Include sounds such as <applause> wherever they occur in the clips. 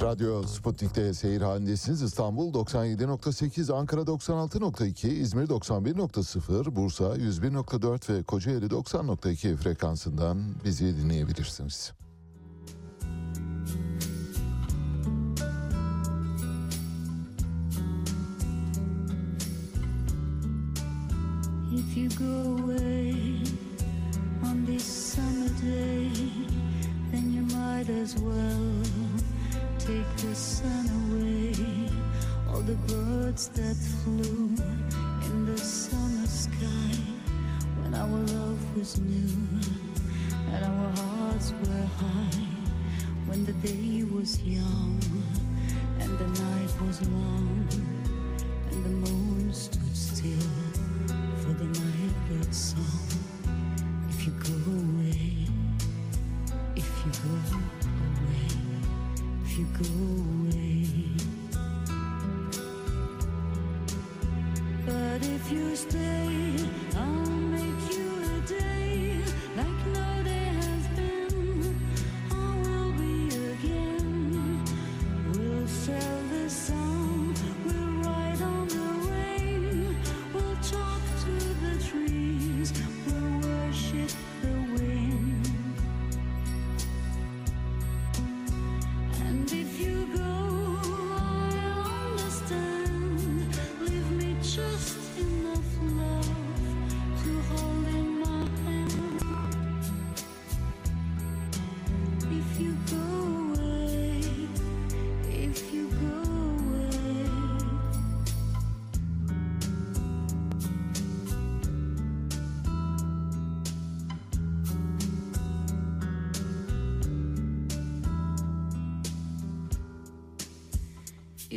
Radyo Sputnik'te seyir halindesiniz. İstanbul 97.8, Ankara 96.2, İzmir 91.0, Bursa 101.4 ve Kocaeli 90.2 frekansından bizi dinleyebilirsiniz. If you go away on this summer day, then you might as well take the sun away. All the birds that flew in the summer sky when our love was new and our hearts were high. When the day was young and the night was long and the moon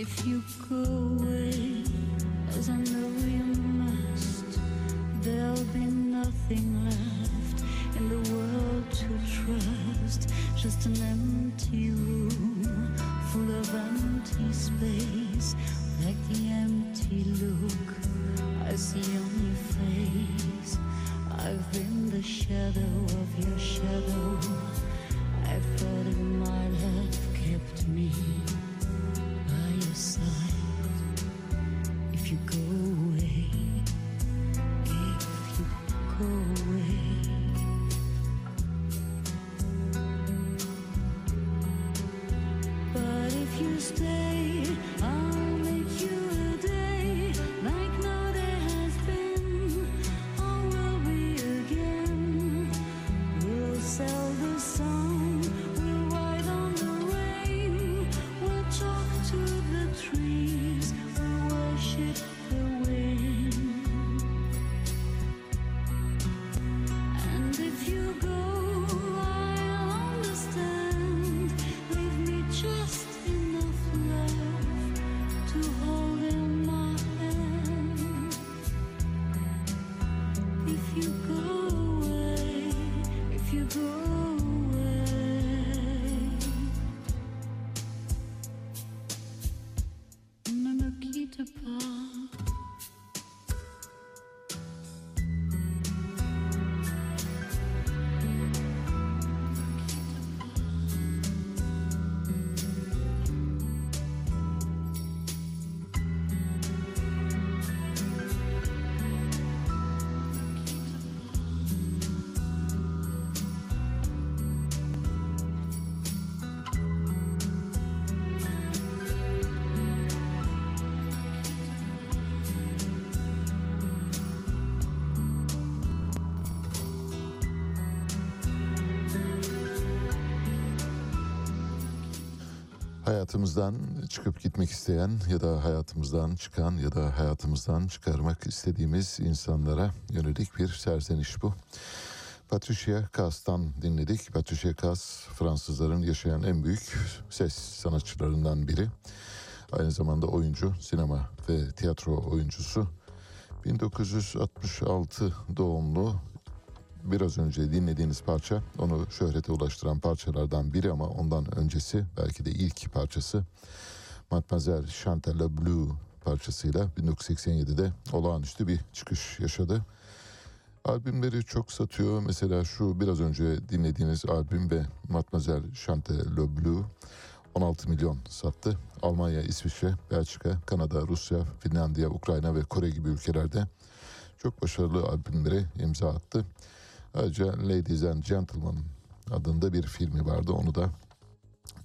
If you Hayatımızdan çıkıp gitmek isteyen ya da hayatımızdan çıkan ya da hayatımızdan çıkarmak istediğimiz insanlara yönelik bir serzeniş bu. Patricia Kaas'tan dinledik. Patricia Kaas Fransızların yaşayan en büyük ses sanatçılarından biri. Aynı zamanda oyuncu, sinema ve tiyatro oyuncusu. 1966 doğumlu biraz önce dinlediğiniz parça onu şöhrete ulaştıran parçalardan biri ama ondan öncesi belki de ilk parçası Mademoiselle Chantal Blue parçasıyla 1987'de olağanüstü bir çıkış yaşadı. Albümleri çok satıyor. Mesela şu biraz önce dinlediğiniz albüm ve Mademoiselle Chantal Blue 16 milyon sattı. Almanya, İsviçre, Belçika, Kanada, Rusya, Finlandiya, Ukrayna ve Kore gibi ülkelerde çok başarılı albümlere imza attı. Ayrıca Ladies and Gentlemen adında bir filmi vardı. Onu da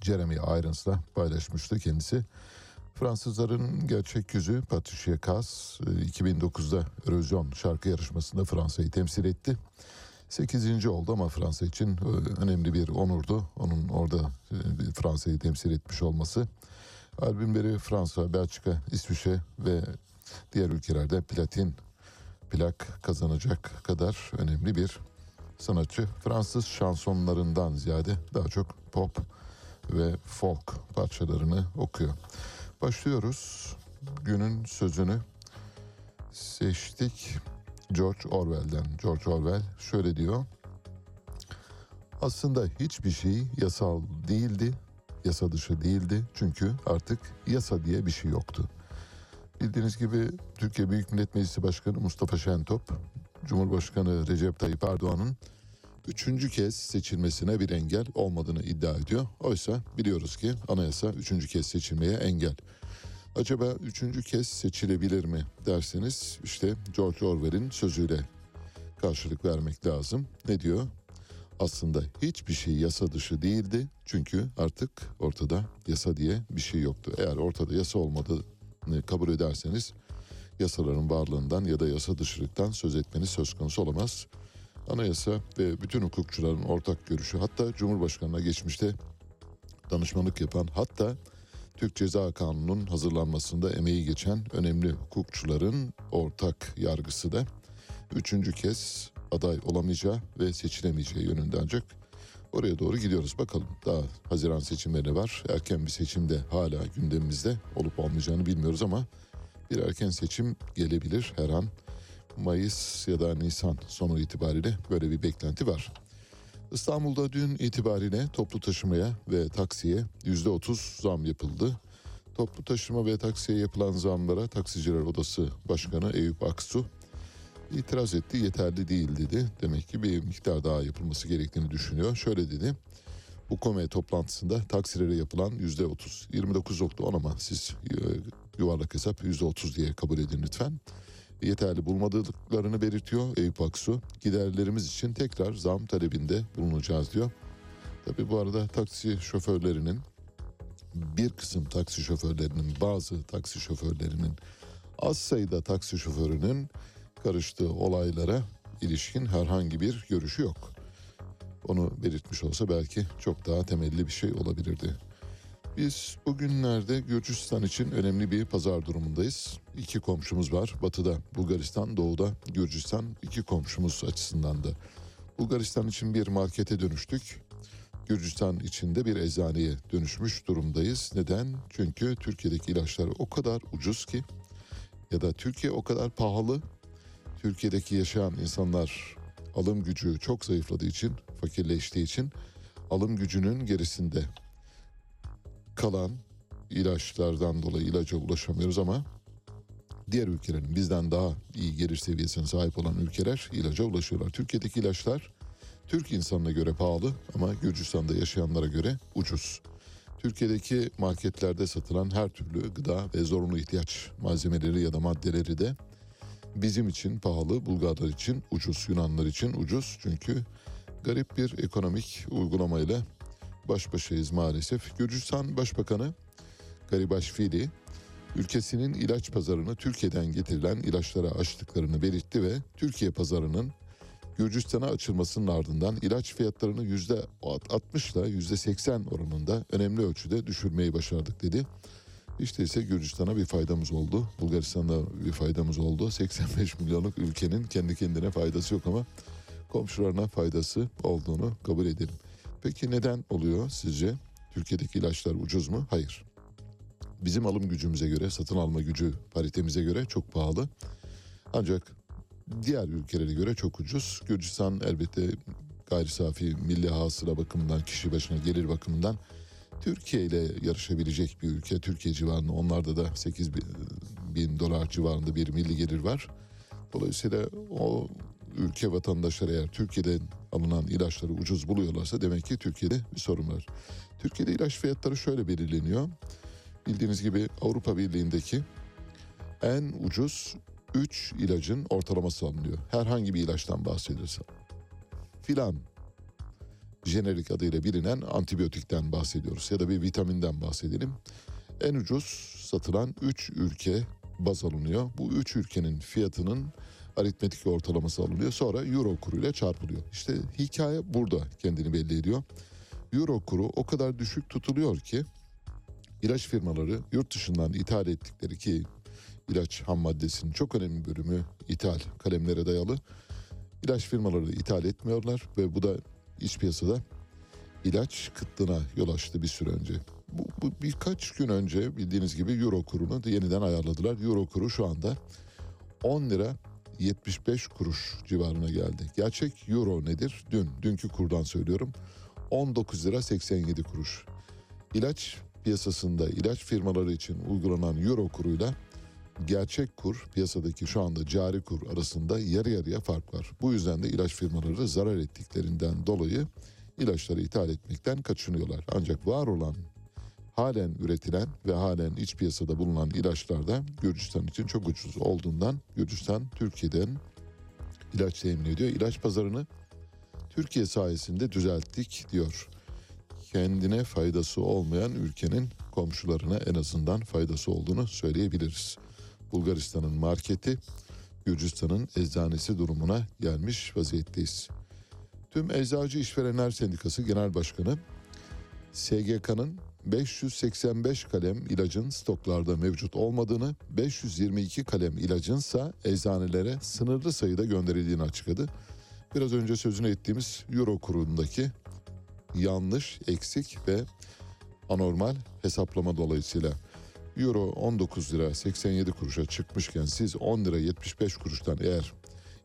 Jeremy Irons'la paylaşmıştı kendisi. Fransızların gerçek yüzü Patricia Kaas 2009'da Eurovision şarkı yarışmasında Fransa'yı temsil etti. 8. oldu ama Fransa için e, önemli bir onurdu. Onun orada e, Fransa'yı temsil etmiş olması. Albümleri Fransa, Belçika, İsviçre ve diğer ülkelerde platin plak kazanacak kadar önemli bir sanatçı. Fransız şansonlarından ziyade daha çok pop ve folk parçalarını okuyor. Başlıyoruz. Günün sözünü seçtik. George Orwell'den. George Orwell şöyle diyor. Aslında hiçbir şey yasal değildi, yasa dışı değildi. Çünkü artık yasa diye bir şey yoktu. Bildiğiniz gibi Türkiye Büyük Millet Meclisi Başkanı Mustafa Şentop, Cumhurbaşkanı Recep Tayyip Erdoğan'ın üçüncü kez seçilmesine bir engel olmadığını iddia ediyor. Oysa biliyoruz ki anayasa üçüncü kez seçilmeye engel. Acaba üçüncü kez seçilebilir mi derseniz işte George Orwell'in sözüyle karşılık vermek lazım. Ne diyor? Aslında hiçbir şey yasa dışı değildi. Çünkü artık ortada yasa diye bir şey yoktu. Eğer ortada yasa olmadığını kabul ederseniz yasaların varlığından ya da yasa dışılıktan söz etmeniz söz konusu olamaz. Anayasa ve bütün hukukçuların ortak görüşü hatta Cumhurbaşkanı'na geçmişte danışmanlık yapan hatta Türk Ceza Kanunu'nun hazırlanmasında emeği geçen önemli hukukçuların ortak yargısı da üçüncü kez aday olamayacağı ve seçilemeyeceği yönünde ancak oraya doğru gidiyoruz. Bakalım daha Haziran seçimleri var. Erken bir seçim de hala gündemimizde olup olmayacağını bilmiyoruz ama bir erken seçim gelebilir her an. Mayıs ya da Nisan sonu itibariyle böyle bir beklenti var. İstanbul'da dün itibariyle toplu taşımaya ve taksiye yüzde otuz zam yapıldı. Toplu taşıma ve taksiye yapılan zamlara Taksiciler Odası Başkanı Eyüp Aksu itiraz etti. Yeterli değil dedi. Demek ki bir miktar daha yapılması gerektiğini düşünüyor. Şöyle dedi. Bu kome toplantısında taksilere yapılan yüzde otuz, 29.10 ama siz e, yuvarlak hesap yüzde otuz diye kabul edin lütfen yeterli bulmadıklarını belirtiyor Eyüp Aksu. Giderlerimiz için tekrar zam talebinde bulunacağız diyor. Tabi bu arada taksi şoförlerinin bir kısım taksi şoförlerinin bazı taksi şoförlerinin az sayıda taksi şoförünün karıştığı olaylara ilişkin herhangi bir görüşü yok. Onu belirtmiş olsa belki çok daha temelli bir şey olabilirdi. Biz bugünlerde Gürcistan için önemli bir pazar durumundayız. İki komşumuz var. Batıda Bulgaristan, doğuda Gürcistan. iki komşumuz açısından da. Bulgaristan için bir markete dönüştük. Gürcistan içinde bir eczaneye dönüşmüş durumdayız. Neden? Çünkü Türkiye'deki ilaçlar o kadar ucuz ki ya da Türkiye o kadar pahalı. Türkiye'deki yaşayan insanlar alım gücü çok zayıfladığı için, fakirleştiği için alım gücünün gerisinde kalan ilaçlardan dolayı ilaca ulaşamıyoruz ama diğer ülkelerin bizden daha iyi gelir seviyesine sahip olan ülkeler ilaca ulaşıyorlar. Türkiye'deki ilaçlar Türk insanına göre pahalı ama Gürcistan'da yaşayanlara göre ucuz. Türkiye'deki marketlerde satılan her türlü gıda ve zorunlu ihtiyaç malzemeleri ya da maddeleri de bizim için pahalı, Bulgarlar için ucuz, Yunanlar için ucuz. Çünkü garip bir ekonomik uygulamayla baş başayız maalesef. Gürcistan Başbakanı Garibaşvili ülkesinin ilaç pazarını Türkiye'den getirilen ilaçlara açtıklarını belirtti ve Türkiye pazarının Gürcistan'a açılmasının ardından ilaç fiyatlarını yüzde 60 ile yüzde 80 oranında önemli ölçüde düşürmeyi başardık dedi. İşte ise Gürcistan'a bir faydamız oldu. Bulgaristan'a bir faydamız oldu. 85 milyonluk ülkenin kendi kendine faydası yok ama komşularına faydası olduğunu kabul edelim. Peki neden oluyor sizce? Türkiye'deki ilaçlar ucuz mu? Hayır. Bizim alım gücümüze göre, satın alma gücü paritemize göre çok pahalı. Ancak diğer ülkelere göre çok ucuz. Gürcistan elbette gayri safi milli hasıla bakımından, kişi başına gelir bakımından Türkiye ile yarışabilecek bir ülke. Türkiye civarında onlarda da 8 bin, bin dolar civarında bir milli gelir var. Dolayısıyla o ülke vatandaşları eğer Türkiye'den alınan ilaçları ucuz buluyorlarsa demek ki Türkiye'de bir sorun var. Türkiye'de ilaç fiyatları şöyle belirleniyor. Bildiğiniz gibi Avrupa Birliği'ndeki en ucuz 3 ilacın ortalaması alınıyor. Herhangi bir ilaçtan bahsediyorsa. Filan jenerik adıyla bilinen antibiyotikten bahsediyoruz ya da bir vitaminden bahsedelim. En ucuz satılan 3 ülke baz alınıyor. Bu 3 ülkenin fiyatının aritmetik ortalaması alınıyor. Sonra euro kuruyla çarpılıyor. İşte hikaye burada kendini belli ediyor. Euro kuru o kadar düşük tutuluyor ki ilaç firmaları yurt dışından ithal ettikleri ki ilaç ham maddesinin çok önemli bölümü ithal kalemlere dayalı. İlaç firmaları ithal etmiyorlar ve bu da iç piyasada ilaç kıtlığına yol açtı bir süre önce. Bu, bu birkaç gün önce bildiğiniz gibi euro kurunu yeniden ayarladılar. Euro kuru şu anda 10 lira 75 kuruş civarına geldi. Gerçek euro nedir? Dün, dünkü kurdan söylüyorum. 19 lira 87 kuruş. İlaç piyasasında ilaç firmaları için uygulanan euro kuruyla gerçek kur piyasadaki şu anda cari kur arasında yarı yarıya fark var. Bu yüzden de ilaç firmaları zarar ettiklerinden dolayı ilaçları ithal etmekten kaçınıyorlar. Ancak var olan halen üretilen ve halen iç piyasada bulunan ilaçlar da Gürcistan için çok ucuz olduğundan Gürcistan Türkiye'den ilaç temin ediyor. İlaç pazarını Türkiye sayesinde düzelttik diyor. Kendine faydası olmayan ülkenin komşularına en azından faydası olduğunu söyleyebiliriz. Bulgaristan'ın marketi Gürcistan'ın eczanesi durumuna gelmiş vaziyetteyiz. Tüm Eczacı İşverenler Sendikası Genel Başkanı SGK'nın 585 kalem ilacın stoklarda mevcut olmadığını, 522 kalem ilacınsa eczanelere sınırlı sayıda gönderildiğini açıkladı. Biraz önce sözünü ettiğimiz euro kurundaki yanlış, eksik ve anormal hesaplama dolayısıyla euro 19 lira 87 kuruşa çıkmışken siz 10 lira 75 kuruştan eğer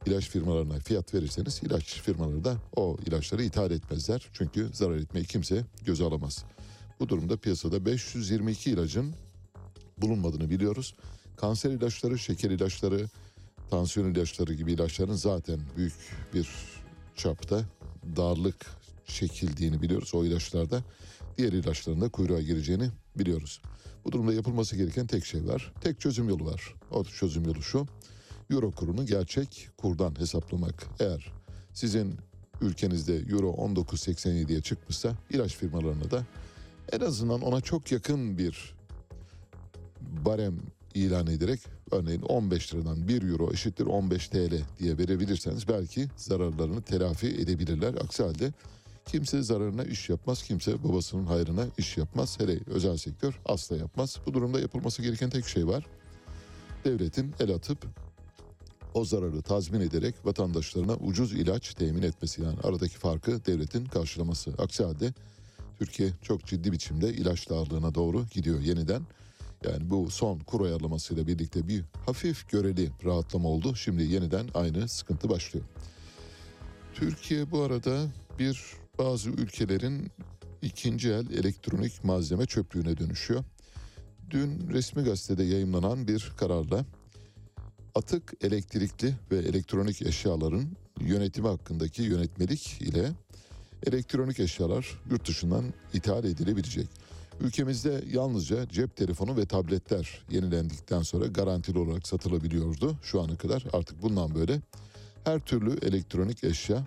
ilaç firmalarına fiyat verirseniz ilaç firmaları da o ilaçları ithal etmezler. Çünkü zarar etmeyi kimse göze alamaz. Bu durumda piyasada 522 ilacın bulunmadığını biliyoruz. Kanser ilaçları, şeker ilaçları, tansiyon ilaçları gibi ilaçların zaten büyük bir çapta darlık çekildiğini biliyoruz. O ilaçlarda diğer ilaçların da kuyruğa gireceğini biliyoruz. Bu durumda yapılması gereken tek şey var. Tek çözüm yolu var. O çözüm yolu şu. Euro kurunu gerçek kurdan hesaplamak. Eğer sizin ülkenizde euro 19.87'ye çıkmışsa ilaç firmalarına da en azından ona çok yakın bir barem ilan ederek örneğin 15 liradan 1 euro eşittir 15 TL diye verebilirseniz belki zararlarını telafi edebilirler. Aksi halde kimse zararına iş yapmaz, kimse babasının hayrına iş yapmaz. Hele özel sektör asla yapmaz. Bu durumda yapılması gereken tek şey var. Devletin el atıp o zararı tazmin ederek vatandaşlarına ucuz ilaç temin etmesi yani aradaki farkı devletin karşılaması. Aksi halde Türkiye çok ciddi biçimde ilaç darlığına doğru gidiyor yeniden. Yani bu son kur ayarlamasıyla birlikte bir hafif göreli rahatlama oldu. Şimdi yeniden aynı sıkıntı başlıyor. Türkiye bu arada bir bazı ülkelerin ikinci el elektronik malzeme çöplüğüne dönüşüyor. Dün resmi gazetede yayımlanan bir kararla atık elektrikli ve elektronik eşyaların yönetimi hakkındaki yönetmelik ile elektronik eşyalar yurt dışından ithal edilebilecek. Ülkemizde yalnızca cep telefonu ve tabletler yenilendikten sonra garantili olarak satılabiliyordu şu ana kadar. Artık bundan böyle her türlü elektronik eşya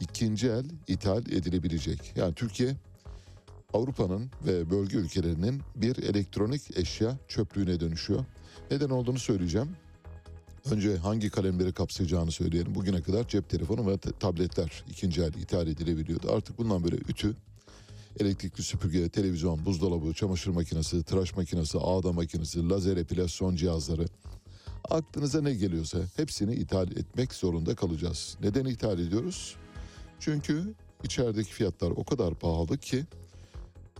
ikinci el ithal edilebilecek. Yani Türkiye Avrupa'nın ve bölge ülkelerinin bir elektronik eşya çöplüğüne dönüşüyor. Neden olduğunu söyleyeceğim. Önce hangi kalemleri kapsayacağını söyleyelim. Bugüne kadar cep telefonu ve tabletler ikinci el ithal edilebiliyordu. Artık bundan böyle ütü, elektrikli süpürge, televizyon, buzdolabı, çamaşır makinesi, tıraş makinesi, ağda makinesi, lazer epilasyon cihazları. Aklınıza ne geliyorsa hepsini ithal etmek zorunda kalacağız. Neden ithal ediyoruz? Çünkü içerideki fiyatlar o kadar pahalı ki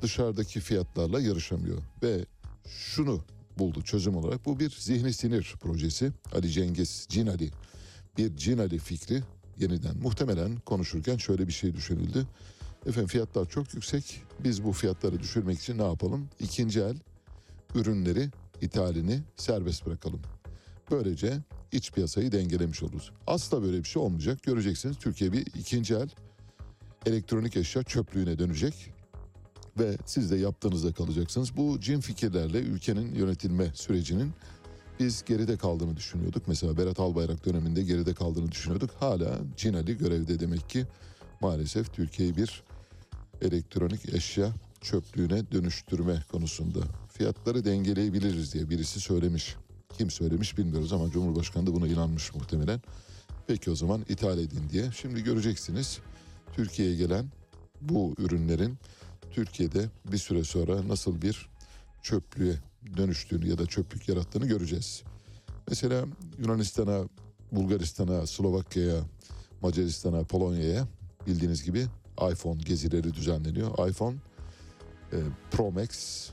dışarıdaki fiyatlarla yarışamıyor. Ve şunu buldu çözüm olarak bu bir zihni sinir projesi. Ali Cengiz Cinali bir Cinali fikri yeniden muhtemelen konuşurken şöyle bir şey düşünüldü. Efendim fiyatlar çok yüksek. Biz bu fiyatları düşürmek için ne yapalım? İkinci el ürünleri ithalini serbest bırakalım. Böylece iç piyasayı dengelemiş oluruz. Asla böyle bir şey olmayacak. Göreceksiniz Türkiye bir ikinci el elektronik eşya çöplüğüne dönecek ve siz de yaptığınızda kalacaksınız. Bu cin fikirlerle ülkenin yönetilme sürecinin biz geride kaldığını düşünüyorduk. Mesela Berat Albayrak döneminde geride kaldığını düşünüyorduk. Hala Cin Ali görevde demek ki maalesef Türkiye'yi bir elektronik eşya çöplüğüne dönüştürme konusunda fiyatları dengeleyebiliriz diye birisi söylemiş. Kim söylemiş bilmiyoruz ama Cumhurbaşkanı da buna inanmış muhtemelen. Peki o zaman ithal edin diye. Şimdi göreceksiniz Türkiye'ye gelen bu ürünlerin Türkiye'de bir süre sonra nasıl bir çöplüğe dönüştüğünü ya da çöplük yarattığını göreceğiz. Mesela Yunanistan'a, Bulgaristan'a, Slovakya'ya, Macaristan'a, Polonya'ya bildiğiniz gibi iPhone gezileri düzenleniyor. iPhone e, Pro Max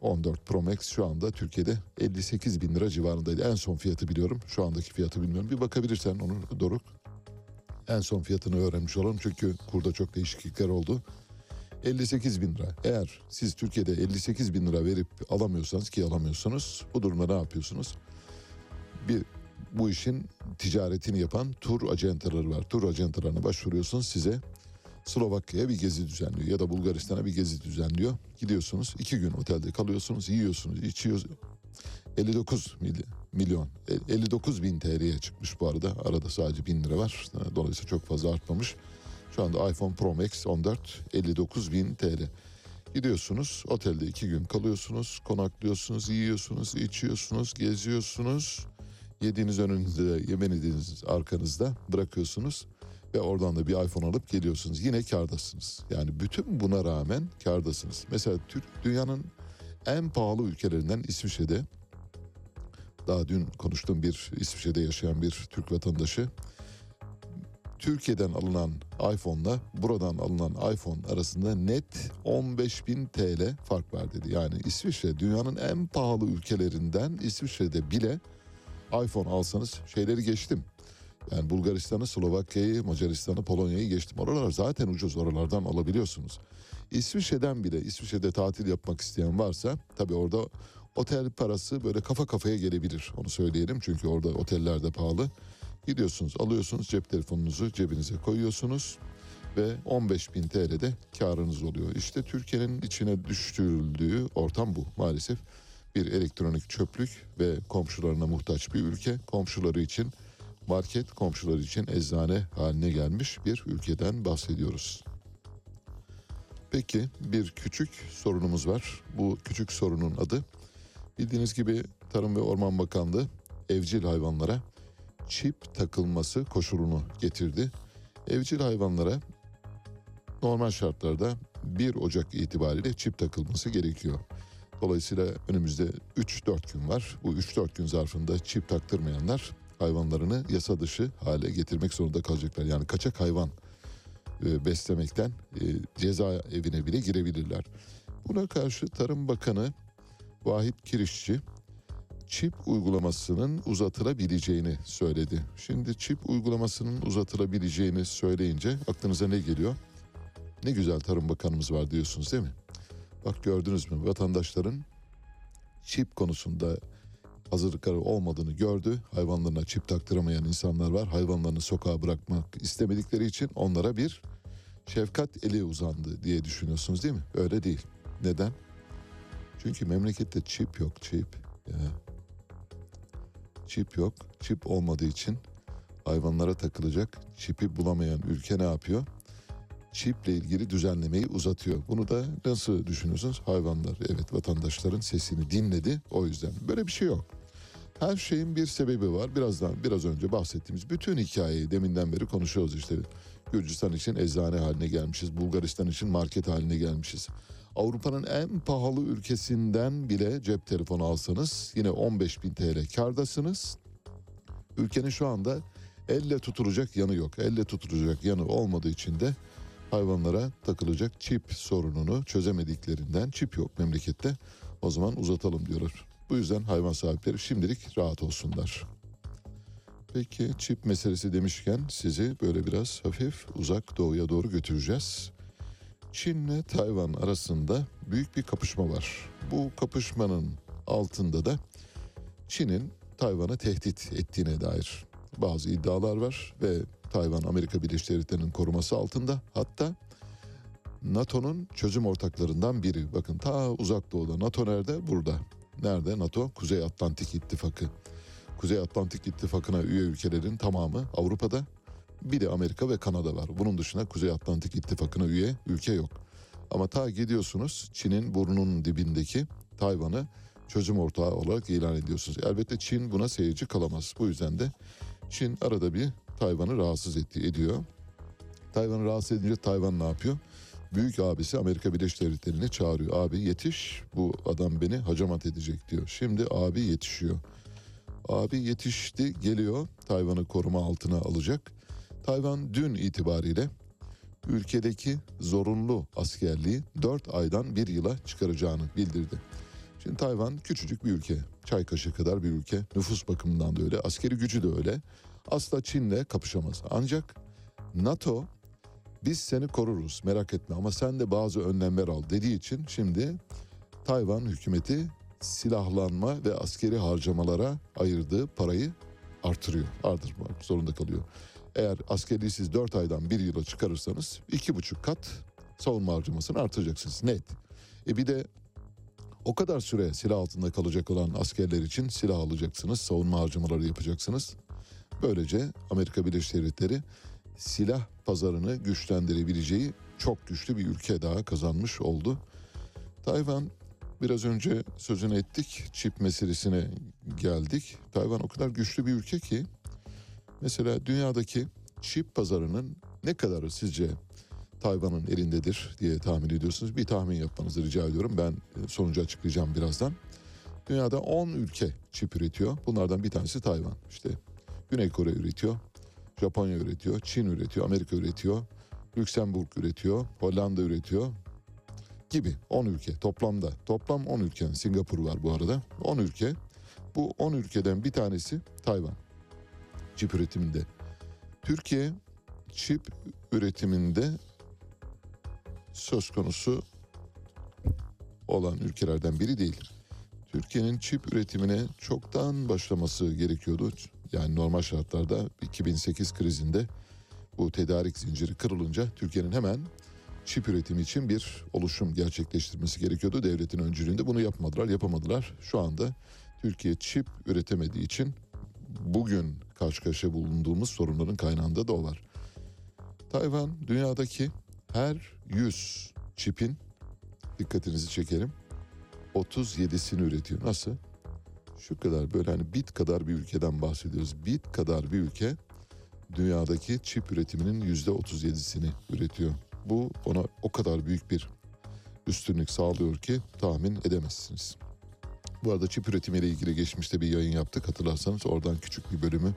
14 Pro Max şu anda Türkiye'de 58 bin lira civarındaydı. En son fiyatı biliyorum. Şu andaki fiyatı bilmiyorum. Bir bakabilirsen onu Doruk. En son fiyatını öğrenmiş olalım. Çünkü kurda çok değişiklikler oldu. 58 bin lira. Eğer siz Türkiye'de 58 bin lira verip alamıyorsanız ki alamıyorsunuz bu durumda ne yapıyorsunuz? Bir bu işin ticaretini yapan tur acentaları var. Tur acentalarına başvuruyorsunuz size Slovakya'ya bir gezi düzenliyor ya da Bulgaristan'a bir gezi düzenliyor. Gidiyorsunuz iki gün otelde kalıyorsunuz, yiyorsunuz, içiyorsunuz. 59 milyon, milyon 59 bin TL'ye çıkmış bu arada. Arada sadece bin lira var. Dolayısıyla çok fazla artmamış. Şu anda iPhone Pro Max 14 59 bin TL. Gidiyorsunuz otelde iki gün kalıyorsunuz, konaklıyorsunuz, yiyorsunuz, içiyorsunuz, geziyorsunuz. Yediğiniz önünüzde, yemeniz arkanızda bırakıyorsunuz ve oradan da bir iPhone alıp geliyorsunuz. Yine kardasınız. Yani bütün buna rağmen kardasınız. Mesela Türk dünyanın en pahalı ülkelerinden İsviçre'de daha dün konuştuğum bir İsviçre'de yaşayan bir Türk vatandaşı Türkiye'den alınan iPhone'la buradan alınan iPhone arasında net 15.000 TL fark var dedi. Yani İsviçre dünyanın en pahalı ülkelerinden İsviçre'de bile iPhone alsanız şeyleri geçtim. Yani Bulgaristan'ı, Slovakya'yı, Macaristan'ı, Polonya'yı geçtim. Oralar zaten ucuz oralardan alabiliyorsunuz. İsviçre'den bile İsviçre'de tatil yapmak isteyen varsa tabii orada otel parası böyle kafa kafaya gelebilir. Onu söyleyelim çünkü orada oteller de pahalı. Gidiyorsunuz alıyorsunuz cep telefonunuzu cebinize koyuyorsunuz ve 15 bin TL'de karınız oluyor. İşte Türkiye'nin içine düşürüldüğü ortam bu maalesef. Bir elektronik çöplük ve komşularına muhtaç bir ülke. Komşuları için market, komşuları için eczane haline gelmiş bir ülkeden bahsediyoruz. Peki bir küçük sorunumuz var. Bu küçük sorunun adı bildiğiniz gibi Tarım ve Orman Bakanlığı evcil hayvanlara çip takılması koşulunu getirdi. Evcil hayvanlara normal şartlarda 1 Ocak itibariyle çip takılması gerekiyor. Dolayısıyla önümüzde 3-4 gün var. Bu 3-4 gün zarfında çip taktırmayanlar hayvanlarını yasa dışı hale getirmek zorunda kalacaklar. Yani kaçak hayvan e, beslemekten e, ceza evine bile girebilirler. Buna karşı Tarım Bakanı Vahit Kirişçi çip uygulamasının uzatılabileceğini söyledi. Şimdi çip uygulamasının uzatılabileceğini söyleyince aklınıza ne geliyor? Ne güzel Tarım Bakanımız var diyorsunuz değil mi? Bak gördünüz mü vatandaşların çip konusunda hazırlıkları olmadığını gördü. Hayvanlarına çip taktıramayan insanlar var. Hayvanlarını sokağa bırakmak istemedikleri için onlara bir şefkat eli uzandı diye düşünüyorsunuz değil mi? Öyle değil. Neden? Çünkü memlekette çip yok çip. Ya. Çip yok. Çip olmadığı için hayvanlara takılacak çipi bulamayan ülke ne yapıyor? Çiple ilgili düzenlemeyi uzatıyor. Bunu da nasıl düşünüyorsunuz? Hayvanlar evet vatandaşların sesini dinledi. O yüzden böyle bir şey yok. Her şeyin bir sebebi var. Birazdan biraz önce bahsettiğimiz bütün hikayeyi deminden beri konuşuyoruz işte. Gürcistan için eczane haline gelmişiz. Bulgaristan için market haline gelmişiz. Avrupa'nın en pahalı ülkesinden bile cep telefonu alsanız yine 15 bin TL kardasınız. Ülkenin şu anda elle tutulacak yanı yok. Elle tutulacak yanı olmadığı için de hayvanlara takılacak çip sorununu çözemediklerinden çip yok memlekette. O zaman uzatalım diyorlar. Bu yüzden hayvan sahipleri şimdilik rahat olsunlar. Peki çip meselesi demişken sizi böyle biraz hafif uzak doğuya doğru götüreceğiz. Çin'le Tayvan arasında büyük bir kapışma var. Bu kapışmanın altında da Çin'in Tayvan'ı tehdit ettiğine dair bazı iddialar var ve Tayvan Amerika Birleşik Devletleri'nin koruması altında. Hatta NATO'nun çözüm ortaklarından biri. Bakın ta uzak doğuda NATO nerede? Burada. Nerede? NATO Kuzey Atlantik İttifakı. Kuzey Atlantik İttifakı'na üye ülkelerin tamamı Avrupa'da. Bir de Amerika ve Kanada var. Bunun dışında Kuzey Atlantik İttifakı'na üye ülke yok. Ama ta gidiyorsunuz Çin'in burnunun dibindeki Tayvan'ı çözüm ortağı olarak ilan ediyorsunuz. Elbette Çin buna seyirci kalamaz. Bu yüzden de Çin arada bir Tayvan'ı rahatsız etti, ediyor. Tayvan'ı rahatsız edince Tayvan ne yapıyor? Büyük abisi Amerika Birleşik Devletleri'ni çağırıyor. Abi yetiş bu adam beni hacamat edecek diyor. Şimdi abi yetişiyor. Abi yetişti geliyor Tayvan'ı koruma altına alacak. Tayvan dün itibariyle ülkedeki zorunlu askerliği 4 aydan 1 yıla çıkaracağını bildirdi. Şimdi Tayvan küçücük bir ülke. Çay kaşığı kadar bir ülke. Nüfus bakımından da öyle. Askeri gücü de öyle. Asla Çin'le kapışamaz. Ancak NATO biz seni koruruz merak etme ama sen de bazı önlemler al dediği için şimdi Tayvan hükümeti silahlanma ve askeri harcamalara ayırdığı parayı artırıyor. Artırmak zorunda kalıyor. Eğer askeri siz 4 aydan 1 yıla çıkarırsanız 2,5 kat savunma harcamasını artıracaksınız net. E bir de o kadar süre silah altında kalacak olan askerler için silah alacaksınız, savunma harcamaları yapacaksınız. Böylece Amerika Birleşik Devletleri silah pazarını güçlendirebileceği çok güçlü bir ülke daha kazanmış oldu. Tayvan biraz önce sözünü ettik, çip meselesine geldik. Tayvan o kadar güçlü bir ülke ki mesela dünyadaki çip pazarının ne kadarı sizce Tayvan'ın elindedir diye tahmin ediyorsunuz. Bir tahmin yapmanızı rica ediyorum. Ben e, sonucu açıklayacağım birazdan. Dünyada 10 ülke çip üretiyor. Bunlardan bir tanesi Tayvan. İşte Güney Kore üretiyor, Japonya üretiyor, Çin üretiyor, Amerika üretiyor, Lüksemburg üretiyor, Hollanda üretiyor gibi 10 ülke toplamda. Toplam 10 ülke. Singapur var bu arada. 10 ülke. Bu 10 ülkeden bir tanesi Tayvan. Çip üretiminde. Türkiye çip üretiminde söz konusu olan ülkelerden biri değil. Türkiye'nin çip üretimine çoktan başlaması gerekiyordu. Yani normal şartlarda 2008 krizinde bu tedarik zinciri kırılınca Türkiye'nin hemen çip üretimi için bir oluşum gerçekleştirmesi gerekiyordu. Devletin öncülüğünde bunu yapmadılar, yapamadılar. Şu anda Türkiye çip üretemediği için bugün karşı karşıya bulunduğumuz sorunların kaynağında da o var. Tayvan dünyadaki her 100 çipin dikkatinizi çekerim 37'sini üretiyor. Nasıl? Şu kadar böyle hani bit kadar bir ülkeden bahsediyoruz. Bit kadar bir ülke dünyadaki çip üretiminin yüzde 37'sini üretiyor. Bu ona o kadar büyük bir üstünlük sağlıyor ki tahmin edemezsiniz. Bu arada çip üretimiyle ilgili geçmişte bir yayın yaptık. Hatırlarsanız oradan küçük bir bölümü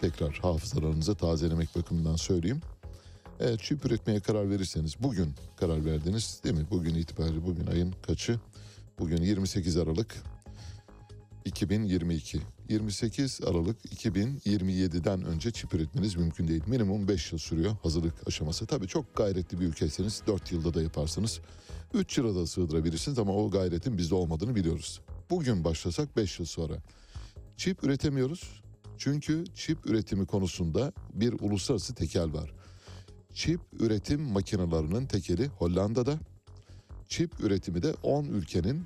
tekrar hafızalarınızı tazelemek bakımından söyleyeyim. Eğer çip üretmeye karar verirseniz bugün karar verdiniz değil mi? Bugün itibariyle bugün ayın kaçı? Bugün 28 Aralık 2022. 28 Aralık 2027'den önce çip üretmeniz mümkün değil. Minimum 5 yıl sürüyor hazırlık aşaması. Tabii çok gayretli bir ülkeyseniz 4 yılda da yaparsınız. 3 yıla da sığdırabilirsiniz ama o gayretin bizde olmadığını biliyoruz. Bugün başlasak 5 yıl sonra. Çip üretemiyoruz. Çünkü çip üretimi konusunda bir uluslararası tekel var. Çip üretim makinelerinin tekeli Hollanda'da. Çip üretimi de 10 ülkenin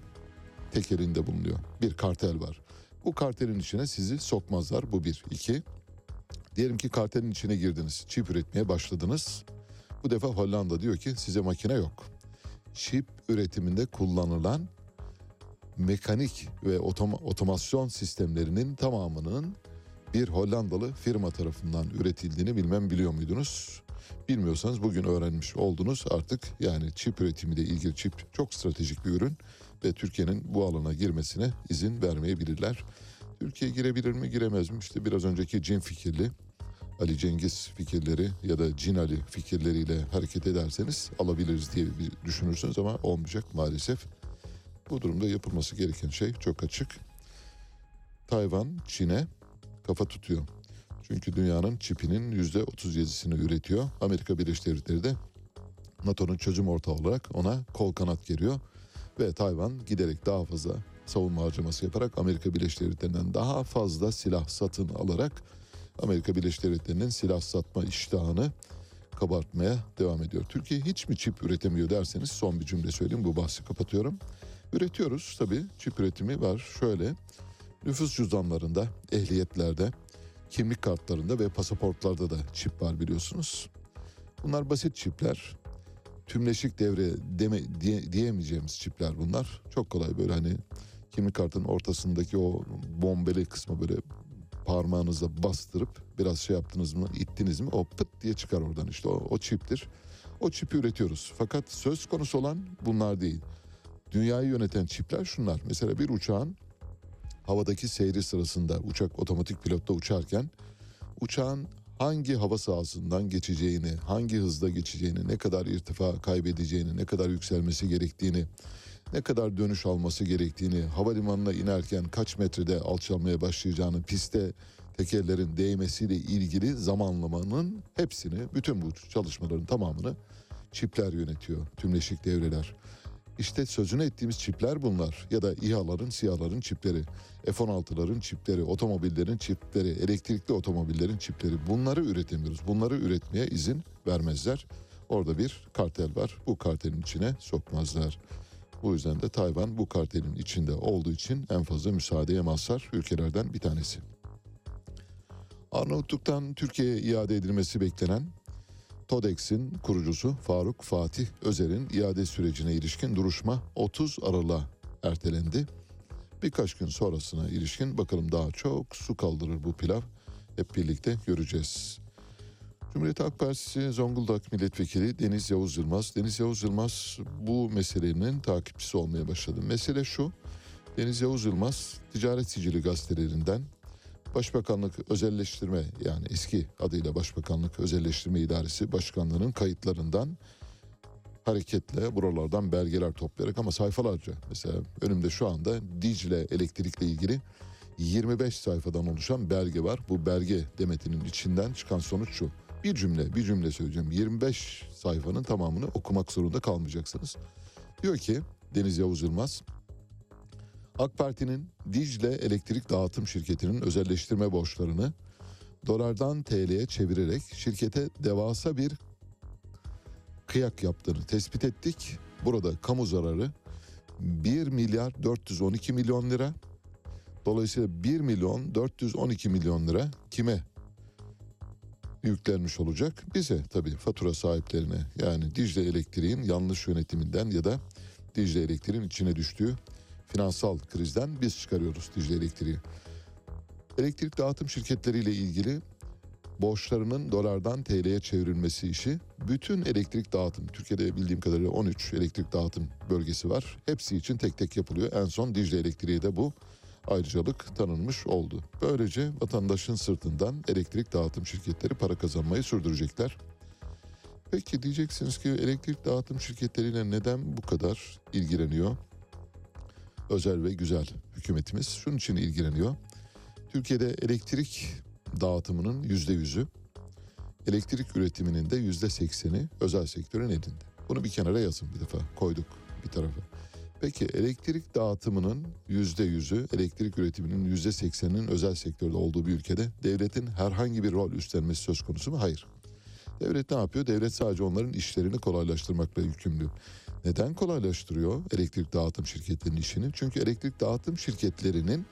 tekelinde bulunuyor. Bir kartel var. Bu kartelin içine sizi sokmazlar. Bu bir. iki. Diyelim ki kartelin içine girdiniz. Çip üretmeye başladınız. Bu defa Hollanda diyor ki size makine yok. Çip üretiminde kullanılan mekanik ve otoma- otomasyon sistemlerinin tamamının bir Hollandalı firma tarafından üretildiğini bilmem biliyor muydunuz? Bilmiyorsanız bugün öğrenmiş oldunuz artık yani çip üretimiyle ilgili çip çok stratejik bir ürün ve Türkiye'nin bu alana girmesine izin vermeyebilirler. Türkiye girebilir mi giremez mi? İşte biraz önceki cin fikirli Ali Cengiz fikirleri ya da Cin Ali fikirleriyle hareket ederseniz alabiliriz diye düşünürsünüz ama olmayacak maalesef. Bu durumda yapılması gereken şey çok açık. Tayvan Çin'e kafa tutuyor. Çünkü dünyanın çipinin yüzde 37'sini üretiyor. Amerika Birleşik Devletleri de NATO'nun çözüm ortağı olarak ona kol kanat geriyor. Ve Tayvan giderek daha fazla savunma harcaması yaparak Amerika Birleşik Devletleri'nden daha fazla silah satın alarak Amerika Birleşik Devletleri'nin silah satma iştahını kabartmaya devam ediyor. Türkiye hiç mi çip üretemiyor derseniz son bir cümle söyleyeyim bu bahsi kapatıyorum. Üretiyoruz tabii çip üretimi var şöyle nüfus cüzdanlarında, ehliyetlerde, kimlik kartlarında ve pasaportlarda da çip var biliyorsunuz. Bunlar basit çipler. Tümleşik devre deme, diye, diyemeyeceğimiz çipler bunlar. Çok kolay böyle hani kimlik kartının ortasındaki o bombeli kısmı böyle parmağınıza bastırıp biraz şey yaptınız mı ittiniz mi o pıt diye çıkar oradan işte o, o çiptir. O çipi üretiyoruz. Fakat söz konusu olan bunlar değil. Dünyayı yöneten çipler şunlar. Mesela bir uçağın havadaki seyri sırasında uçak otomatik pilotta uçarken uçağın hangi hava sahasından geçeceğini, hangi hızda geçeceğini, ne kadar irtifa kaybedeceğini, ne kadar yükselmesi gerektiğini, ne kadar dönüş alması gerektiğini, havalimanına inerken kaç metrede alçalmaya başlayacağını, piste tekerlerin değmesiyle ilgili zamanlamanın hepsini, bütün bu çalışmaların tamamını çipler yönetiyor, tümleşik devreler. İşte sözünü ettiğimiz çipler bunlar ya da İHA'ların, SİHA'ların çipleri, F-16'ların çipleri, otomobillerin çipleri, elektrikli otomobillerin çipleri bunları üretemiyoruz. Bunları üretmeye izin vermezler. Orada bir kartel var. Bu kartelin içine sokmazlar. Bu yüzden de Tayvan bu kartelin içinde olduğu için en fazla müsaadeye mazhar ülkelerden bir tanesi. Arnavutluk'tan Türkiye'ye iade edilmesi beklenen TODEX'in kurucusu Faruk Fatih Özer'in iade sürecine ilişkin duruşma 30 Aralık'a ertelendi. Birkaç gün sonrasına ilişkin bakalım daha çok su kaldırır bu pilav. Hep birlikte göreceğiz. Cumhuriyet Halk Partisi Zonguldak Milletvekili Deniz Yavuz Yılmaz. Deniz Yavuz Yılmaz bu meselenin takipçisi olmaya başladı. Mesele şu. Deniz Yavuz Yılmaz ticaret sicili gazetelerinden Başbakanlık Özelleştirme yani eski adıyla Başbakanlık Özelleştirme İdaresi Başkanlığı'nın kayıtlarından hareketle buralardan belgeler toplayarak ama sayfalarca mesela önümde şu anda Dicle elektrikle ilgili 25 sayfadan oluşan belge var. Bu belge demetinin içinden çıkan sonuç şu. Bir cümle, bir cümle söyleyeceğim. 25 sayfanın tamamını okumak zorunda kalmayacaksınız. Diyor ki Deniz Yavuz Yılmaz, AK Parti'nin Dicle Elektrik Dağıtım Şirketi'nin özelleştirme borçlarını dolardan TL'ye çevirerek şirkete devasa bir kıyak yaptığını tespit ettik. Burada kamu zararı 1 milyar 412 milyon lira. Dolayısıyla 1 milyon 412 milyon lira kime yüklenmiş olacak? Bize tabii fatura sahiplerine yani Dicle Elektriğin yanlış yönetiminden ya da Dicle Elektriğin içine düştüğü finansal krizden biz çıkarıyoruz Dicle Elektriği. Elektrik dağıtım şirketleriyle ilgili borçlarının dolardan TL'ye çevrilmesi işi bütün elektrik dağıtım Türkiye'de bildiğim kadarıyla 13 elektrik dağıtım bölgesi var. Hepsi için tek tek yapılıyor. En son Dicle Elektriği de bu ayrıcalık tanınmış oldu. Böylece vatandaşın sırtından elektrik dağıtım şirketleri para kazanmayı sürdürecekler. Peki diyeceksiniz ki elektrik dağıtım şirketleriyle neden bu kadar ilgileniyor? Özel ve güzel hükümetimiz şunun için ilgileniyor. Türkiye'de elektrik dağıtımının yüzde yüzü, elektrik üretiminin de yüzde sekseni özel sektörün elinde. Bunu bir kenara yazın bir defa koyduk bir tarafa. Peki elektrik dağıtımının yüzde yüzü, elektrik üretiminin yüzde sekseninin özel sektörde olduğu bir ülkede devletin herhangi bir rol üstlenmesi söz konusu mu? Hayır. Devlet ne yapıyor? Devlet sadece onların işlerini kolaylaştırmakla yükümlü. Neden kolaylaştırıyor elektrik dağıtım şirketlerinin işini? Çünkü elektrik dağıtım şirketlerinin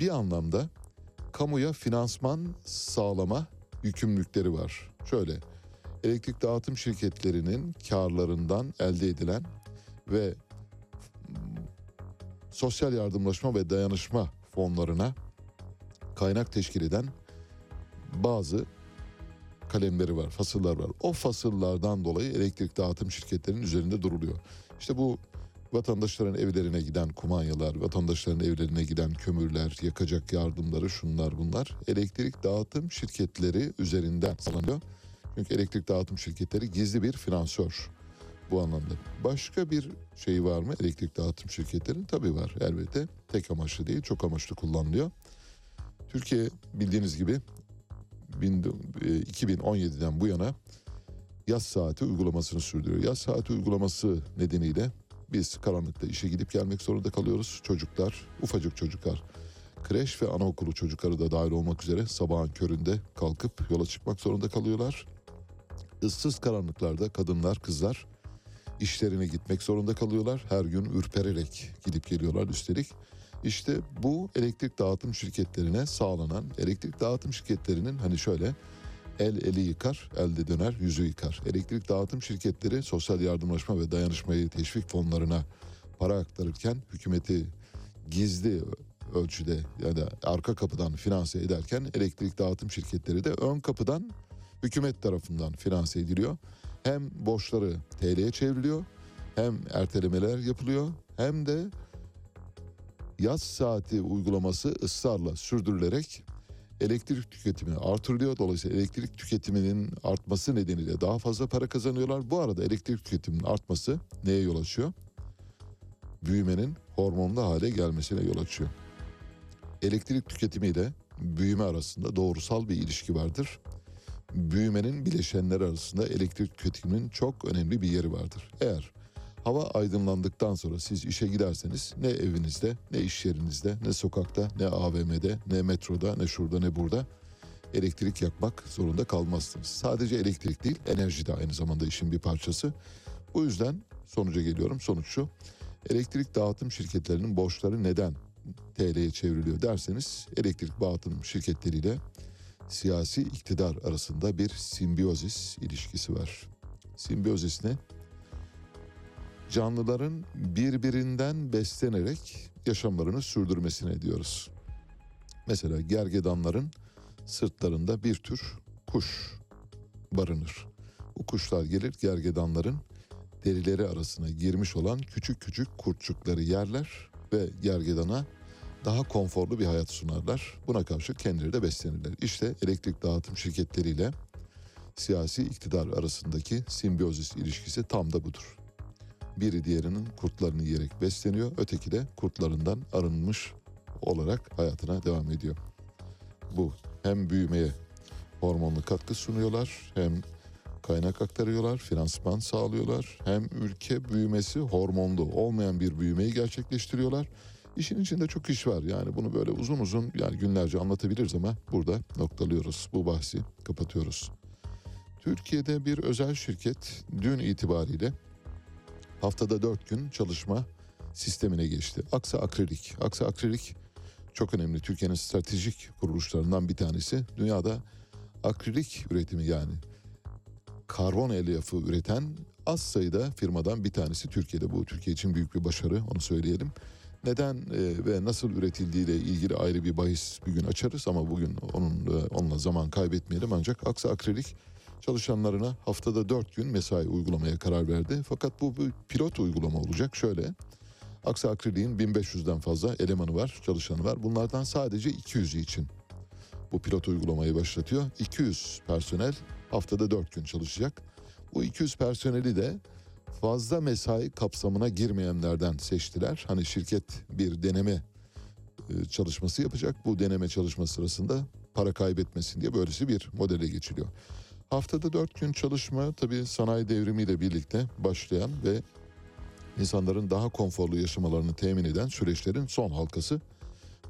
bir anlamda kamuya finansman sağlama yükümlülükleri var. Şöyle, elektrik dağıtım şirketlerinin karlarından elde edilen ve sosyal yardımlaşma ve dayanışma fonlarına kaynak teşkil eden bazı kalemleri var, fasıllar var. O fasıllardan dolayı elektrik dağıtım şirketlerinin üzerinde duruluyor. İşte bu vatandaşların evlerine giden kumanyalar, vatandaşların evlerine giden kömürler, yakacak yardımları şunlar bunlar elektrik dağıtım şirketleri üzerinden sağlanıyor. Çünkü elektrik dağıtım şirketleri gizli bir finansör bu anlamda. Başka bir şey var mı elektrik dağıtım şirketlerinin? Tabii var elbette. Tek amaçlı değil, çok amaçlı kullanılıyor. Türkiye bildiğiniz gibi 2017'den bu yana yaz saati uygulamasını sürdürüyor. Yaz saati uygulaması nedeniyle biz karanlıkta işe gidip gelmek zorunda kalıyoruz. Çocuklar, ufacık çocuklar, kreş ve anaokulu çocukları da dahil olmak üzere sabahın köründe kalkıp yola çıkmak zorunda kalıyorlar. Issız karanlıklarda kadınlar, kızlar işlerine gitmek zorunda kalıyorlar. Her gün ürpererek gidip geliyorlar üstelik. İşte bu elektrik dağıtım şirketlerine sağlanan elektrik dağıtım şirketlerinin hani şöyle el eli yıkar, elde döner, yüzü yıkar. Elektrik dağıtım şirketleri sosyal yardımlaşma ve dayanışmayı teşvik fonlarına para aktarırken hükümeti gizli ölçüde ya da arka kapıdan finanse ederken elektrik dağıtım şirketleri de ön kapıdan hükümet tarafından finanse ediliyor. Hem borçları TL'ye çevriliyor, hem ertelemeler yapılıyor, hem de yaz saati uygulaması ısrarla sürdürülerek elektrik tüketimi artırılıyor. Dolayısıyla elektrik tüketiminin artması nedeniyle daha fazla para kazanıyorlar. Bu arada elektrik tüketiminin artması neye yol açıyor? Büyümenin hormonlu hale gelmesine yol açıyor. Elektrik tüketimiyle büyüme arasında doğrusal bir ilişki vardır. Büyümenin bileşenleri arasında elektrik tüketiminin çok önemli bir yeri vardır. Eğer hava aydınlandıktan sonra siz işe giderseniz ne evinizde, ne iş yerinizde, ne sokakta, ne AVM'de, ne metroda, ne şurada, ne burada elektrik yakmak zorunda kalmazsınız. Sadece elektrik değil, enerji de aynı zamanda işin bir parçası. Bu yüzden sonuca geliyorum. Sonuç şu. Elektrik dağıtım şirketlerinin borçları neden TL'ye çevriliyor derseniz elektrik dağıtım şirketleriyle siyasi iktidar arasında bir simbiyozis ilişkisi var. Simbiyozis ne? Canlıların birbirinden beslenerek yaşamlarını sürdürmesine diyoruz. Mesela gergedanların sırtlarında bir tür kuş barınır. Bu kuşlar gelir gergedanların derileri arasına girmiş olan küçük küçük kurtçukları yerler ve gergedana daha konforlu bir hayat sunarlar. Buna karşı kendileri de beslenirler. İşte elektrik dağıtım şirketleriyle siyasi iktidar arasındaki simbiyozis ilişkisi tam da budur. Biri diğerinin kurtlarını yiyerek besleniyor, öteki de kurtlarından arınmış olarak hayatına devam ediyor. Bu hem büyümeye hormonlu katkı sunuyorlar hem kaynak aktarıyorlar, finansman sağlıyorlar. Hem ülke büyümesi hormonlu olmayan bir büyümeyi gerçekleştiriyorlar. İşin içinde çok iş var. Yani bunu böyle uzun uzun yani günlerce anlatabiliriz ama burada noktalıyoruz. Bu bahsi kapatıyoruz. Türkiye'de bir özel şirket dün itibariyle haftada dört gün çalışma sistemine geçti. Aksa Akrilik. Aksa Akrilik çok önemli. Türkiye'nin stratejik kuruluşlarından bir tanesi. Dünyada akrilik üretimi yani karbon elyafı üreten az sayıda firmadan bir tanesi Türkiye'de. Bu Türkiye için büyük bir başarı onu söyleyelim. Neden e, ve nasıl üretildiğiyle ilgili ayrı bir bahis bir gün açarız ama bugün onun e, onunla zaman kaybetmeyelim. Ancak Aksa Akrilik çalışanlarına haftada dört gün mesai uygulamaya karar verdi. Fakat bu bir pilot uygulama olacak. Şöyle Aksa Akrilik'in 1500'den fazla elemanı var, çalışanı var. Bunlardan sadece 200'ü için bu pilot uygulamayı başlatıyor. 200 personel haftada 4 gün çalışacak. Bu 200 personeli de fazla mesai kapsamına girmeyenlerden seçtiler. Hani şirket bir deneme e, çalışması yapacak. Bu deneme çalışması sırasında para kaybetmesin diye böylesi bir modele geçiliyor. Haftada 4 gün çalışma tabii sanayi devrimiyle birlikte başlayan ve insanların daha konforlu yaşamalarını temin eden süreçlerin son halkası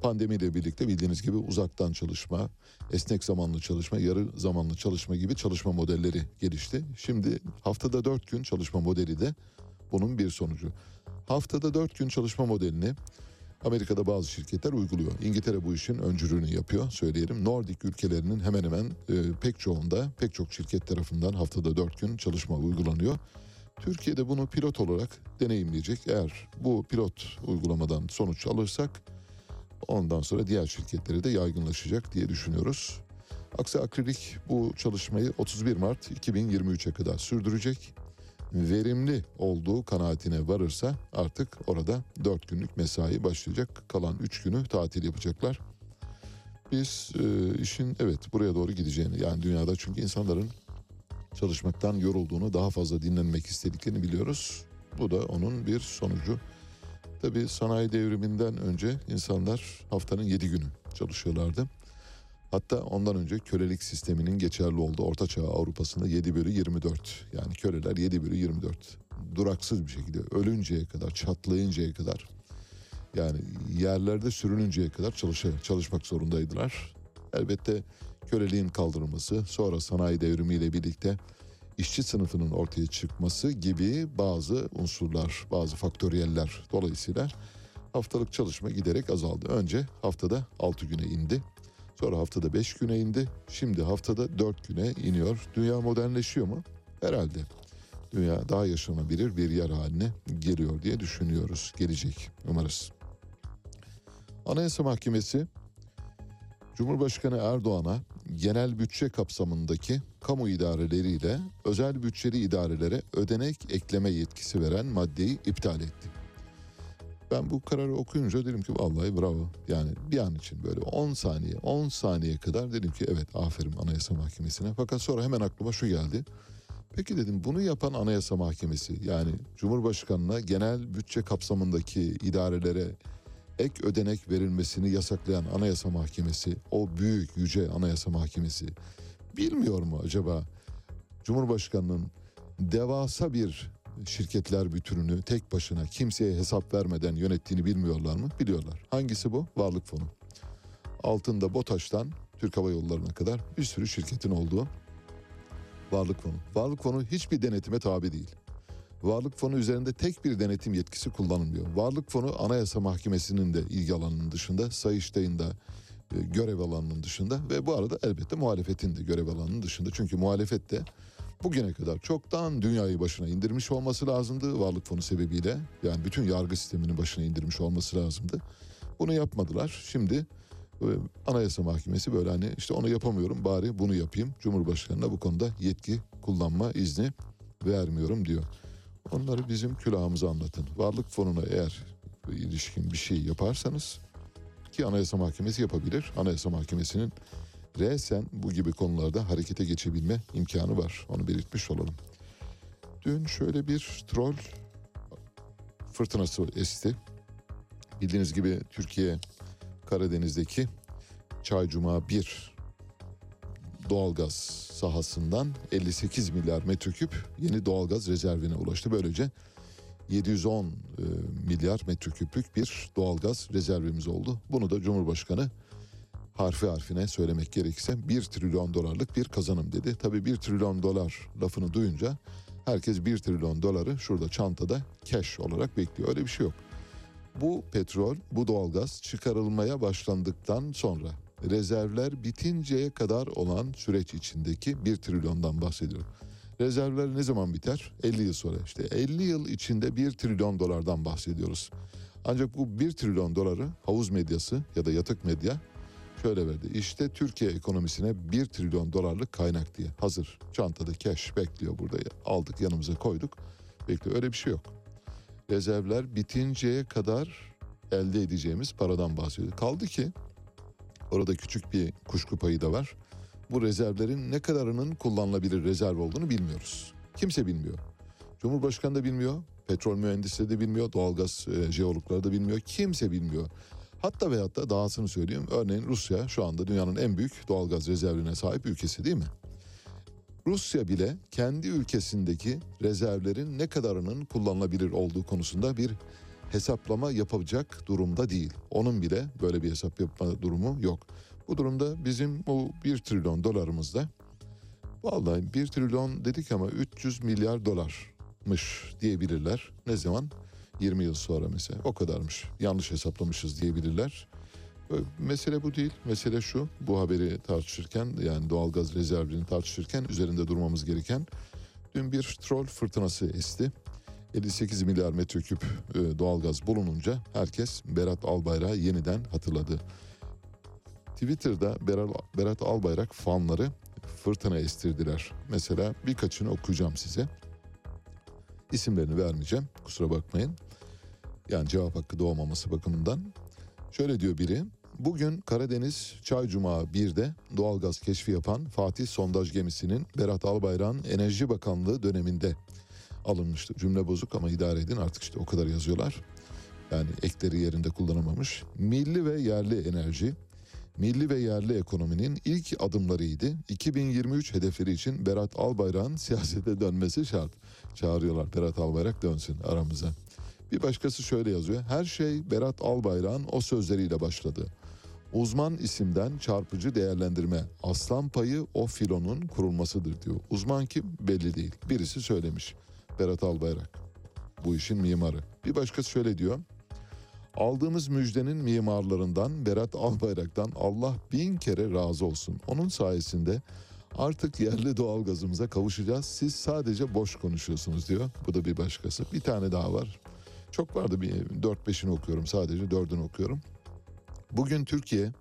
pandemiyle birlikte bildiğiniz gibi uzaktan çalışma, esnek zamanlı çalışma, yarı zamanlı çalışma gibi çalışma modelleri gelişti. Şimdi haftada 4 gün çalışma modeli de bunun bir sonucu. Haftada 4 gün çalışma modelini Amerika'da bazı şirketler uyguluyor. İngiltere bu işin öncülüğünü yapıyor söyleyelim. Nordik ülkelerinin hemen hemen e, pek çoğunda pek çok şirket tarafından haftada 4 gün çalışma uygulanıyor. Türkiye'de bunu pilot olarak deneyimleyecek. Eğer bu pilot uygulamadan sonuç alırsak ondan sonra diğer şirketlere de yaygınlaşacak diye düşünüyoruz. Aksi Akrilik bu çalışmayı 31 Mart 2023'e kadar sürdürecek. Verimli olduğu kanaatine varırsa artık orada 4 günlük mesai başlayacak. Kalan 3 günü tatil yapacaklar. Biz e, işin evet buraya doğru gideceğini yani dünyada çünkü insanların çalışmaktan yorulduğunu daha fazla dinlenmek istediklerini biliyoruz. Bu da onun bir sonucu. Tabii sanayi devriminden önce insanlar haftanın 7 günü çalışıyorlardı. Hatta ondan önce kölelik sisteminin geçerli olduğu Orta Çağ Avrupa'sında 7 bölü 24. Yani köleler 7 bölü 24. Duraksız bir şekilde ölünceye kadar, çatlayıncaya kadar yani yerlerde sürününceye kadar çalışa, çalışmak zorundaydılar. Elbette köleliğin kaldırılması, sonra sanayi devrimiyle birlikte işçi sınıfının ortaya çıkması gibi bazı unsurlar, bazı faktöriyeller dolayısıyla haftalık çalışma giderek azaldı. Önce haftada 6 güne indi. Sonra haftada 5 güne indi. Şimdi haftada 4 güne iniyor. Dünya modernleşiyor mu? Herhalde. Dünya daha yaşanabilir bir yer haline geliyor diye düşünüyoruz. Gelecek umarız. Anayasa Mahkemesi Cumhurbaşkanı Erdoğan'a genel bütçe kapsamındaki kamu idareleriyle özel bütçeli idarelere ödenek ekleme yetkisi veren maddeyi iptal etti. Ben bu kararı okuyunca dedim ki vallahi bravo. Yani bir an için böyle 10 saniye 10 saniye kadar dedim ki evet aferin Anayasa Mahkemesi'ne. Fakat sonra hemen aklıma şu geldi. Peki dedim bunu yapan Anayasa Mahkemesi yani Cumhurbaşkanı'na genel bütçe kapsamındaki idarelere ek ödenek verilmesini yasaklayan Anayasa Mahkemesi, o büyük yüce Anayasa Mahkemesi bilmiyor mu acaba Cumhurbaşkanı'nın devasa bir şirketler bütününü tek başına kimseye hesap vermeden yönettiğini bilmiyorlar mı? Biliyorlar. Hangisi bu? Varlık fonu. Altında BOTAŞ'tan Türk Hava Yolları'na kadar bir sürü şirketin olduğu varlık fonu. Varlık fonu hiçbir denetime tabi değil. Varlık fonu üzerinde tek bir denetim yetkisi kullanılmıyor. Varlık fonu Anayasa Mahkemesi'nin de ilgi alanının dışında, Sayıştay'ın da e, görev alanının dışında ve bu arada elbette muhalefetin de görev alanının dışında. Çünkü muhalefet de bugüne kadar çoktan dünyayı başına indirmiş olması lazımdı varlık fonu sebebiyle. Yani bütün yargı sisteminin başına indirmiş olması lazımdı. Bunu yapmadılar. Şimdi e, Anayasa Mahkemesi böyle hani işte onu yapamıyorum bari bunu yapayım. Cumhurbaşkanına bu konuda yetki kullanma izni vermiyorum diyor. Onları bizim külahımıza anlatın. Varlık fonuna eğer ilişkin bir şey yaparsanız ki Anayasa Mahkemesi yapabilir. Anayasa Mahkemesi'nin resen bu gibi konularda harekete geçebilme imkanı var. Onu belirtmiş olalım. Dün şöyle bir troll fırtınası esti. Bildiğiniz gibi Türkiye Karadeniz'deki Çaycuma 1 doğalgaz sahasından 58 milyar metreküp yeni doğalgaz rezervine ulaştı. Böylece 710 e, milyar metreküplük bir doğalgaz rezervimiz oldu. Bunu da Cumhurbaşkanı harfi harfine söylemek gerekirse 1 trilyon dolarlık bir kazanım dedi. Tabii 1 trilyon dolar lafını duyunca herkes 1 trilyon doları şurada çantada cash olarak bekliyor. Öyle bir şey yok. Bu petrol, bu doğalgaz çıkarılmaya başlandıktan sonra rezervler bitinceye kadar olan süreç içindeki 1 trilyondan bahsediyorum. Rezervler ne zaman biter? 50 yıl sonra. İşte 50 yıl içinde 1 trilyon dolardan bahsediyoruz. Ancak bu 1 trilyon doları havuz medyası ya da yatık medya şöyle verdi. İşte Türkiye ekonomisine 1 trilyon dolarlık kaynak diye hazır çantada cash bekliyor burada. Aldık yanımıza koyduk. Bekliyor. Öyle bir şey yok. Rezervler bitinceye kadar elde edeceğimiz paradan bahsediyor. Kaldı ki orada küçük bir kuşku payı da var. Bu rezervlerin ne kadarının kullanılabilir rezerv olduğunu bilmiyoruz. Kimse bilmiyor. Cumhurbaşkanı da bilmiyor, petrol mühendisleri de bilmiyor, doğalgaz e, jeologları da bilmiyor, kimse bilmiyor. Hatta ve hatta dahasını söyleyeyim. Örneğin Rusya şu anda dünyanın en büyük doğalgaz rezervine sahip ülkesi değil mi? Rusya bile kendi ülkesindeki rezervlerin ne kadarının kullanılabilir olduğu konusunda bir hesaplama yapacak durumda değil. Onun bile böyle bir hesap yapma durumu yok. Bu durumda bizim bu 1 trilyon dolarımızda vallahi 1 trilyon dedik ama 300 milyar dolarmış diyebilirler. Ne zaman? 20 yıl sonra mesela o kadarmış. Yanlış hesaplamışız diyebilirler. Mesele bu değil. Mesele şu. Bu haberi tartışırken yani doğalgaz rezervini tartışırken üzerinde durmamız gereken dün bir troll fırtınası esti. 58 milyar metreküp e, doğalgaz bulununca herkes Berat Albayrak'ı yeniden hatırladı. Twitter'da Berat Albayrak fanları fırtına estirdiler. Mesela birkaçını okuyacağım size. İsimlerini vermeyeceğim kusura bakmayın. Yani cevap hakkı doğmaması bakımından. Şöyle diyor biri. Bugün Karadeniz Çaycuma 1'de doğalgaz keşfi yapan Fatih sondaj gemisinin Berat Albayrak'ın Enerji Bakanlığı döneminde alınmıştı. Cümle bozuk ama idare edin artık işte o kadar yazıyorlar. Yani ekleri yerinde kullanılmamış. Milli ve yerli enerji, milli ve yerli ekonominin ilk adımlarıydı. 2023 hedefleri için Berat Albayrak'ın <laughs> siyasete dönmesi şart. Çağırıyorlar Berat Albayrak dönsün aramıza. Bir başkası şöyle yazıyor. Her şey Berat Albayrak'ın o sözleriyle başladı. Uzman isimden çarpıcı değerlendirme. Aslan payı o filonun kurulmasıdır diyor. Uzman kim? Belli değil. Birisi söylemiş. Berat Albayrak. Bu işin mimarı. Bir başkası şöyle diyor. Aldığımız müjdenin mimarlarından Berat Albayrak'tan Allah bin kere razı olsun. Onun sayesinde artık yerli doğalgazımıza kavuşacağız. Siz sadece boş konuşuyorsunuz diyor. Bu da bir başkası. Bir tane daha var. Çok vardı bir 4-5'ini okuyorum sadece 4'ünü okuyorum. Bugün Türkiye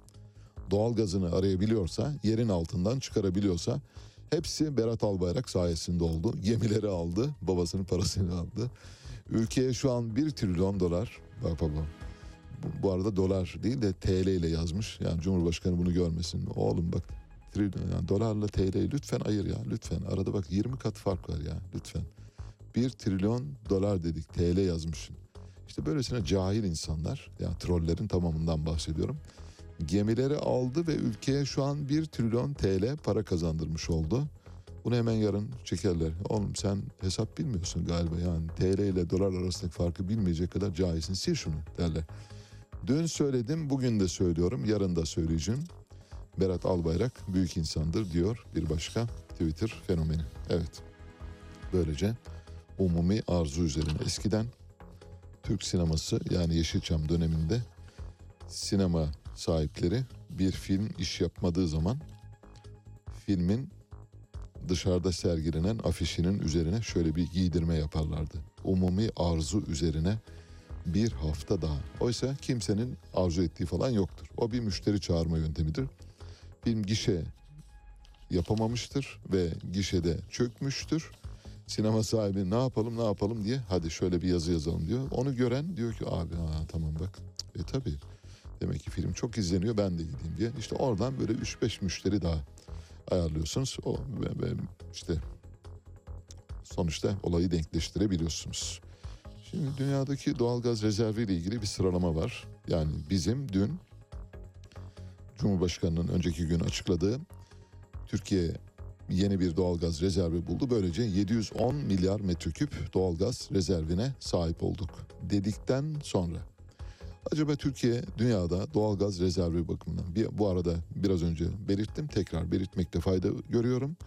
doğalgazını arayabiliyorsa, yerin altından çıkarabiliyorsa hepsi Berat Albayrak sayesinde oldu. Gemileri aldı, babasının parasını aldı. Ülkeye şu an 1 trilyon dolar, bak baba bu arada dolar değil de TL ile yazmış. Yani Cumhurbaşkanı bunu görmesin. Oğlum bak trilyon yani dolarla TL lütfen ayır ya lütfen. Arada bak 20 kat fark var ya lütfen. 1 trilyon dolar dedik TL yazmışsın. İşte böylesine cahil insanlar yani trollerin tamamından bahsediyorum. Gemileri aldı ve ülkeye şu an 1 trilyon TL para kazandırmış oldu. Bunu hemen yarın çekerler. Oğlum sen hesap bilmiyorsun galiba yani TL ile dolar arasındaki farkı bilmeyecek kadar cahilsin sil şunu derler. Dün söyledim bugün de söylüyorum yarın da söyleyeceğim. Berat Albayrak büyük insandır diyor bir başka Twitter fenomeni. Evet böylece umumi arzu üzerine eskiden Türk sineması yani Yeşilçam döneminde sinema sahipleri bir film iş yapmadığı zaman filmin dışarıda sergilenen afişinin üzerine şöyle bir giydirme yaparlardı. Umumi arzu üzerine bir hafta daha. Oysa kimsenin arzu ettiği falan yoktur. O bir müşteri çağırma yöntemidir. Film gişe yapamamıştır ve gişede çökmüştür. Sinema sahibi ne yapalım ne yapalım diye hadi şöyle bir yazı yazalım diyor. Onu gören diyor ki abi ha, tamam bak e tabi demek ki film çok izleniyor ben de gideyim diye. İşte oradan böyle 3-5 müşteri daha ayarlıyorsunuz. O ve, ve işte sonuçta olayı denkleştirebiliyorsunuz. Şimdi dünyadaki doğalgaz rezervi ile ilgili bir sıralama var. Yani bizim dün Cumhurbaşkanı'nın önceki gün açıkladığı Türkiye yeni bir doğalgaz rezervi buldu. Böylece 710 milyar metreküp doğalgaz rezervine sahip olduk dedikten sonra acaba Türkiye dünyada doğalgaz rezervi bakımından bir, bu arada biraz önce belirttim tekrar belirtmekte fayda görüyorum.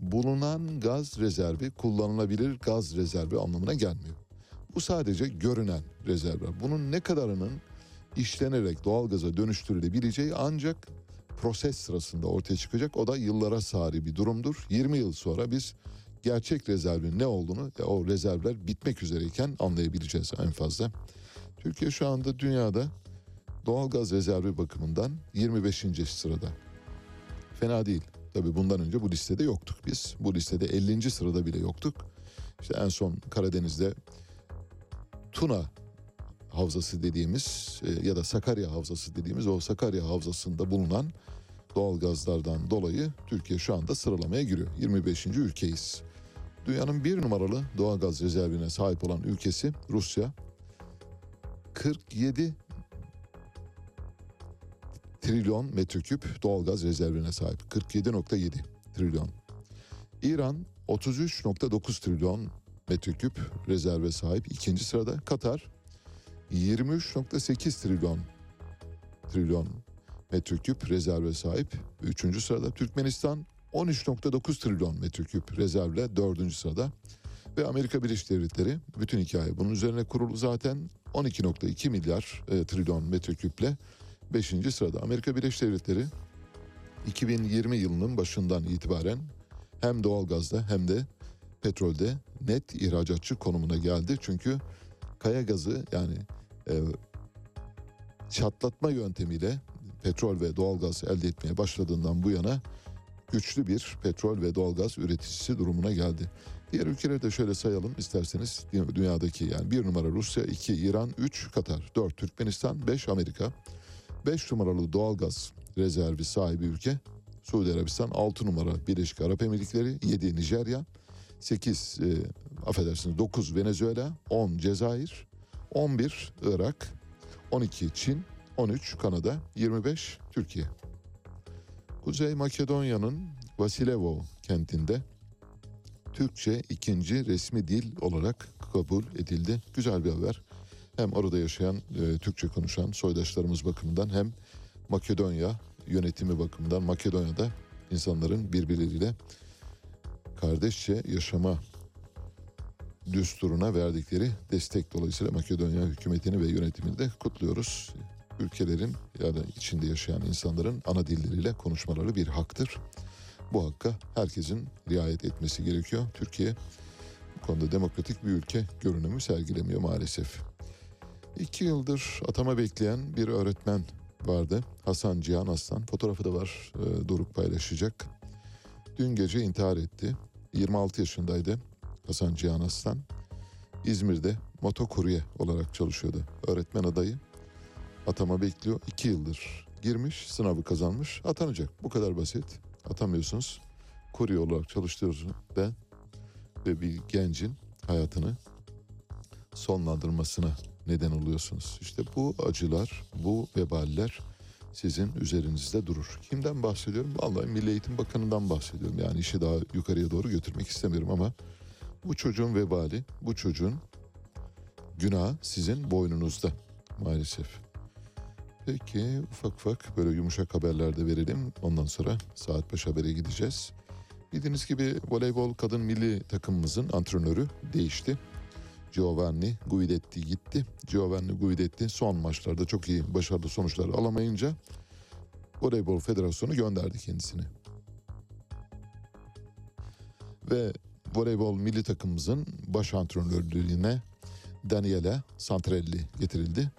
Bulunan gaz rezervi kullanılabilir gaz rezervi anlamına gelmiyor. Bu sadece görünen rezervler. Bunun ne kadarının işlenerek doğalgaza dönüştürülebileceği ancak proses sırasında ortaya çıkacak. O da yıllara sari bir durumdur. 20 yıl sonra biz gerçek rezervin ne olduğunu o rezervler bitmek üzereyken anlayabileceğiz en fazla. Türkiye şu anda dünyada doğalgaz rezervi bakımından 25. sırada. Fena değil. Tabii bundan önce bu listede yoktuk biz. Bu listede 50. sırada bile yoktuk. İşte en son Karadeniz'de Tuna Havzası dediğimiz e, ya da Sakarya Havzası dediğimiz o Sakarya Havzası'nda bulunan doğalgazlardan dolayı Türkiye şu anda sıralamaya giriyor. 25. ülkeyiz. Dünyanın bir numaralı doğalgaz rezervine sahip olan ülkesi Rusya. 47 trilyon metreküp doğalgaz rezervine sahip. 47.7 trilyon. İran 33.9 trilyon metreküp rezerve sahip. ikinci sırada Katar 23.8 trilyon trilyon metreküp rezerve sahip. Üçüncü sırada Türkmenistan 13.9 trilyon metreküp rezervle dördüncü sırada. Ve Amerika Birleşik Devletleri bütün hikaye bunun üzerine kurulu zaten 12.2 milyar e, trilyon metreküple 5. sırada. Amerika Birleşik Devletleri 2020 yılının başından itibaren hem doğalgazda hem de petrolde net ihracatçı konumuna geldi. Çünkü kaya gazı yani e, çatlatma yöntemiyle petrol ve doğalgaz elde etmeye başladığından bu yana güçlü bir petrol ve doğalgaz üreticisi durumuna geldi. Diğer ülkeleri de şöyle sayalım isterseniz dünyadaki yani bir numara Rusya, iki İran, üç Katar, dört Türkmenistan, beş Amerika, beş numaralı doğalgaz rezervi sahibi ülke Suudi Arabistan, altı numara Birleşik Arap Emirlikleri, yedi Nijerya, sekiz e, affedersiniz 9 Venezuela, 10 Cezayir, 11 Irak, 12 Çin, 13 Kanada, 25 Türkiye. Kuzey Makedonya'nın Vasilevo kentinde Türkçe ikinci resmi dil olarak kabul edildi. Güzel bir haber. Hem orada yaşayan e, Türkçe konuşan soydaşlarımız bakımından hem Makedonya yönetimi bakımından Makedonya'da insanların birbirleriyle kardeşçe yaşama düsturuna verdikleri destek dolayısıyla Makedonya hükümetini ve yönetimini de kutluyoruz. Ülkelerin yani içinde yaşayan insanların ana dilleriyle konuşmaları bir haktır. Bu hakka herkesin riayet etmesi gerekiyor. Türkiye bu konuda demokratik bir ülke görünümü sergilemiyor maalesef. İki yıldır atama bekleyen bir öğretmen vardı. Hasan Cihan Aslan. Fotoğrafı da var. E, Doruk paylaşacak. Dün gece intihar etti. 26 yaşındaydı Hasan Cihan Aslan. İzmir'de motokurye olarak çalışıyordu. Öğretmen adayı. Atama bekliyor. İki yıldır girmiş, sınavı kazanmış, atanacak. Bu kadar basit. Atamıyorsunuz. Kurye olarak çalıştırıyorsunuz ve, ve bir gencin hayatını sonlandırmasına neden oluyorsunuz. İşte bu acılar, bu veballer sizin üzerinizde durur. Kimden bahsediyorum? Vallahi Milli Eğitim Bakanı'ndan bahsediyorum. Yani işi daha yukarıya doğru götürmek istemiyorum ama bu çocuğun vebali, bu çocuğun günahı sizin boynunuzda maalesef. Peki ufak ufak böyle yumuşak haberler de verelim. Ondan sonra saat 5 habere gideceğiz. Bildiğiniz gibi voleybol kadın milli takımımızın antrenörü değişti. Giovanni Guidetti gitti. Giovanni Guidetti son maçlarda çok iyi başarılı sonuçlar alamayınca Voleybol Federasyonu gönderdi kendisini. Ve voleybol milli takımımızın baş antrenörlüğüne Daniele Santrelli getirildi.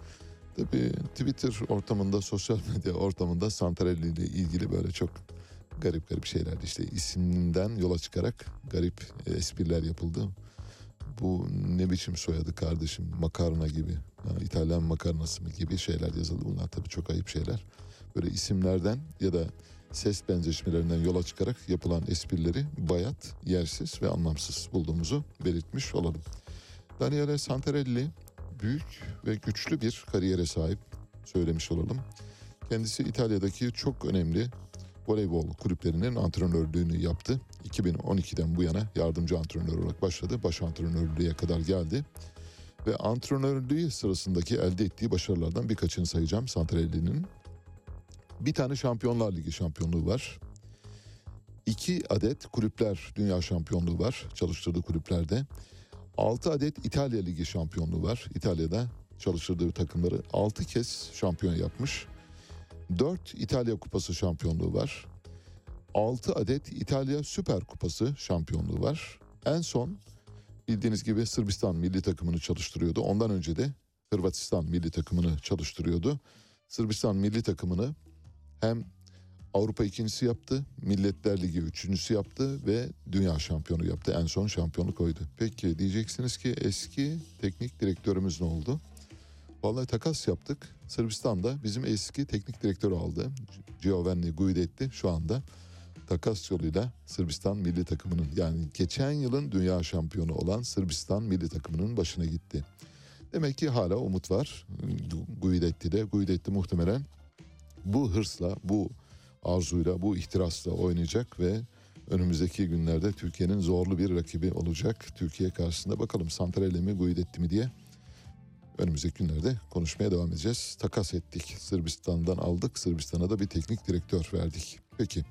Tabii Twitter ortamında, sosyal medya ortamında Santrelli ile ilgili böyle çok garip garip şeyler işte isminden yola çıkarak garip espriler yapıldı. Bu ne biçim soyadı kardeşim makarna gibi yani İtalyan makarnası mı gibi şeyler yazıldı. Bunlar tabii çok ayıp şeyler. Böyle isimlerden ya da ses benzeşmelerinden yola çıkarak yapılan esprileri bayat, yersiz ve anlamsız bulduğumuzu belirtmiş olalım. Daniele Santarelli büyük ve güçlü bir kariyere sahip söylemiş olalım. Kendisi İtalya'daki çok önemli voleybol kulüplerinin antrenörlüğünü yaptı. 2012'den bu yana yardımcı antrenör olarak başladı. Baş antrenörlüğe kadar geldi. Ve antrenörlüğü sırasındaki elde ettiği başarılardan birkaçını sayacağım Santarelli'nin. Bir tane Şampiyonlar Ligi şampiyonluğu var. İki adet kulüpler dünya şampiyonluğu var çalıştırdığı kulüplerde. 6 adet İtalya Ligi şampiyonluğu var. İtalya'da çalıştırdığı takımları 6 kez şampiyon yapmış. 4 İtalya Kupası şampiyonluğu var. 6 adet İtalya Süper Kupası şampiyonluğu var. En son bildiğiniz gibi Sırbistan milli takımını çalıştırıyordu. Ondan önce de Hırvatistan milli takımını çalıştırıyordu. Sırbistan milli takımını hem Avrupa ikincisi yaptı, Milletler Ligi üçüncüsü yaptı ve dünya şampiyonu yaptı. En son şampiyonluk oydu. Peki diyeceksiniz ki eski teknik direktörümüz ne oldu? Vallahi takas yaptık. Sırbistan'da bizim eski teknik direktörü aldı. Giovanni Guidetti şu anda takas yoluyla Sırbistan milli takımının yani geçen yılın dünya şampiyonu olan Sırbistan milli takımının başına gitti. Demek ki hala umut var Guidetti'de. Guidetti muhtemelen bu hırsla, bu arzuyla, bu ihtirasla oynayacak ve önümüzdeki günlerde Türkiye'nin zorlu bir rakibi olacak. Türkiye karşısında bakalım Santarelli mi, Guidetti mi diye önümüzdeki günlerde konuşmaya devam edeceğiz. Takas ettik. Sırbistan'dan aldık. Sırbistan'a da bir teknik direktör verdik. Peki.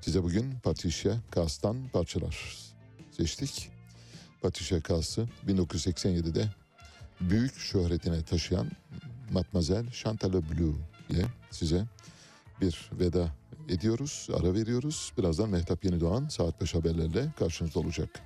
Size bugün Patricia Kaas'tan parçalar seçtik. Patricia Kaas'ı 1987'de büyük şöhretine taşıyan Matmazel Chantal Bleu'ye size bir veda ediyoruz, ara veriyoruz. Birazdan Mehtap Yeni Doğan saat 5 haberlerle karşınızda olacak.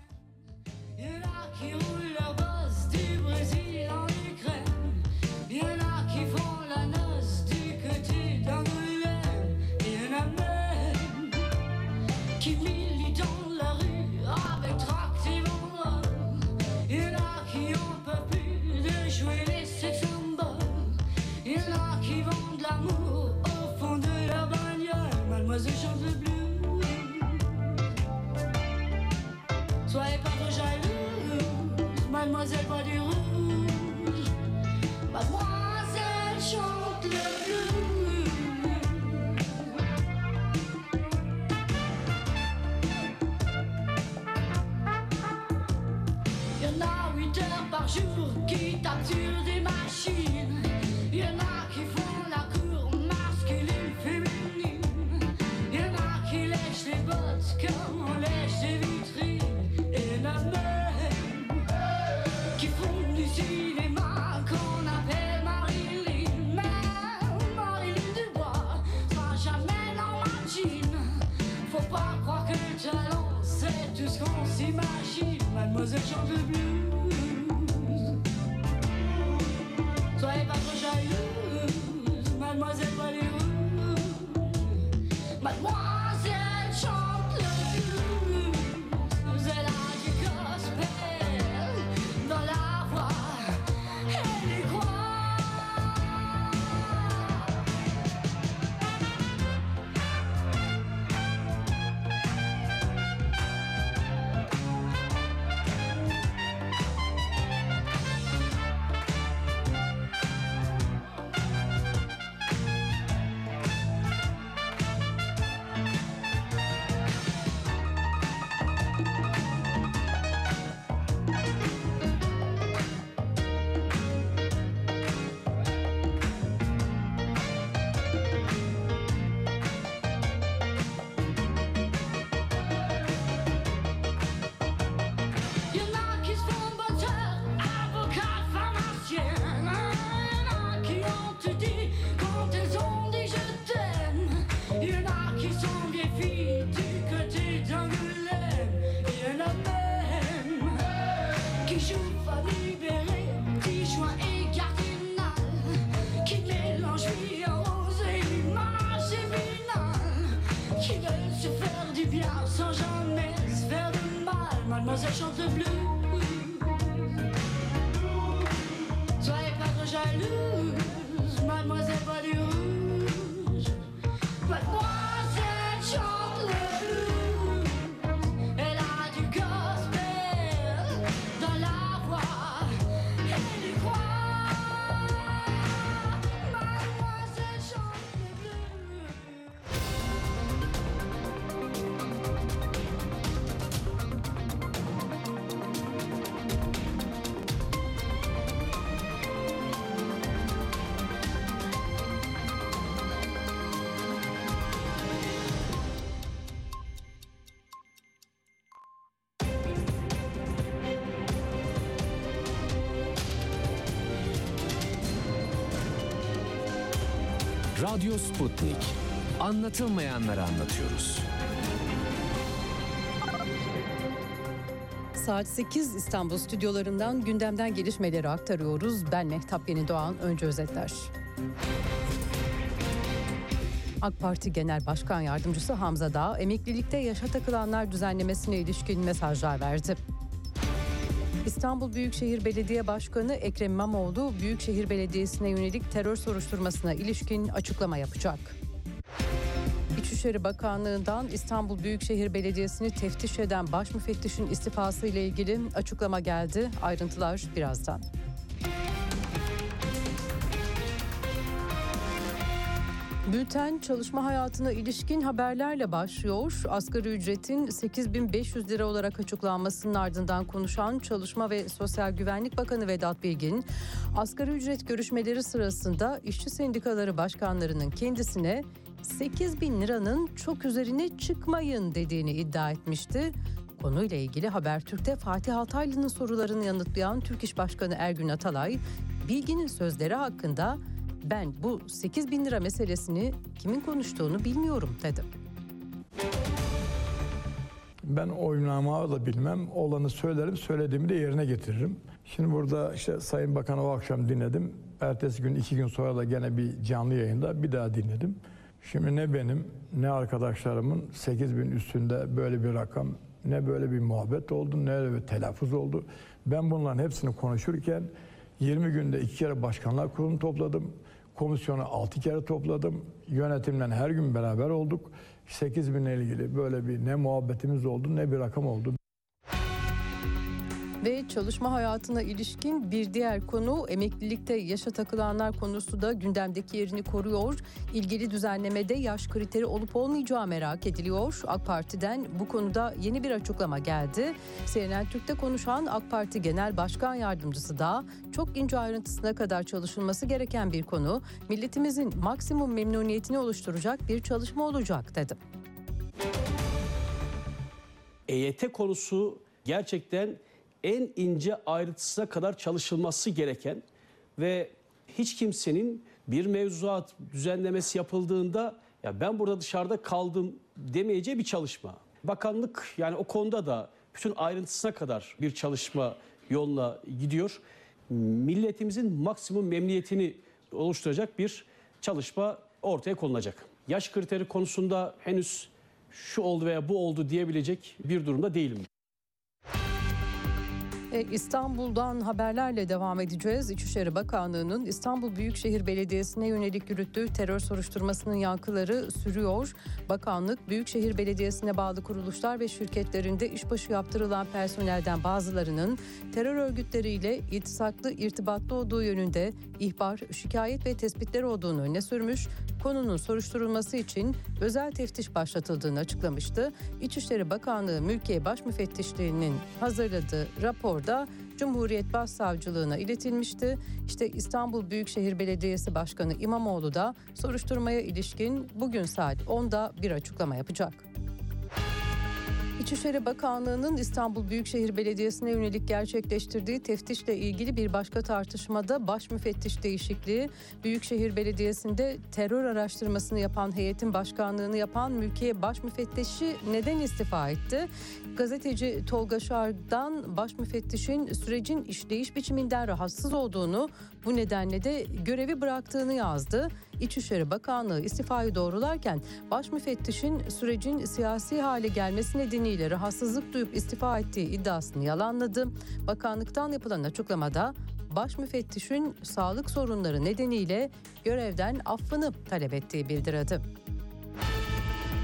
Mademoiselle chante Radyo Sputnik. Anlatılmayanları anlatıyoruz. Saat 8 İstanbul stüdyolarından gündemden gelişmeleri aktarıyoruz. Ben Mehtap Yeni Doğan. Önce özetler. AK Parti Genel Başkan Yardımcısı Hamza Dağ, emeklilikte yaşa takılanlar düzenlemesine ilişkin mesajlar verdi. İstanbul Büyükşehir Belediye Başkanı Ekrem İmamoğlu, Büyükşehir Belediyesi'ne yönelik terör soruşturmasına ilişkin açıklama yapacak. İçişleri Bakanlığı'ndan İstanbul Büyükşehir Belediyesi'ni teftiş eden baş müfettişin istifası ile ilgili açıklama geldi. Ayrıntılar birazdan. Bülten çalışma hayatına ilişkin haberlerle başlıyor. Asgari ücretin 8500 lira olarak açıklanmasının ardından konuşan Çalışma ve Sosyal Güvenlik Bakanı Vedat Bilgin, asgari ücret görüşmeleri sırasında işçi sendikaları başkanlarının kendisine 8 bin liranın çok üzerine çıkmayın dediğini iddia etmişti. Konuyla ilgili Habertürk'te Fatih Altaylı'nın sorularını yanıtlayan Türk İş Başkanı Ergün Atalay, Bilgin'in sözleri hakkında ben bu 8 bin lira meselesini kimin konuştuğunu bilmiyorum dedi. Ben oynamağı da bilmem. Olanı söylerim, söylediğimi de yerine getiririm. Şimdi burada işte Sayın Bakan'ı o akşam dinledim. Ertesi gün, iki gün sonra da gene bir canlı yayında bir daha dinledim. Şimdi ne benim ne arkadaşlarımın 8 bin üstünde böyle bir rakam ne böyle bir muhabbet oldu ne öyle bir telaffuz oldu. Ben bunların hepsini konuşurken 20 günde iki kere başkanlar kurulu topladım. Komisyonu 6 kere topladım. Yönetimle her gün beraber olduk. 8 binle ilgili böyle bir ne muhabbetimiz oldu ne bir rakam oldu. Ve çalışma hayatına ilişkin bir diğer konu emeklilikte yaşa takılanlar konusu da gündemdeki yerini koruyor. İlgili düzenlemede yaş kriteri olup olmayacağı merak ediliyor. AK Parti'den bu konuda yeni bir açıklama geldi. CNN Türk'te konuşan AK Parti Genel Başkan Yardımcısı da çok ince ayrıntısına kadar çalışılması gereken bir konu. Milletimizin maksimum memnuniyetini oluşturacak bir çalışma olacak dedi. EYT konusu gerçekten en ince ayrıntısına kadar çalışılması gereken ve hiç kimsenin bir mevzuat düzenlemesi yapıldığında ya ben burada dışarıda kaldım demeyeceği bir çalışma. Bakanlık yani o konuda da bütün ayrıntısına kadar bir çalışma yoluna gidiyor. Milletimizin maksimum memnuniyetini oluşturacak bir çalışma ortaya konulacak. Yaş kriteri konusunda henüz şu oldu veya bu oldu diyebilecek bir durumda değilim. E, İstanbul'dan haberlerle devam edeceğiz. İçişleri Bakanlığı'nın İstanbul Büyükşehir Belediyesi'ne yönelik yürüttüğü terör soruşturmasının yankıları sürüyor. Bakanlık, Büyükşehir Belediyesi'ne bağlı kuruluşlar ve şirketlerinde işbaşı yaptırılan personelden bazılarının terör örgütleriyle iltisaklı, irtibatlı olduğu yönünde ihbar, şikayet ve tespitler olduğunu öne sürmüş. Konunun soruşturulması için özel teftiş başlatıldığını açıklamıştı. İçişleri Bakanlığı Mülkiye Baş Müfettişliği'nin hazırladığı raporda Cumhuriyet Başsavcılığına iletilmişti. İşte İstanbul Büyükşehir Belediyesi Başkanı İmamoğlu da soruşturmaya ilişkin bugün saat 10'da bir açıklama yapacak. İçişleri Bakanlığı'nın İstanbul Büyükşehir Belediyesi'ne yönelik gerçekleştirdiği teftişle ilgili bir başka tartışmada baş müfettiş değişikliği Büyükşehir Belediyesi'nde terör araştırmasını yapan heyetin başkanlığını yapan mülkiye baş müfettişi neden istifa etti? Gazeteci Tolga Şar'dan baş müfettişin sürecin işleyiş biçiminden rahatsız olduğunu bu nedenle de görevi bıraktığını yazdı. İçişleri Bakanlığı istifayı doğrularken baş müfettişin sürecin siyasi hale gelmesi nedeniyle rahatsızlık duyup istifa ettiği iddiasını yalanladı. Bakanlıktan yapılan açıklamada baş müfettişin sağlık sorunları nedeniyle görevden affını talep ettiği bildirildi.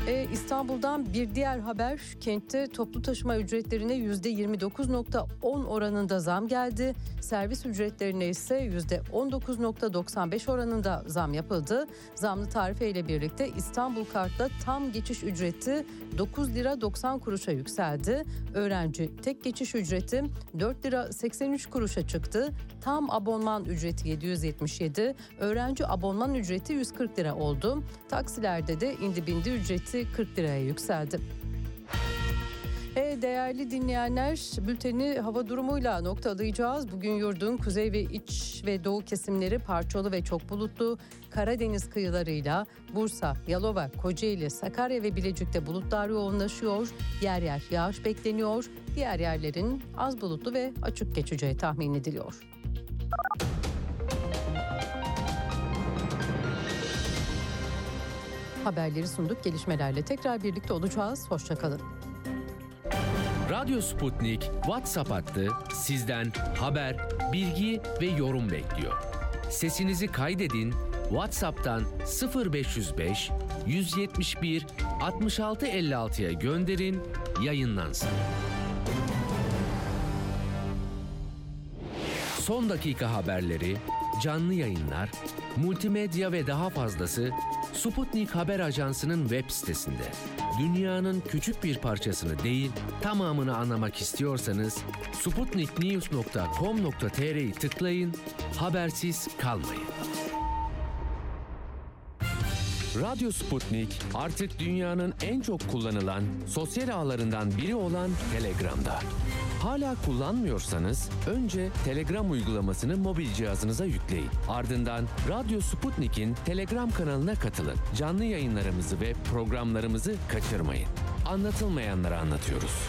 E, İstanbul'dan bir diğer haber kentte toplu taşıma ücretlerine %29.10 oranında zam geldi. Servis ücretlerine ise %19.95 oranında zam yapıldı. Zamlı tarife ile birlikte İstanbul Kart'ta tam geçiş ücreti 9 lira 90 kuruşa yükseldi. Öğrenci tek geçiş ücreti 4 lira 83 kuruşa çıktı. Tam abonman ücreti 777, öğrenci abonman ücreti 140 lira oldu. Taksilerde de indi bindi ücreti 40 liraya yükseldi. E, değerli dinleyenler bülteni hava durumuyla noktalayacağız. Bugün yurdun kuzey ve iç ve doğu kesimleri parçalı ve çok bulutlu. Karadeniz kıyılarıyla Bursa, Yalova, Kocaeli, Sakarya ve Bilecik'te bulutlar yoğunlaşıyor. Yer yer yağış bekleniyor. Diğer yerlerin az bulutlu ve açık geçeceği tahmin ediliyor. Haberleri sunduk. Gelişmelerle tekrar birlikte olacağız. Hoşçakalın. Radyo Sputnik WhatsApp hattı sizden haber, bilgi ve yorum bekliyor. Sesinizi kaydedin. WhatsApp'tan 0505 171 66 56'ya gönderin, yayınlansın. Son dakika haberleri, canlı yayınlar, multimedya ve daha fazlası Sputnik Haber Ajansı'nın web sitesinde. Dünyanın küçük bir parçasını değil, tamamını anlamak istiyorsanız sputniknews.com.tr'yi tıklayın, habersiz kalmayın. Radyo Sputnik artık dünyanın en çok kullanılan sosyal ağlarından biri olan Telegram'da. Hala kullanmıyorsanız önce Telegram uygulamasını mobil cihazınıza yükleyin. Ardından Radyo Sputnik'in Telegram kanalına katılın. Canlı yayınlarımızı ve programlarımızı kaçırmayın. Anlatılmayanları anlatıyoruz.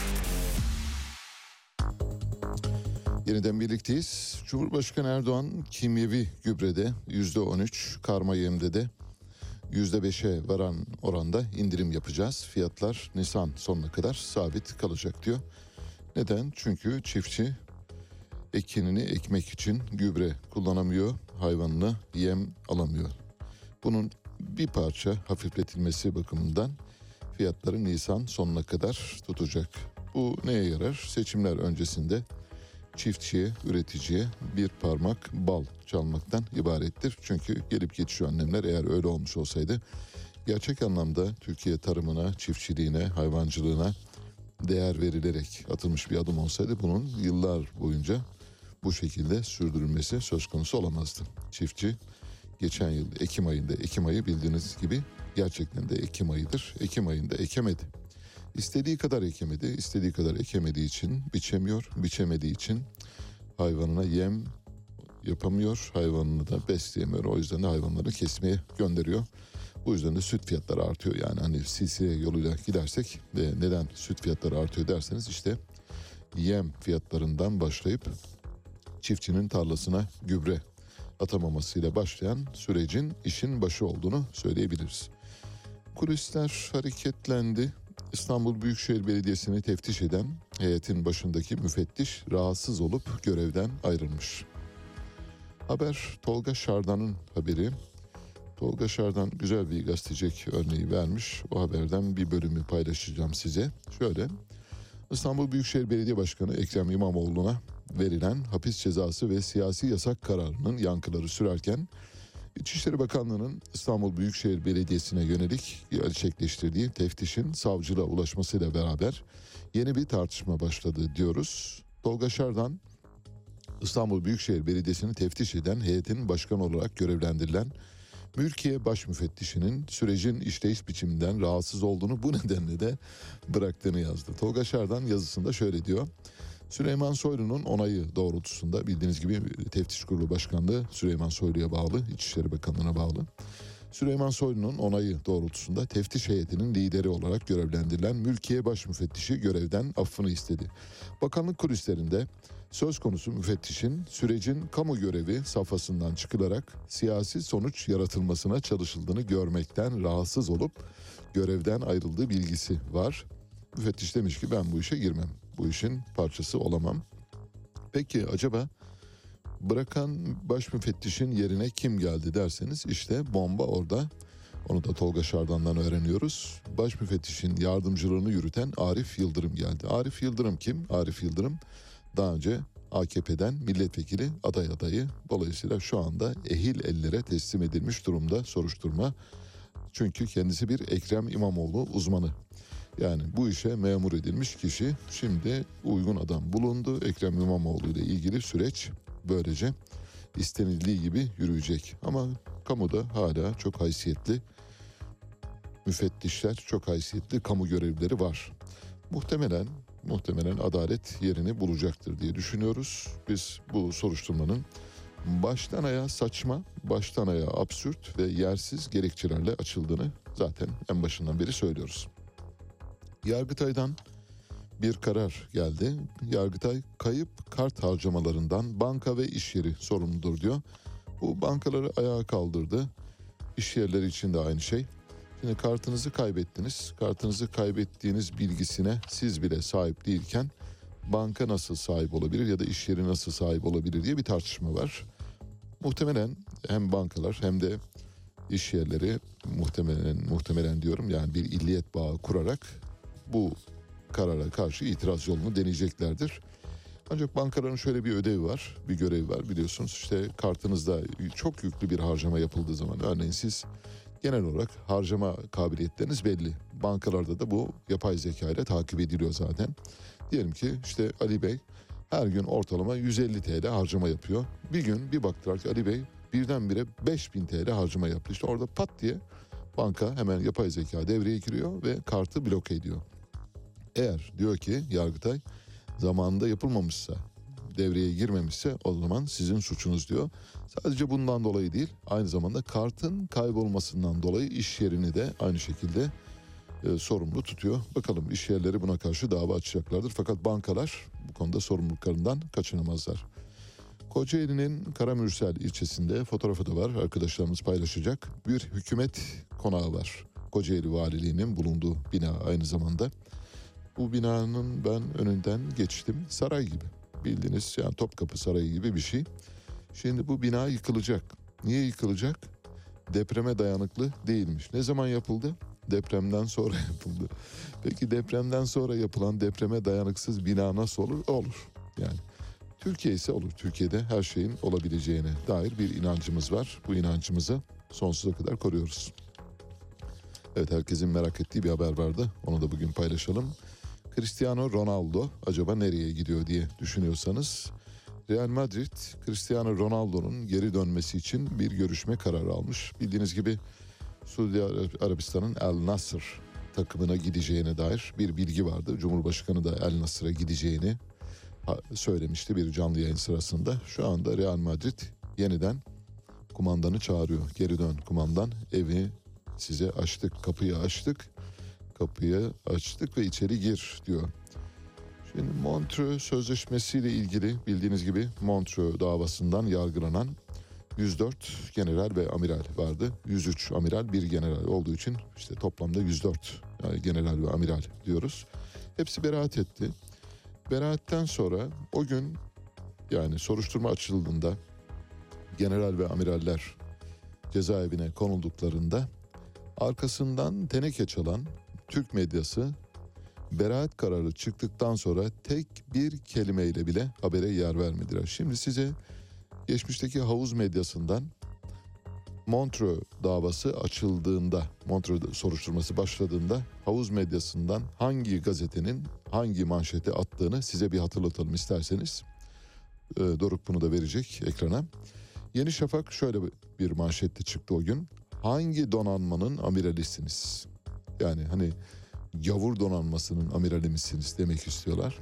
Yeniden birlikteyiz. Cumhurbaşkanı Erdoğan kimyevi gübrede %13, karma yemde de %5'e varan oranda indirim yapacağız. Fiyatlar Nisan sonuna kadar sabit kalacak diyor. Neden? Çünkü çiftçi ekinini ekmek için gübre kullanamıyor, hayvanına yem alamıyor. Bunun bir parça hafifletilmesi bakımından fiyatları Nisan sonuna kadar tutacak. Bu neye yarar? Seçimler öncesinde çiftçiye, üreticiye bir parmak bal çalmaktan ibarettir. Çünkü gelip geçiyor annemler eğer öyle olmuş olsaydı gerçek anlamda Türkiye tarımına, çiftçiliğine, hayvancılığına değer verilerek atılmış bir adım olsaydı bunun yıllar boyunca bu şekilde sürdürülmesi söz konusu olamazdı. Çiftçi geçen yıl Ekim ayında, Ekim ayı bildiğiniz gibi gerçekten de Ekim ayıdır. Ekim ayında ekemedi. İstediği kadar ekemedi. istediği kadar ekemediği için biçemiyor. Biçemediği için hayvanına yem yapamıyor. Hayvanını da besleyemiyor. O yüzden de hayvanları kesmeye gönderiyor. Bu yüzden de süt fiyatları artıyor. Yani hani silsile yoluyla gidersek ve neden süt fiyatları artıyor derseniz işte yem fiyatlarından başlayıp çiftçinin tarlasına gübre atamamasıyla başlayan sürecin işin başı olduğunu söyleyebiliriz. Kulisler hareketlendi. İstanbul Büyükşehir Belediyesi'ni teftiş eden heyetin başındaki müfettiş rahatsız olup görevden ayrılmış. Haber Tolga Şardan'ın haberi. Tolga Şardan güzel bir gazetecilik örneği vermiş. O haberden bir bölümü paylaşacağım size. Şöyle. İstanbul Büyükşehir Belediye Başkanı Ekrem İmamoğlu'na verilen hapis cezası ve siyasi yasak kararının yankıları sürerken İçişleri Bakanlığı'nın İstanbul Büyükşehir Belediyesi'ne yönelik gerçekleştirdiği teftişin savcılığa ulaşmasıyla beraber yeni bir tartışma başladı diyoruz. Tolga Şardan İstanbul Büyükşehir Belediyesi'ni teftiş eden heyetin başkanı olarak görevlendirilen Mülkiye Baş Müfettişinin sürecin işleyiş biçiminden rahatsız olduğunu bu <laughs> nedenle de bıraktığını yazdı. Tolga Şardan yazısında şöyle diyor. Süleyman Soylu'nun onayı doğrultusunda bildiğiniz gibi Teftiş Kurulu Başkanlığı Süleyman Soylu'ya bağlı, İçişleri Bakanlığı'na bağlı. Süleyman Soylu'nun onayı doğrultusunda teftiş heyetinin lideri olarak görevlendirilen Mülkiye Baş Müfettişi görevden affını istedi. Bakanlık kulislerinde söz konusu müfettişin sürecin kamu görevi safhasından çıkılarak siyasi sonuç yaratılmasına çalışıldığını görmekten rahatsız olup görevden ayrıldığı bilgisi var. Müfettiş demiş ki ben bu işe girmem. Bu işin parçası olamam. Peki acaba bırakan baş müfettişin yerine kim geldi derseniz işte bomba orada. Onu da Tolga Şardan'dan öğreniyoruz. Baş müfettişin yardımcılığını yürüten Arif Yıldırım geldi. Arif Yıldırım kim? Arif Yıldırım daha önce AKP'den milletvekili aday adayı. Dolayısıyla şu anda ehil ellere teslim edilmiş durumda soruşturma. Çünkü kendisi bir Ekrem İmamoğlu uzmanı. Yani bu işe memur edilmiş kişi şimdi uygun adam bulundu. Ekrem İmamoğlu ile ilgili süreç böylece istenildiği gibi yürüyecek. Ama kamuda hala çok haysiyetli müfettişler, çok haysiyetli kamu görevlileri var. Muhtemelen muhtemelen adalet yerini bulacaktır diye düşünüyoruz. Biz bu soruşturmanın baştan ayağa saçma, baştan ayağa absürt ve yersiz gerekçelerle açıldığını zaten en başından beri söylüyoruz. Yargıtay'dan bir karar geldi. Yargıtay kayıp kart harcamalarından banka ve iş yeri sorumludur diyor. Bu bankaları ayağa kaldırdı. İş yerleri için de aynı şey. Şimdi kartınızı kaybettiniz. Kartınızı kaybettiğiniz bilgisine siz bile sahip değilken banka nasıl sahip olabilir ya da iş yeri nasıl sahip olabilir diye bir tartışma var. Muhtemelen hem bankalar hem de iş yerleri muhtemelen muhtemelen diyorum yani bir illiyet bağı kurarak bu karara karşı itiraz yolunu deneyeceklerdir. Ancak bankaların şöyle bir ödevi var, bir görevi var biliyorsunuz. İşte kartınızda çok yüklü bir harcama yapıldığı zaman örneğin siz genel olarak harcama kabiliyetleriniz belli. Bankalarda da bu yapay zeka ile takip ediliyor zaten. Diyelim ki işte Ali Bey her gün ortalama 150 TL harcama yapıyor. Bir gün bir baktılar ki Ali Bey birdenbire 5000 TL harcama yaptı. İşte orada pat diye banka hemen yapay zeka devreye giriyor ve kartı bloke ediyor. Eğer diyor ki Yargıtay zamanında yapılmamışsa, devreye girmemişse o zaman sizin suçunuz diyor. Sadece bundan dolayı değil, aynı zamanda kartın kaybolmasından dolayı iş yerini de aynı şekilde e, sorumlu tutuyor. Bakalım iş yerleri buna karşı dava açacaklardır. Fakat bankalar bu konuda sorumluluklarından kaçınamazlar. Kocaeli'nin Karamürsel ilçesinde fotoğrafı da var. Arkadaşlarımız paylaşacak. Bir hükümet konağı var. Kocaeli Valiliği'nin bulunduğu bina aynı zamanda. Bu binanın ben önünden geçtim. Saray gibi. Bildiğiniz yani Topkapı Sarayı gibi bir şey. Şimdi bu bina yıkılacak. Niye yıkılacak? Depreme dayanıklı değilmiş. Ne zaman yapıldı? Depremden sonra <laughs> yapıldı. Peki depremden sonra yapılan depreme dayanıksız bina nasıl olur? Olur. Yani Türkiye ise olur. Türkiye'de her şeyin olabileceğine dair bir inancımız var. Bu inancımızı sonsuza kadar koruyoruz. Evet herkesin merak ettiği bir haber vardı. Onu da bugün paylaşalım. Cristiano Ronaldo acaba nereye gidiyor diye düşünüyorsanız Real Madrid Cristiano Ronaldo'nun geri dönmesi için bir görüşme kararı almış. Bildiğiniz gibi Suudi Arabistan'ın El Nasr takımına gideceğine dair bir bilgi vardı. Cumhurbaşkanı da El Nasr'a gideceğini söylemişti bir canlı yayın sırasında. Şu anda Real Madrid yeniden kumandanı çağırıyor. Geri dön kumandan evi size açtık kapıyı açtık kapıyı açtık ve içeri gir diyor. Şimdi Montreux sözleşmesiyle ilgili bildiğiniz gibi Montreux davasından yargılanan 104 general ve amiral vardı. 103 amiral bir general olduğu için işte toplamda 104 yani general ve amiral diyoruz. Hepsi beraat etti. Beraatten sonra o gün yani soruşturma açıldığında general ve amiraller cezaevine konulduklarında arkasından teneke çalan Türk medyası beraat kararı çıktıktan sonra tek bir kelimeyle bile habere yer vermediler. Şimdi size geçmişteki havuz medyasından Montreux davası açıldığında, Montreux soruşturması başladığında havuz medyasından hangi gazetenin hangi manşeti attığını size bir hatırlatalım isterseniz. Ee, Doruk bunu da verecek ekrana. Yeni Şafak şöyle bir manşette çıktı o gün. Hangi donanmanın amiralisiniz? Yani hani gavur donanmasının amirali misiniz demek istiyorlar.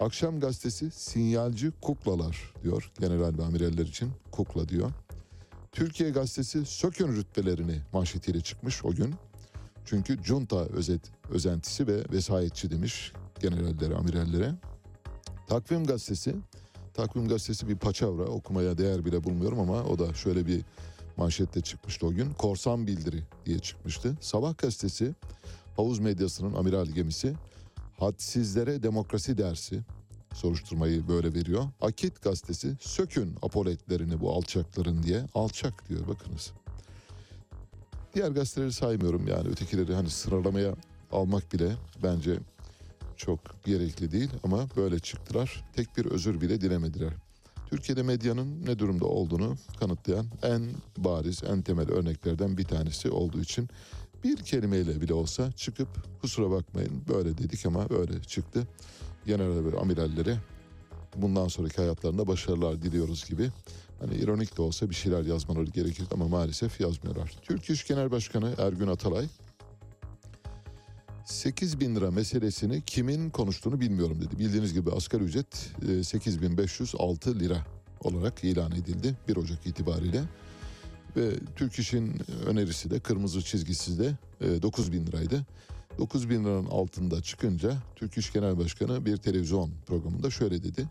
Akşam gazetesi sinyalci kuklalar diyor general ve amiraller için kukla diyor. Türkiye gazetesi sökün rütbelerini manşetiyle çıkmış o gün. Çünkü junta özet, özentisi ve vesayetçi demiş generallere, amirallere. Takvim gazetesi, takvim gazetesi bir paçavra okumaya değer bile bulmuyorum ama o da şöyle bir manşette çıkmıştı o gün. Korsan bildiri diye çıkmıştı. Sabah gazetesi havuz medyasının amiral gemisi hadsizlere demokrasi dersi soruşturmayı böyle veriyor. Akit gazetesi sökün apoletlerini bu alçakların diye alçak diyor bakınız. Diğer gazeteleri saymıyorum yani ötekileri hani sıralamaya almak bile bence çok gerekli değil ama böyle çıktılar. Tek bir özür bile dilemediler. Türkiye'de medyanın ne durumda olduğunu kanıtlayan en bariz, en temel örneklerden bir tanesi olduğu için bir kelimeyle bile olsa çıkıp kusura bakmayın böyle dedik ama öyle çıktı. General ve amirallere bundan sonraki hayatlarında başarılar diliyoruz gibi. Hani ironik de olsa bir şeyler yazmaları gerekir ama maalesef yazmıyorlar. Türk İş Genel Başkanı Ergün Atalay 8 bin lira meselesini kimin konuştuğunu bilmiyorum dedi. Bildiğiniz gibi asgari ücret e, 8506 lira olarak ilan edildi 1 Ocak itibariyle. Ve Türk İş'in önerisi de kırmızı çizgisi de e, 9 bin liraydı. 9 bin liranın altında çıkınca Türk İş Genel Başkanı bir televizyon programında şöyle dedi.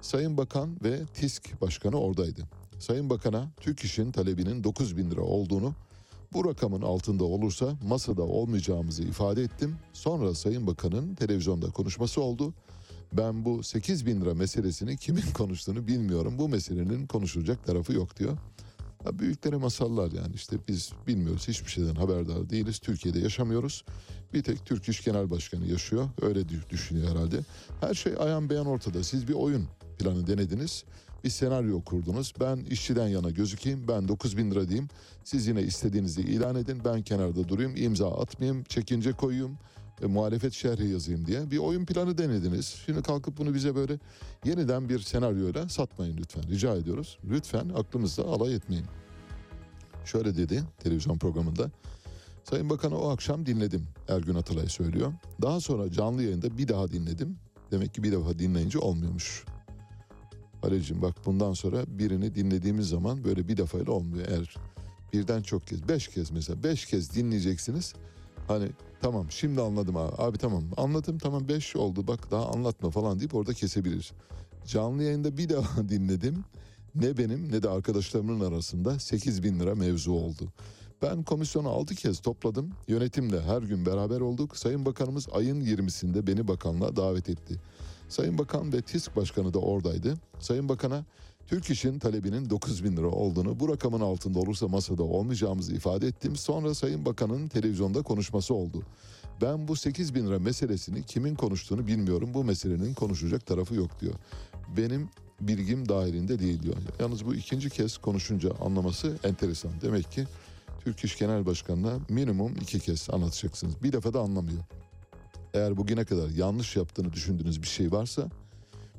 Sayın Bakan ve TİSK Başkanı oradaydı. Sayın Bakan'a Türk İş'in talebinin 9 bin lira olduğunu bu rakamın altında olursa masada olmayacağımızı ifade ettim. Sonra Sayın Bakan'ın televizyonda konuşması oldu. Ben bu 8 bin lira meselesini kimin <laughs> konuştuğunu bilmiyorum. Bu meselenin konuşulacak tarafı yok diyor. Ya büyüklere masallar yani işte biz bilmiyoruz hiçbir şeyden haberdar değiliz. Türkiye'de yaşamıyoruz. Bir tek Türk İş Genel Başkanı yaşıyor. Öyle dü- düşünüyor herhalde. Her şey ayan beyan ortada. Siz bir oyun planı denediniz. Bir senaryo kurdunuz. Ben işçiden yana gözükeyim. Ben 9 bin lira diyeyim. Siz yine istediğinizi ilan edin. Ben kenarda durayım. imza atmayayım. Çekince koyayım. e, muhalefet şerhi yazayım diye bir oyun planı denediniz. Şimdi kalkıp bunu bize böyle yeniden bir senaryoyla satmayın lütfen. Rica ediyoruz. Lütfen aklımızda alay etmeyin. Şöyle dedi televizyon programında. Sayın Bakan'ı o akşam dinledim. Ergün Atalay söylüyor. Daha sonra canlı yayında bir daha dinledim. Demek ki bir defa dinleyince olmuyormuş. Halil'cim bak bundan sonra birini dinlediğimiz zaman böyle bir defayla olmuyor. Eğer birden çok kez, beş kez mesela beş kez dinleyeceksiniz. Hani tamam şimdi anladım abi. Abi tamam anladım tamam beş oldu bak daha anlatma falan deyip orada kesebilir. Canlı yayında bir daha <laughs> dinledim. Ne benim ne de arkadaşlarımın arasında 8 bin lira mevzu oldu. Ben komisyonu 6 kez topladım. Yönetimle her gün beraber olduk. Sayın Bakanımız ayın 20'sinde beni bakanlığa davet etti. Sayın Bakan ve TİSK Başkanı da oradaydı. Sayın Bakan'a Türk İş'in talebinin 9 bin lira olduğunu, bu rakamın altında olursa masada olmayacağımızı ifade ettim. Sonra Sayın Bakan'ın televizyonda konuşması oldu. Ben bu 8 bin lira meselesini kimin konuştuğunu bilmiyorum. Bu meselenin konuşacak tarafı yok diyor. Benim bilgim dahilinde değil diyor. Yalnız bu ikinci kez konuşunca anlaması enteresan. Demek ki Türk İş Genel Başkanı'na minimum iki kez anlatacaksınız. Bir defa da anlamıyor. Eğer bugüne kadar yanlış yaptığını düşündüğünüz bir şey varsa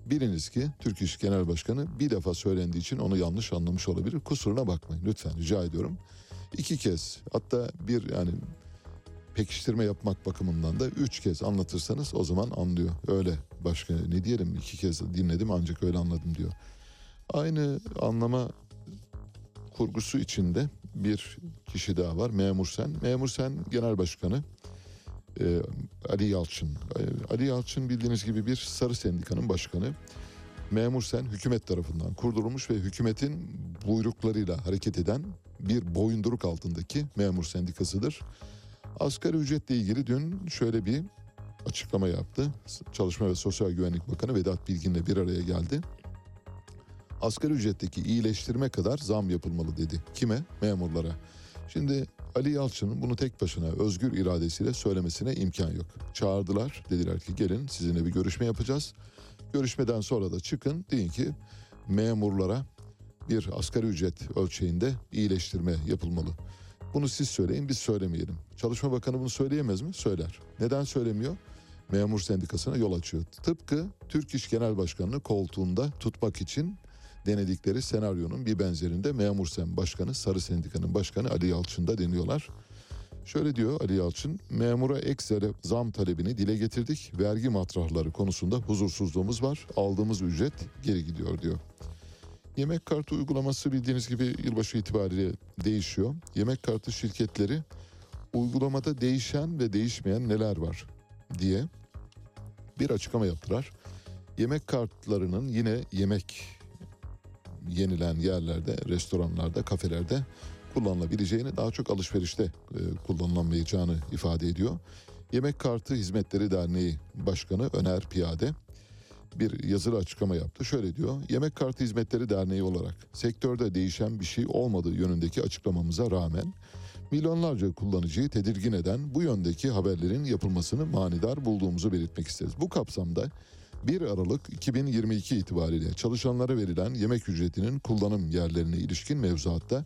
biliniz ki Türk İş Genel Başkanı bir defa söylendiği için onu yanlış anlamış olabilir. Kusuruna bakmayın lütfen rica ediyorum. İki kez hatta bir yani pekiştirme yapmak bakımından da üç kez anlatırsanız o zaman anlıyor. Öyle başka ne diyelim iki kez dinledim ancak öyle anladım diyor. Aynı anlama kurgusu içinde bir kişi daha var Memur Sen. Memur Sen Genel Başkanı e, Ali Yalçın. E, Ali Yalçın bildiğiniz gibi bir sarı sendikanın başkanı. Memur Sen hükümet tarafından kurdurulmuş ve hükümetin buyruklarıyla hareket eden bir boyunduruk altındaki memur sendikasıdır. Asgari ücretle ilgili dün şöyle bir açıklama yaptı. Çalışma ve Sosyal Güvenlik Bakanı Vedat Bilgin'le bir araya geldi. Asgari ücretteki iyileştirme kadar zam yapılmalı dedi. Kime? Memurlara. Şimdi Ali Yalçın'ın bunu tek başına özgür iradesiyle söylemesine imkan yok. Çağırdılar. Dediler ki gelin sizinle bir görüşme yapacağız. Görüşmeden sonra da çıkın deyin ki memurlara bir asgari ücret ölçeğinde iyileştirme yapılmalı. Bunu siz söyleyin biz söylemeyelim. Çalışma Bakanı bunu söyleyemez mi? Söyler. Neden söylemiyor? Memur sendikasına yol açıyor. Tıpkı Türk İş Genel Başkanı'nı koltuğunda tutmak için denedikleri senaryonun bir benzerinde Memur Sen Başkanı, Sarı Sendika'nın başkanı Ali Yalçın'da deniyorlar. Şöyle diyor Ali Yalçın, memura ek zam talebini dile getirdik. Vergi matrahları konusunda huzursuzluğumuz var. Aldığımız ücret geri gidiyor diyor. Yemek kartı uygulaması bildiğiniz gibi yılbaşı itibariyle değişiyor. Yemek kartı şirketleri uygulamada değişen ve değişmeyen neler var diye bir açıklama yaptılar. Yemek kartlarının yine yemek yenilen yerlerde, restoranlarda, kafelerde kullanılabileceğini daha çok alışverişte e, kullanılamayacağını ifade ediyor. Yemek Kartı Hizmetleri Derneği Başkanı Öner Piyade bir yazılı açıklama yaptı. Şöyle diyor. Yemek Kartı Hizmetleri Derneği olarak sektörde değişen bir şey olmadığı yönündeki açıklamamıza rağmen milyonlarca kullanıcıyı tedirgin eden bu yöndeki haberlerin yapılmasını manidar bulduğumuzu belirtmek isteriz. Bu kapsamda 1 Aralık 2022 itibariyle çalışanlara verilen yemek ücretinin kullanım yerlerine ilişkin mevzuatta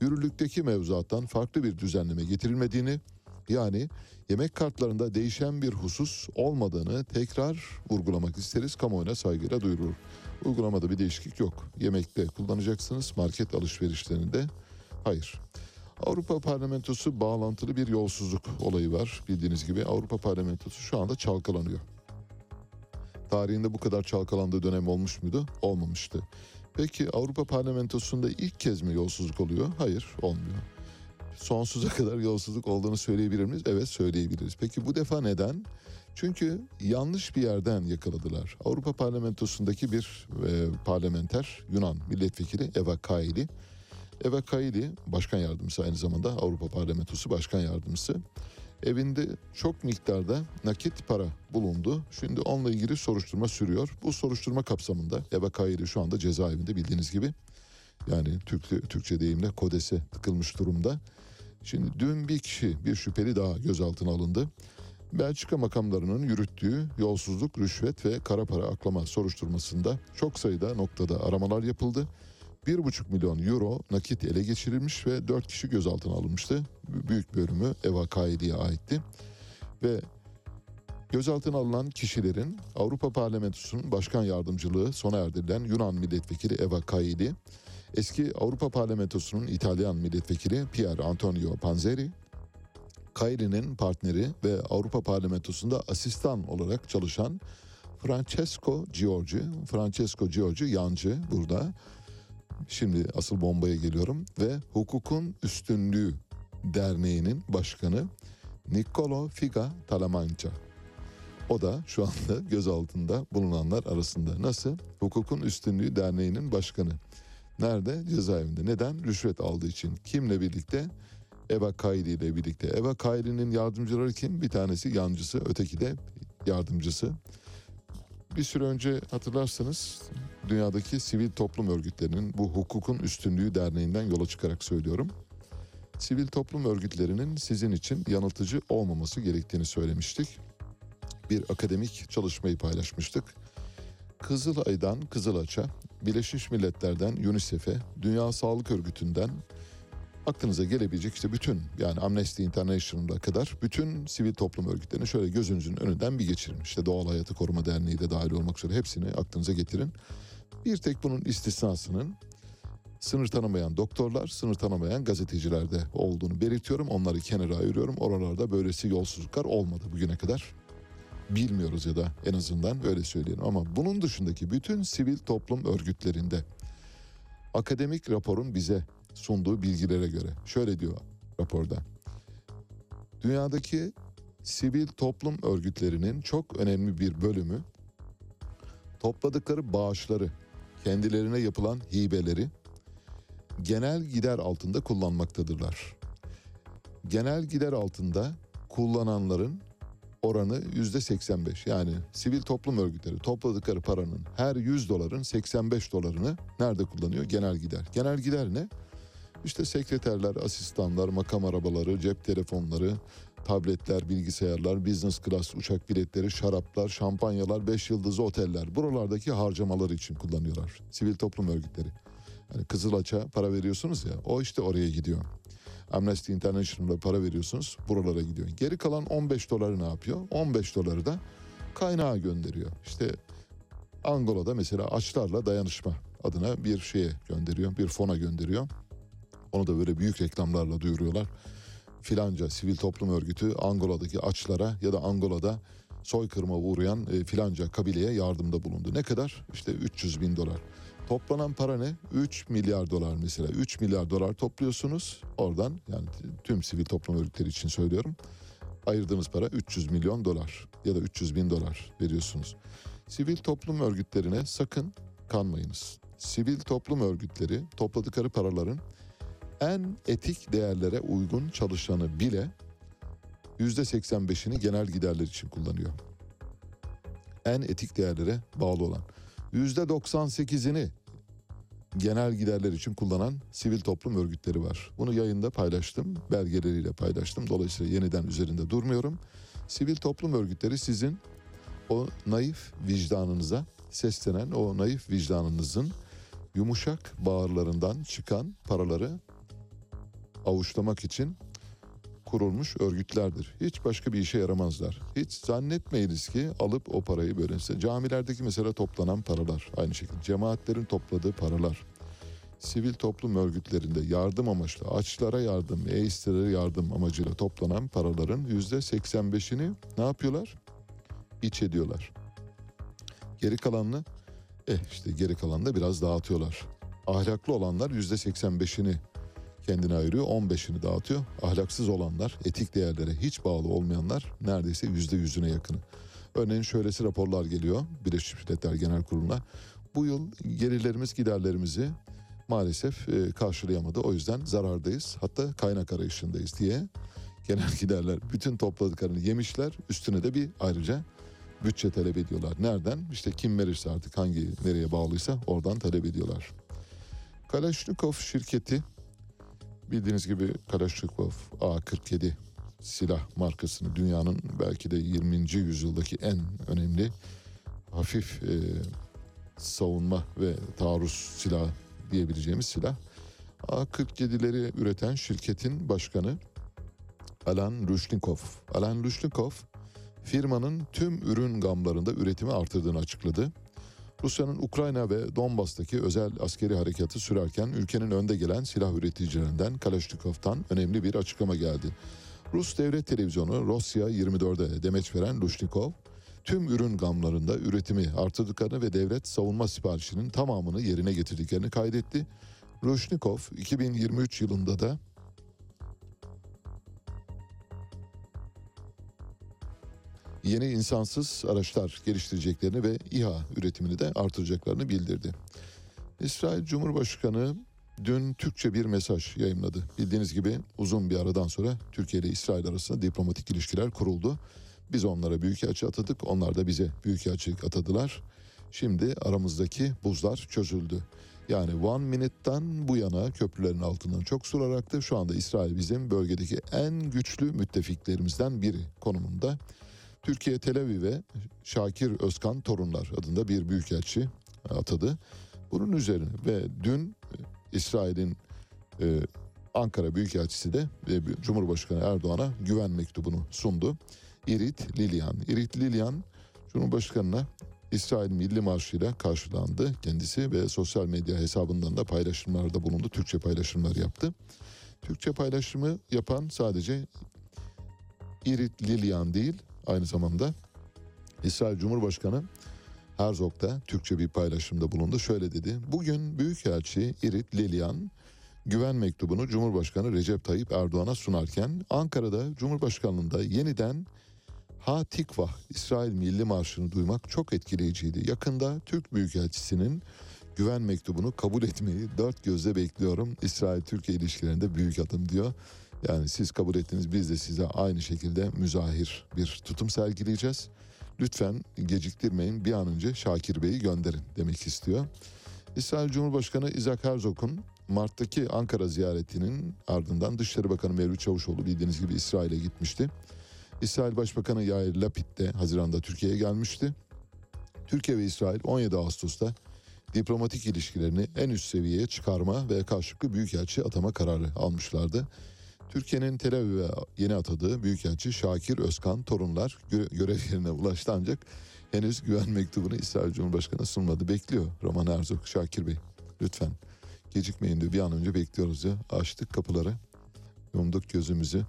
yürürlükteki mevzuattan farklı bir düzenleme getirilmediğini yani yemek kartlarında değişen bir husus olmadığını tekrar vurgulamak isteriz. Kamuoyuna saygıyla duyurulur. Uygulamada bir değişiklik yok. Yemekte kullanacaksınız, market alışverişlerinde hayır. Avrupa Parlamentosu bağlantılı bir yolsuzluk olayı var. Bildiğiniz gibi Avrupa Parlamentosu şu anda çalkalanıyor. Tarihinde bu kadar çalkalandığı dönem olmuş muydu? Olmamıştı. Peki Avrupa Parlamentosu'nda ilk kez mi yolsuzluk oluyor? Hayır, olmuyor. Sonsuza kadar yolsuzluk olduğunu söyleyebilir miyiz? Evet, söyleyebiliriz. Peki bu defa neden? Çünkü yanlış bir yerden yakaladılar. Avrupa Parlamentosu'ndaki bir e, parlamenter Yunan milletvekili Eva Kaili. Eva Kaili başkan yardımcısı aynı zamanda Avrupa Parlamentosu başkan yardımcısı. Evinde çok miktarda nakit para bulundu. Şimdi onunla ilgili soruşturma sürüyor. Bu soruşturma kapsamında Eva Kaili şu anda cezaevinde bildiğiniz gibi. Yani Türk, Türkçe deyimle kodese tıkılmış durumda. Şimdi dün bir kişi, bir şüpheli daha gözaltına alındı. Belçika makamlarının yürüttüğü yolsuzluk, rüşvet ve kara para aklama soruşturmasında çok sayıda noktada aramalar yapıldı. 1,5 milyon euro nakit ele geçirilmiş ve 4 kişi gözaltına alınmıştı. Büyük bölümü Eva Kaili'ye aitti. Ve Gözaltına alınan kişilerin Avrupa Parlamentosu'nun başkan yardımcılığı sona erdirilen Yunan milletvekili Eva Kaili, eski Avrupa Parlamentosu'nun İtalyan milletvekili Pier Antonio Panzeri, Kaili'nin partneri ve Avrupa Parlamentosu'nda asistan olarak çalışan Francesco Giorgi, Francesco Giorgi yancı burada. Şimdi asıl bombaya geliyorum ve Hukukun Üstünlüğü Derneği'nin başkanı Niccolo Figa Talamanca. O da şu anda gözaltında bulunanlar arasında. Nasıl? Hukukun Üstünlüğü Derneği'nin başkanı. Nerede? Cezaevinde. Neden? Rüşvet aldığı için. Kimle birlikte? Eva Kaili ile birlikte. Eva Kaili'nin yardımcıları kim? Bir tanesi yancısı, öteki de yardımcısı. Bir süre önce hatırlarsanız dünyadaki sivil toplum örgütlerinin bu hukukun üstünlüğü derneğinden yola çıkarak söylüyorum. Sivil toplum örgütlerinin sizin için yanıltıcı olmaması gerektiğini söylemiştik. Bir akademik çalışmayı paylaşmıştık. Kızılay'dan Kızılaç'a, Birleşmiş Milletler'den UNICEF'e, Dünya Sağlık Örgütü'nden aklınıza gelebilecek işte bütün yani Amnesty International'a kadar bütün sivil toplum örgütlerini şöyle gözünüzün önünden bir geçirin. İşte Doğal Hayatı Koruma Derneği de dahil olmak üzere hepsini aklınıza getirin. Bir tek bunun istisnasının sınır tanımayan doktorlar, sınır tanımayan gazetecilerde olduğunu belirtiyorum. Onları kenara ayırıyorum. Oralarda böylesi yolsuzluklar olmadı bugüne kadar. Bilmiyoruz ya da en azından öyle söyleyelim. Ama bunun dışındaki bütün sivil toplum örgütlerinde akademik raporun bize sunduğu bilgilere göre şöyle diyor raporda. Dünyadaki sivil toplum örgütlerinin çok önemli bir bölümü topladıkları bağışları, kendilerine yapılan hibeleri genel gider altında kullanmaktadırlar. Genel gider altında kullananların oranı yüzde 85. Yani sivil toplum örgütleri topladıkları paranın her 100 doların 85 dolarını nerede kullanıyor? Genel gider. Genel gider ne? İşte sekreterler, asistanlar, makam arabaları, cep telefonları, tabletler, bilgisayarlar, business class uçak biletleri, şaraplar, şampanyalar, 5 yıldızlı oteller. Buralardaki harcamalar için kullanıyorlar. Sivil toplum örgütleri. Yani Kızılaç'a para veriyorsunuz ya o işte oraya gidiyor. Amnesty International'a para veriyorsunuz buralara gidiyor. Geri kalan 15 doları ne yapıyor? 15 doları da kaynağa gönderiyor. İşte Angola'da mesela açlarla dayanışma adına bir şeye gönderiyor. Bir fona gönderiyor. Onu da böyle büyük reklamlarla duyuruyorlar. Filanca sivil toplum örgütü Angola'daki açlara ya da Angola'da soykırıma uğrayan e, filanca kabileye yardımda bulundu. Ne kadar? İşte 300 bin dolar. Toplanan para ne? 3 milyar dolar mesela. 3 milyar dolar topluyorsunuz oradan yani tüm sivil toplum örgütleri için söylüyorum. Ayırdığınız para 300 milyon dolar ya da 300 bin dolar veriyorsunuz. Sivil toplum örgütlerine sakın kanmayınız. Sivil toplum örgütleri topladıkları paraların en etik değerlere uygun çalışanı bile %85'ini genel giderler için kullanıyor. En etik değerlere bağlı olan. %98'ini genel giderler için kullanan sivil toplum örgütleri var. Bunu yayında paylaştım, belgeleriyle paylaştım. Dolayısıyla yeniden üzerinde durmuyorum. Sivil toplum örgütleri sizin o naif vicdanınıza seslenen o naif vicdanınızın yumuşak bağırlarından çıkan paraları avuçlamak için kurulmuş örgütlerdir. Hiç başka bir işe yaramazlar. Hiç zannetmeyiniz ki alıp o parayı böyle camilerdeki mesela toplanan paralar aynı şekilde cemaatlerin topladığı paralar sivil toplum örgütlerinde yardım amaçlı açlara yardım, eistlere yardım amacıyla toplanan paraların yüzde 85'ini ne yapıyorlar? İç ediyorlar. Geri kalanını eh işte geri kalanını da biraz dağıtıyorlar. Ahlaklı olanlar yüzde 85'ini kendine ayırıyor. 15'ini dağıtıyor. Ahlaksız olanlar, etik değerlere hiç bağlı olmayanlar neredeyse yüzde yüzüne yakını. Örneğin şöylesi raporlar geliyor Birleşmiş Milletler Genel Kurulu'na. Bu yıl gelirlerimiz giderlerimizi maalesef e, karşılayamadı. O yüzden zarardayız. Hatta kaynak arayışındayız diye genel <laughs> giderler bütün topladıklarını yemişler. Üstüne de bir ayrıca bütçe talep ediyorlar. Nereden? İşte kim verirse artık hangi nereye bağlıysa oradan talep ediyorlar. Kalashnikov şirketi Bildiğiniz gibi Kalashnikov A47 silah markasını dünyanın belki de 20. yüzyıldaki en önemli hafif e, savunma ve taarruz silahı diyebileceğimiz silah. A47'leri üreten şirketin başkanı Alan Rushnikov. Alan Rushnikov firmanın tüm ürün gamlarında üretimi artırdığını açıkladı. Rusya'nın Ukrayna ve Donbas'taki özel askeri harekatı sürerken ülkenin önde gelen silah üreticilerinden Kalashnikov'tan önemli bir açıklama geldi. Rus devlet televizyonu Rusya 24'e demeç veren Lushnikov, tüm ürün gamlarında üretimi artırdıklarını ve devlet savunma siparişinin tamamını yerine getirdiklerini kaydetti. Lushnikov 2023 yılında da yeni insansız araçlar geliştireceklerini ve İHA üretimini de artıracaklarını bildirdi. İsrail Cumhurbaşkanı dün Türkçe bir mesaj yayımladı. Bildiğiniz gibi uzun bir aradan sonra Türkiye ile İsrail arasında diplomatik ilişkiler kuruldu. Biz onlara büyükelçi atadık, onlar da bize büyükelçi atadılar. Şimdi aramızdaki buzlar çözüldü. Yani One Minute'dan bu yana köprülerin altından çok sular aktı. Şu anda İsrail bizim bölgedeki en güçlü müttefiklerimizden biri konumunda. Türkiye Tel Aviv'e Şakir Özkan Torunlar adında bir büyükelçi atadı. Bunun üzerine ve dün e, İsrail'in e, Ankara Büyükelçisi de e, Cumhurbaşkanı Erdoğan'a güven mektubunu sundu. İrit Lilian. İrit Lilian Cumhurbaşkanı'na İsrail Milli Marşı ile karşılandı kendisi ve sosyal medya hesabından da paylaşımlarda bulundu. Türkçe paylaşımlar yaptı. Türkçe paylaşımı yapan sadece İrit Lilian değil aynı zamanda İsrail Cumhurbaşkanı Herzog da Türkçe bir paylaşımda bulundu. Şöyle dedi. Bugün Büyükelçi İrit Lilian güven mektubunu Cumhurbaşkanı Recep Tayyip Erdoğan'a sunarken Ankara'da Cumhurbaşkanlığında yeniden Ha Tikvah İsrail Milli Marşı'nı duymak çok etkileyiciydi. Yakında Türk Büyükelçisi'nin güven mektubunu kabul etmeyi dört gözle bekliyorum. İsrail-Türkiye ilişkilerinde büyük adım diyor. Yani siz kabul ettiniz biz de size aynı şekilde müzahir bir tutum sergileyeceğiz. Lütfen geciktirmeyin bir an önce Şakir Bey'i gönderin demek istiyor. İsrail Cumhurbaşkanı İzak Herzog'un Mart'taki Ankara ziyaretinin ardından Dışişleri Bakanı Mevlüt Çavuşoğlu bildiğiniz gibi İsrail'e gitmişti. İsrail Başbakanı Yair Lapid de Haziran'da Türkiye'ye gelmişti. Türkiye ve İsrail 17 Ağustos'ta diplomatik ilişkilerini en üst seviyeye çıkarma ve karşılıklı büyükelçi atama kararı almışlardı. Türkiye'nin Tel Aviv'e yeni atadığı Büyükelçi Şakir Özkan Torunlar gö- görev yerine ulaştı ancak henüz güven mektubunu İsrail Cumhurbaşkanı sunmadı. Bekliyor Roman Herzog Şakir Bey. Lütfen gecikmeyin diyor. Bir an önce bekliyoruz ya. Açtık kapıları. Yumduk gözümüzü.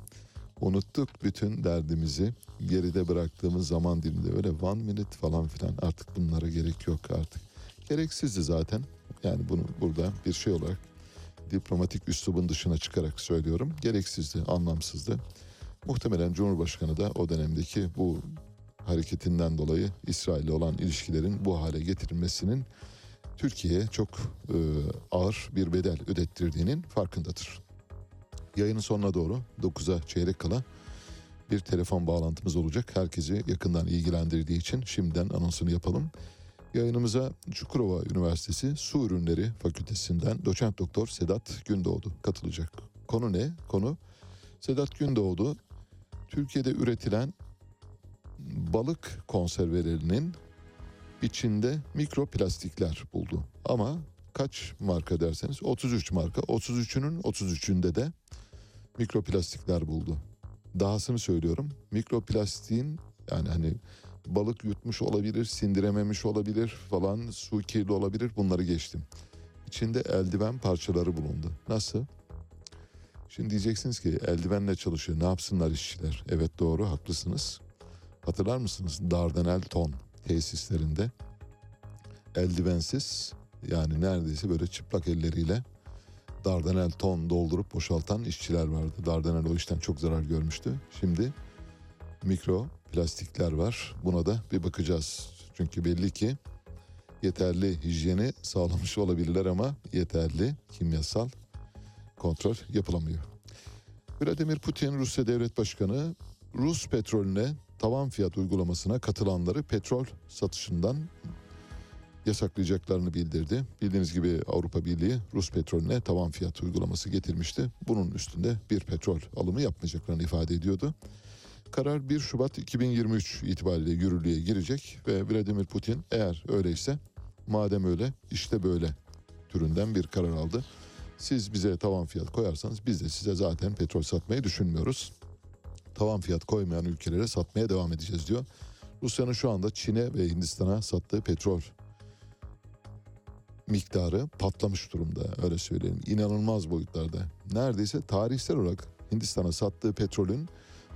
Unuttuk bütün derdimizi. Geride bıraktığımız zaman diliminde öyle one minute falan filan artık bunlara gerek yok artık. Gereksizdi zaten. Yani bunu burada bir şey olarak diplomatik üslubun dışına çıkarak söylüyorum. Gereksizdi, anlamsızdı. Muhtemelen Cumhurbaşkanı da o dönemdeki bu hareketinden dolayı İsrail'le olan ilişkilerin bu hale getirilmesinin Türkiye'ye çok e, ağır bir bedel ödettirdiğinin farkındadır. Yayının sonuna doğru 9'a çeyrek kala bir telefon bağlantımız olacak. Herkesi yakından ilgilendirdiği için şimdiden anonsunu yapalım. Yayınımıza Çukurova Üniversitesi Su Ürünleri Fakültesinden doçent doktor Sedat Gündoğdu katılacak. Konu ne? Konu Sedat Gündoğdu Türkiye'de üretilen balık konservelerinin içinde mikroplastikler buldu. Ama kaç marka derseniz 33 marka. 33'ünün 33'ünde de mikroplastikler buldu. Dahasını söylüyorum. Mikroplastiğin yani hani balık yutmuş olabilir, sindirememiş olabilir falan, su kirli olabilir bunları geçtim. İçinde eldiven parçaları bulundu. Nasıl? Şimdi diyeceksiniz ki eldivenle çalışıyor. Ne yapsınlar işçiler? Evet doğru haklısınız. Hatırlar mısınız? Dardanel ton tesislerinde eldivensiz yani neredeyse böyle çıplak elleriyle Dardanel ton doldurup boşaltan işçiler vardı. Dardanel o işten çok zarar görmüştü. Şimdi mikro plastikler var. Buna da bir bakacağız. Çünkü belli ki yeterli hijyeni sağlamış olabilirler ama yeterli kimyasal kontrol yapılamıyor. Vladimir Putin Rusya Devlet Başkanı Rus petrolüne tavan fiyat uygulamasına katılanları petrol satışından yasaklayacaklarını bildirdi. Bildiğiniz gibi Avrupa Birliği Rus petrolüne tavan fiyat uygulaması getirmişti. Bunun üstünde bir petrol alımı yapmayacaklarını ifade ediyordu. Karar 1 Şubat 2023 itibariyle yürürlüğe girecek ve Vladimir Putin eğer öyleyse madem öyle işte böyle türünden bir karar aldı. Siz bize tavan fiyat koyarsanız biz de size zaten petrol satmayı düşünmüyoruz. tavan fiyat koymayan ülkelere satmaya devam edeceğiz diyor. Rusya'nın şu anda Çin'e ve Hindistan'a sattığı petrol miktarı patlamış durumda öyle söyleyeyim. İnanılmaz boyutlarda. Neredeyse tarihsel olarak Hindistan'a sattığı petrolün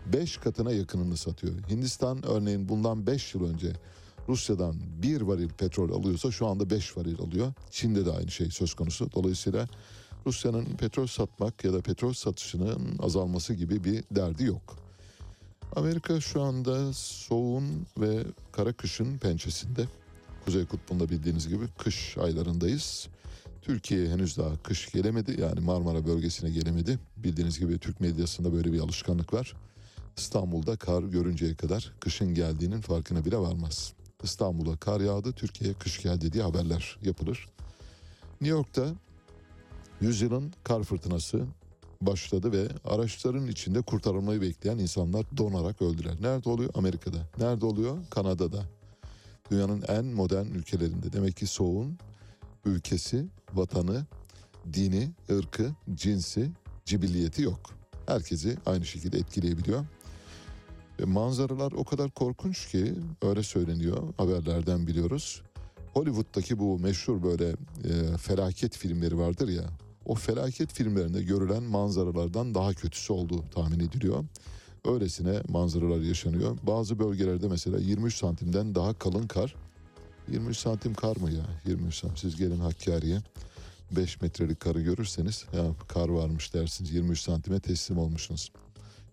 5 katına yakınını satıyor. Hindistan örneğin bundan 5 yıl önce Rusya'dan bir varil petrol alıyorsa şu anda 5 varil alıyor. Çin'de de aynı şey söz konusu. Dolayısıyla Rusya'nın petrol satmak ya da petrol satışının azalması gibi bir derdi yok. Amerika şu anda soğuğun ve kara kışın pençesinde. Kuzey Kutbu'nda bildiğiniz gibi kış aylarındayız. Türkiye'ye henüz daha kış gelemedi. Yani Marmara bölgesine gelemedi. Bildiğiniz gibi Türk medyasında böyle bir alışkanlık var. İstanbul'da kar görünceye kadar kışın geldiğinin farkına bile varmaz. İstanbul'a kar yağdı, Türkiye'ye kış geldi diye haberler yapılır. New York'ta yüzyılın kar fırtınası başladı ve araçların içinde kurtarılmayı bekleyen insanlar donarak öldüler. Nerede oluyor? Amerika'da. Nerede oluyor? Kanada'da. Dünyanın en modern ülkelerinde. Demek ki soğuğun ülkesi, vatanı, dini, ırkı, cinsi, cibilliyeti yok. Herkesi aynı şekilde etkileyebiliyor. Ve manzaralar o kadar korkunç ki öyle söyleniyor haberlerden biliyoruz. Hollywood'daki bu meşhur böyle e, felaket filmleri vardır ya. O felaket filmlerinde görülen manzaralardan daha kötüsü olduğu tahmin ediliyor. Öylesine manzaralar yaşanıyor. Bazı bölgelerde mesela 23 santimden daha kalın kar. 23 santim kar mı ya? 23 santim. Siz gelin Hakkari'ye 5 metrelik karı görürseniz ya kar varmış dersiniz. 23 santime teslim olmuşsunuz.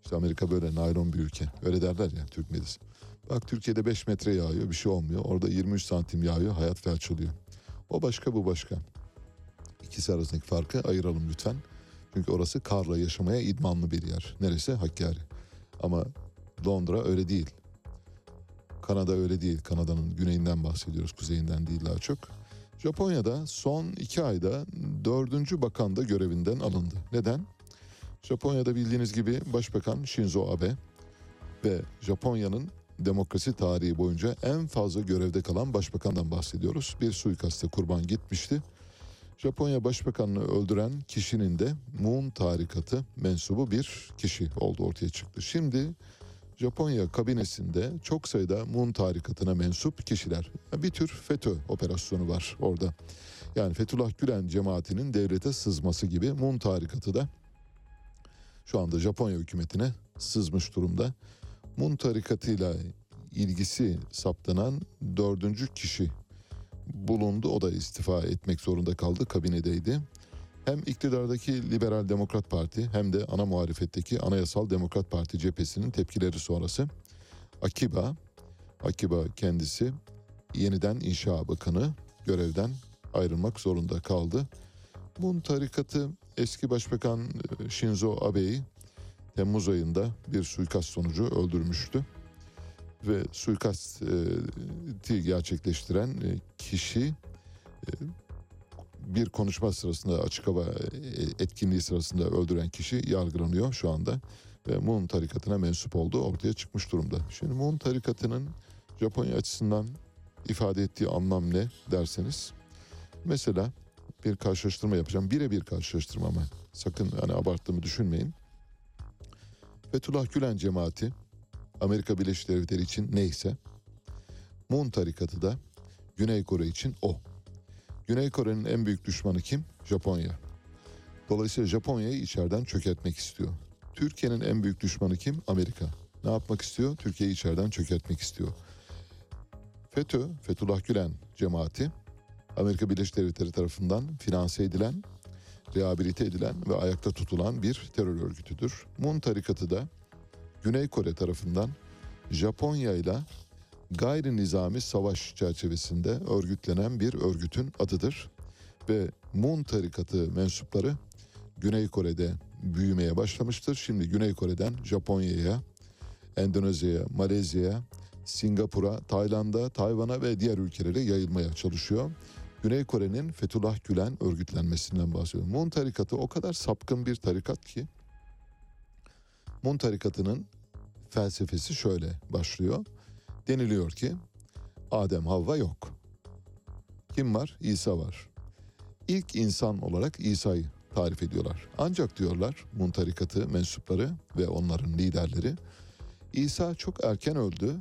İşte Amerika böyle naylon bir ülke. Öyle derler ya Türk medyası. Bak Türkiye'de 5 metre yağıyor bir şey olmuyor. Orada 23 santim yağıyor hayat felç oluyor. O başka bu başka. İkisi arasındaki farkı ayıralım lütfen. Çünkü orası karla yaşamaya idmanlı bir yer. Neresi? Hakkari. Ama Londra öyle değil. Kanada öyle değil. Kanada'nın güneyinden bahsediyoruz. Kuzeyinden değil daha çok. Japonya'da son iki ayda dördüncü bakan da görevinden alındı. Neden? Japonya'da bildiğiniz gibi Başbakan Shinzo Abe ve Japonya'nın demokrasi tarihi boyunca en fazla görevde kalan başbakandan bahsediyoruz. Bir suikaste kurban gitmişti. Japonya Başbakanını öldüren kişinin de Moon tarikatı mensubu bir kişi oldu ortaya çıktı. Şimdi Japonya kabinesinde çok sayıda Moon tarikatına mensup kişiler. Bir tür FETÖ operasyonu var orada. Yani Fethullah Gülen cemaatinin devlete sızması gibi Moon tarikatı da şu anda Japonya hükümetine sızmış durumda. Moon tarikatıyla ilgisi saptanan dördüncü kişi bulundu. O da istifa etmek zorunda kaldı. Kabinedeydi. Hem iktidardaki Liberal Demokrat Parti hem de ana muhalefetteki Anayasal Demokrat Parti cephesinin tepkileri sonrası Akiba, Akiba kendisi yeniden inşa bakanı görevden ayrılmak zorunda kaldı. Moon tarikatı eski başbakan e, Shinzo Abe'yi Temmuz ayında bir suikast sonucu öldürmüştü ve suikasti gerçekleştiren e, kişi e, bir konuşma sırasında açık hava e, etkinliği sırasında öldüren kişi yargılanıyor şu anda ve Moon tarikatına mensup olduğu ortaya çıkmış durumda. Şimdi Moon tarikatının Japonya açısından ifade ettiği anlam ne derseniz mesela bir karşılaştırma yapacağım. Birebir karşılaştırma ama sakın hani abarttığımı düşünmeyin. Fethullah Gülen cemaati Amerika Birleşik Devletleri için neyse Moon tarikatı da Güney Kore için o. Güney Kore'nin en büyük düşmanı kim? Japonya. Dolayısıyla Japonya'yı içeriden çökertmek istiyor. Türkiye'nin en büyük düşmanı kim? Amerika. Ne yapmak istiyor? Türkiye'yi içeriden çökertmek istiyor. FETÖ, Fethullah Gülen cemaati Amerika Birleşik Devletleri tarafından finanse edilen, rehabilite edilen ve ayakta tutulan bir terör örgütüdür. Moon tarikatı da Güney Kore tarafından Japonya ile gayri nizami savaş çerçevesinde örgütlenen bir örgütün adıdır. Ve Moon tarikatı mensupları Güney Kore'de büyümeye başlamıştır. Şimdi Güney Kore'den Japonya'ya, Endonezya'ya, Malezya'ya, Singapur'a, Tayland'a, Tayvan'a ve diğer ülkelere yayılmaya çalışıyor. Güney Kore'nin Fethullah Gülen örgütlenmesinden bahsediyorum. Moon tarikatı o kadar sapkın bir tarikat ki Moon tarikatının felsefesi şöyle başlıyor. Deniliyor ki Adem Havva yok. Kim var? İsa var. İlk insan olarak İsa'yı tarif ediyorlar. Ancak diyorlar Moon tarikatı mensupları ve onların liderleri İsa çok erken öldü.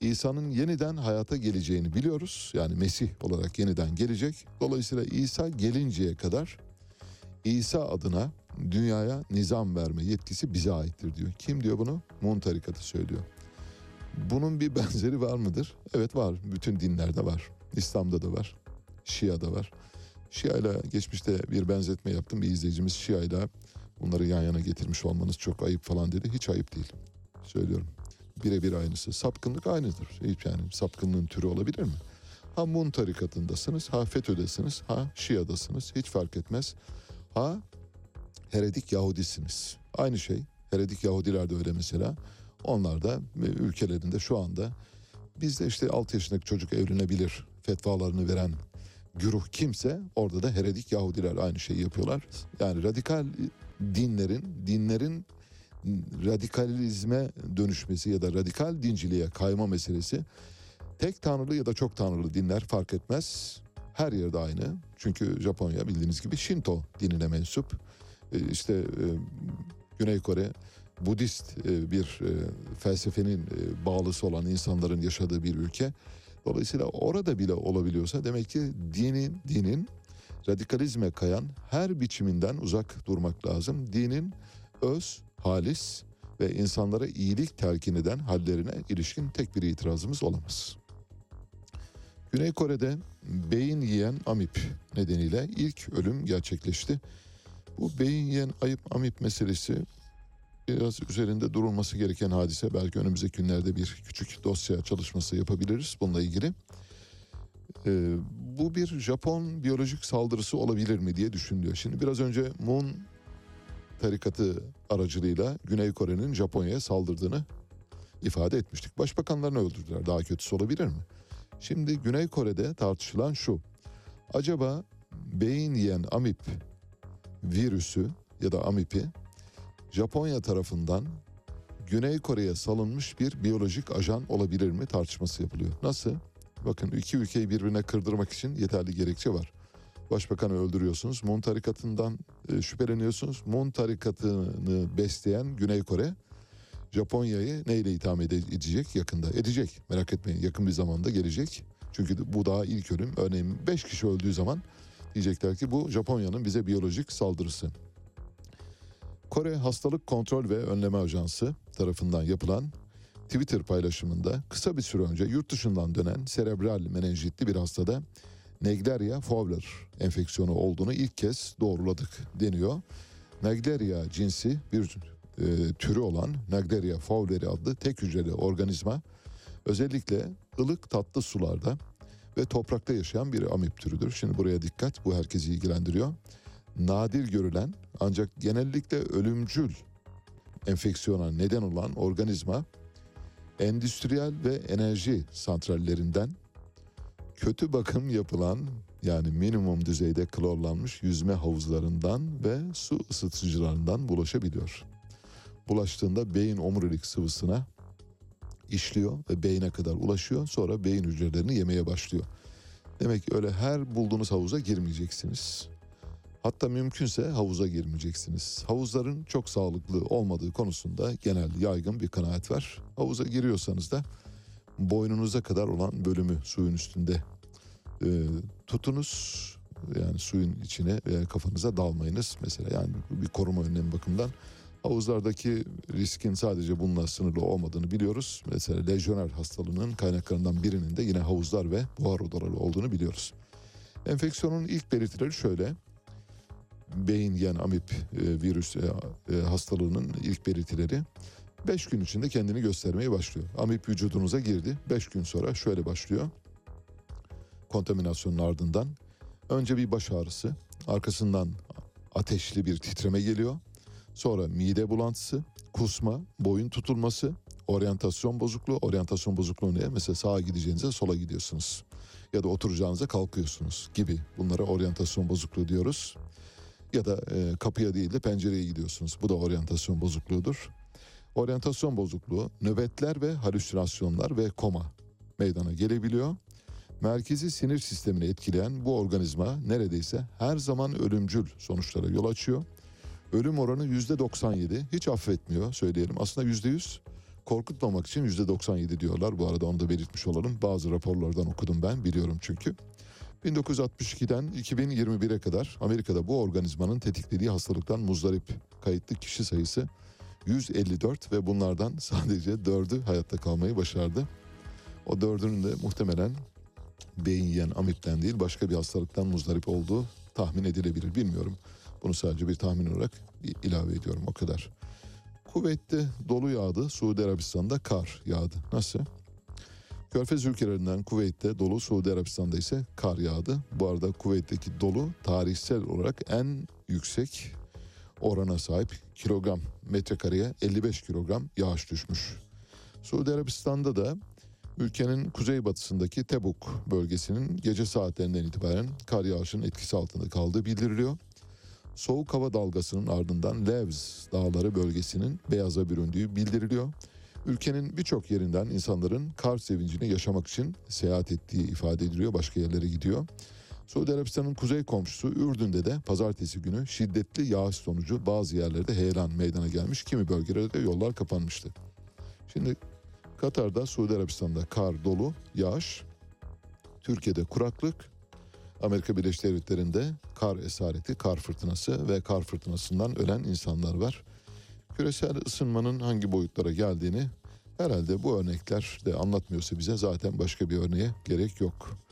İsa'nın yeniden hayata geleceğini biliyoruz. Yani Mesih olarak yeniden gelecek. Dolayısıyla İsa gelinceye kadar İsa adına dünyaya nizam verme yetkisi bize aittir diyor. Kim diyor bunu? Mun tarikatı söylüyor. Bunun bir <laughs> benzeri var mıdır? Evet var. Bütün dinlerde var. İslam'da da var. Şia'da var. Şia ile geçmişte bir benzetme yaptım. Bir izleyicimiz Şia ile bunları yan yana getirmiş olmanız çok ayıp falan dedi. Hiç ayıp değil. Söylüyorum. Birebir aynısı. Sapkınlık aynıdır. Yani sapkınlığın türü olabilir mi? Ha Mun tarikatındasınız, ha FETÖ'desiniz, ha Şia'dasınız. Hiç fark etmez. Ha heredik Yahudisiniz. Aynı şey. Heredik Yahudiler de öyle mesela. Onlar da e, ülkelerinde şu anda bizde işte 6 yaşındaki çocuk evlenebilir fetvalarını veren güruh kimse orada da heredik Yahudiler aynı şeyi yapıyorlar. Yani radikal dinlerin dinlerin radikalizme dönüşmesi ya da radikal dinciliğe kayma meselesi tek tanrılı ya da çok tanrılı dinler fark etmez. Her yerde aynı. Çünkü Japonya bildiğiniz gibi Shinto dinine mensup. E, İşte e, Güney Kore Budist e, bir felsefenin bağlısı olan insanların yaşadığı bir ülke. Dolayısıyla orada bile olabiliyorsa demek ki dinin dinin radikalizme kayan her biçiminden uzak durmak lazım. Dinin öz, halis ve insanlara iyilik telkin eden hallerine ilişkin tek bir itirazımız olamaz. Güney Kore'de beyin yiyen amip nedeniyle ilk ölüm gerçekleşti. Bu beyin yiyen ayıp amip meselesi biraz üzerinde durulması gereken hadise. Belki önümüzdeki günlerde bir küçük dosya çalışması yapabiliriz bununla ilgili. Ee, bu bir Japon biyolojik saldırısı olabilir mi diye düşünülüyor. Şimdi biraz önce Moon tarikatı aracılığıyla Güney Kore'nin Japonya'ya saldırdığını ifade etmiştik. Başbakanlarını öldürdüler. Daha kötüsü olabilir mi? Şimdi Güney Kore'de tartışılan şu. Acaba beyin yiyen amip virüsü ya da amipi Japonya tarafından Güney Kore'ye salınmış bir biyolojik ajan olabilir mi tartışması yapılıyor. Nasıl? Bakın iki ülkeyi birbirine kırdırmak için yeterli gerekçe var. Başbakanı öldürüyorsunuz. Moon tarikatından e, şüpheleniyorsunuz. Moon tarikatını besleyen Güney Kore Japonya'yı neyle itham ede- edecek yakında? Edecek. Merak etmeyin yakın bir zamanda gelecek. Çünkü bu daha ilk ölüm. Örneğin 5 kişi öldüğü zaman diyecekler ki bu Japonya'nın bize biyolojik saldırısı. Kore Hastalık Kontrol ve Önleme Ajansı tarafından yapılan Twitter paylaşımında kısa bir süre önce yurt dışından dönen serebral menenjitli bir hastada Naegleria fowler enfeksiyonu olduğunu ilk kez doğruladık deniyor. Naegleria cinsi bir e, türü olan Naegleria fowleri adlı tek hücreli organizma özellikle ılık tatlı sularda ve toprakta yaşayan bir amip türüdür. Şimdi buraya dikkat bu herkesi ilgilendiriyor. Nadir görülen ancak genellikle ölümcül enfeksiyona neden olan organizma endüstriyel ve enerji santrallerinden kötü bakım yapılan yani minimum düzeyde klorlanmış yüzme havuzlarından ve su ısıtıcılarından bulaşabiliyor. Bulaştığında beyin omurilik sıvısına işliyor ve beyine kadar ulaşıyor. Sonra beyin hücrelerini yemeye başlıyor. Demek ki öyle her bulduğunuz havuza girmeyeceksiniz. Hatta mümkünse havuza girmeyeceksiniz. Havuzların çok sağlıklı olmadığı konusunda genel yaygın bir kanaat var. Havuza giriyorsanız da boynunuza kadar olan bölümü suyun üstünde e, tutunuz. Yani suyun içine veya kafanıza dalmayınız mesela yani bir koruma önlemi bakımından. Havuzlardaki riskin sadece bununla sınırlı olmadığını biliyoruz. Mesela lejyoner hastalığının kaynaklarından birinin de yine havuzlar ve buhar odaları olduğunu biliyoruz. Enfeksiyonun ilk belirtileri şöyle beyin yiyen amip e, virüs e, e, hastalığının ilk belirtileri 5 gün içinde kendini göstermeye başlıyor. Amip vücudunuza girdi. 5 gün sonra şöyle başlıyor. Kontaminasyonun ardından önce bir baş ağrısı, arkasından ateşli bir titreme geliyor. Sonra mide bulantısı, kusma, boyun tutulması, oryantasyon bozukluğu. Oryantasyon bozukluğu ne? Mesela sağa gideceğinize sola gidiyorsunuz. Ya da oturacağınıza kalkıyorsunuz gibi. Bunlara oryantasyon bozukluğu diyoruz ya da e, kapıya değil de pencereye gidiyorsunuz. Bu da oryantasyon bozukluğudur. Oryantasyon bozukluğu nöbetler ve halüsinasyonlar ve koma meydana gelebiliyor. Merkezi sinir sistemini etkileyen bu organizma neredeyse her zaman ölümcül sonuçlara yol açıyor. Ölüm oranı yüzde 97 hiç affetmiyor söyleyelim. Aslında yüzde 100 korkutmamak için %97 diyorlar. Bu arada onu da belirtmiş olalım. Bazı raporlardan okudum ben biliyorum çünkü. 1962'den 2021'e kadar Amerika'da bu organizmanın tetiklediği hastalıktan muzdarip kayıtlı kişi sayısı 154 ve bunlardan <laughs> sadece 4'ü hayatta kalmayı başardı. O dördünün de muhtemelen beyin yiyen amipten değil başka bir hastalıktan muzdarip olduğu tahmin edilebilir. Bilmiyorum. Bunu sadece bir tahmin olarak ilave ediyorum o kadar. Kuveyt'te dolu yağdı, Suudi Arabistan'da kar yağdı. Nasıl? Körfez ülkelerinden Kuveyt'te dolu, Suudi Arabistan'da ise kar yağdı. Bu arada Kuveyt'teki dolu tarihsel olarak en yüksek orana sahip kilogram metrekareye 55 kilogram yağış düşmüş. Suudi Arabistan'da da ülkenin kuzeybatısındaki Tebuk bölgesinin gece saatlerinden itibaren kar yağışının etkisi altında kaldığı bildiriliyor. Soğuk hava dalgasının ardından Levz dağları bölgesinin beyaza büründüğü bildiriliyor. Ülkenin birçok yerinden insanların kar sevincini yaşamak için seyahat ettiği ifade ediliyor. Başka yerlere gidiyor. Suudi Arabistan'ın kuzey komşusu Ürdün'de de pazartesi günü şiddetli yağış sonucu bazı yerlerde heyelan meydana gelmiş. Kimi bölgelerde de yollar kapanmıştı. Şimdi Katar'da, Suudi Arabistan'da kar dolu, yağış. Türkiye'de kuraklık. Amerika Birleşik Devletleri'nde kar esareti, kar fırtınası ve kar fırtınasından ölen insanlar var. Küresel ısınmanın hangi boyutlara geldiğini herhalde bu örnekler de anlatmıyorsa bize zaten başka bir örneğe gerek yok.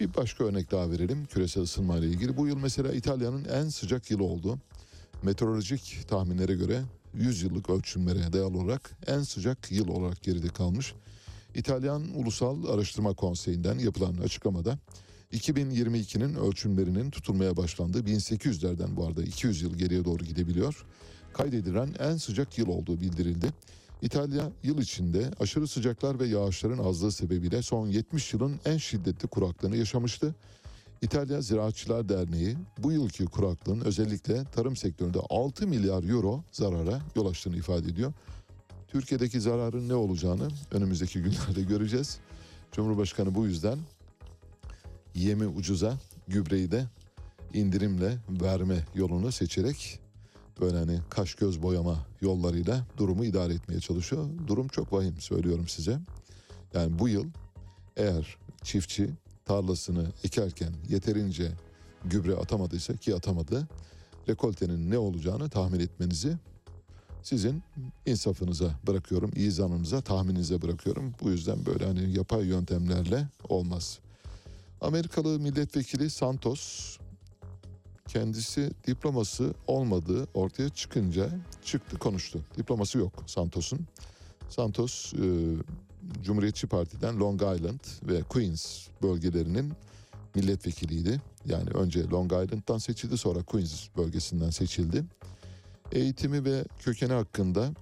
Bir başka örnek daha verelim küresel ısınma ile ilgili. Bu yıl mesela İtalya'nın en sıcak yılı oldu. Meteorolojik tahminlere göre 100 yıllık ölçümlere dayalı olarak en sıcak yıl olarak geride kalmış. İtalyan Ulusal Araştırma Konseyi'nden yapılan açıklamada 2022'nin ölçümlerinin tutulmaya başlandığı 1800'lerden bu arada 200 yıl geriye doğru gidebiliyor. Kaydedilen en sıcak yıl olduğu bildirildi. İtalya yıl içinde aşırı sıcaklar ve yağışların azlığı sebebiyle son 70 yılın en şiddetli kuraklığını yaşamıştı. İtalya Ziraatçılar Derneği bu yılki kuraklığın özellikle tarım sektöründe 6 milyar euro zarara yol açtığını ifade ediyor. Türkiye'deki zararın ne olacağını önümüzdeki günlerde göreceğiz. Cumhurbaşkanı bu yüzden yemi ucuza, gübreyi de indirimle verme yolunu seçerek böyle hani kaş göz boyama yollarıyla durumu idare etmeye çalışıyor. Durum çok vahim söylüyorum size. Yani bu yıl eğer çiftçi tarlasını ekerken yeterince gübre atamadıysa ki atamadı, rekoltenin ne olacağını tahmin etmenizi sizin insafınıza bırakıyorum, izanınıza, tahmininize bırakıyorum. Bu yüzden böyle hani yapay yöntemlerle olmaz. Amerikalı milletvekili Santos kendisi diploması olmadığı ortaya çıkınca çıktı konuştu. Diploması yok Santos'un. Santos e, Cumhuriyetçi Parti'den Long Island ve Queens bölgelerinin milletvekiliydi. Yani önce Long Island'dan seçildi sonra Queens bölgesinden seçildi. Eğitimi ve kökeni hakkında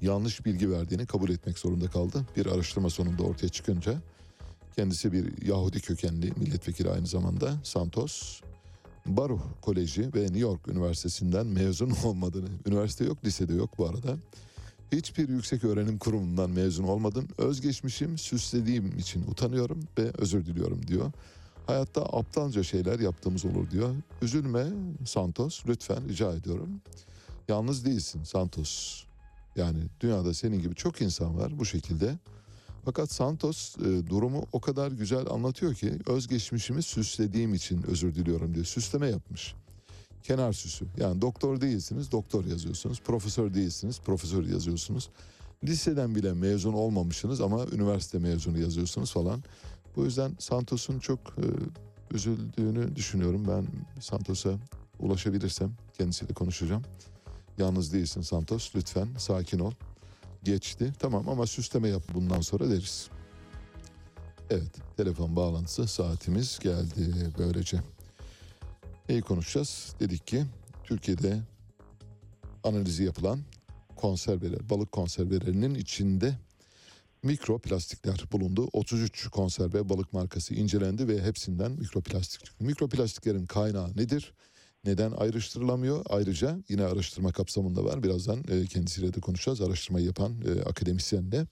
yanlış bilgi verdiğini kabul etmek zorunda kaldı. Bir araştırma sonunda ortaya çıkınca kendisi bir Yahudi kökenli milletvekili aynı zamanda Santos Baruch Koleji ve New York Üniversitesi'nden mezun <laughs> olmadığını, üniversite yok, lisede yok bu arada. Hiçbir yüksek öğrenim kurumundan mezun olmadım. Özgeçmişim süslediğim için utanıyorum ve özür diliyorum diyor. Hayatta aptalca şeyler yaptığımız olur diyor. Üzülme Santos lütfen rica ediyorum. Yalnız değilsin Santos. Yani dünyada senin gibi çok insan var bu şekilde. Fakat Santos e, durumu o kadar güzel anlatıyor ki özgeçmişimi süslediğim için özür diliyorum diyor. Süsleme yapmış. Kenar süsü. Yani doktor değilsiniz, doktor yazıyorsunuz. Profesör değilsiniz, profesör yazıyorsunuz. Liseden bile mezun olmamışsınız ama üniversite mezunu yazıyorsunuz falan. Bu yüzden Santos'un çok e, üzüldüğünü düşünüyorum. Ben Santos'a ulaşabilirsem kendisiyle konuşacağım. Yalnız değilsin Santos. Lütfen sakin ol. Geçti. Tamam ama süsleme yap bundan sonra deriz. Evet telefon bağlantısı saatimiz geldi böylece. Neyi konuşacağız? Dedik ki Türkiye'de analizi yapılan konserveler, balık konservelerinin içinde mikroplastikler bulundu. 33 konserve balık markası incelendi ve hepsinden mikroplastik çıktı. Mikroplastiklerin kaynağı nedir? Neden ayrıştırılamıyor? Ayrıca yine araştırma kapsamında var. Birazdan e, kendisiyle de konuşacağız. Araştırmayı yapan e, akademisyenle.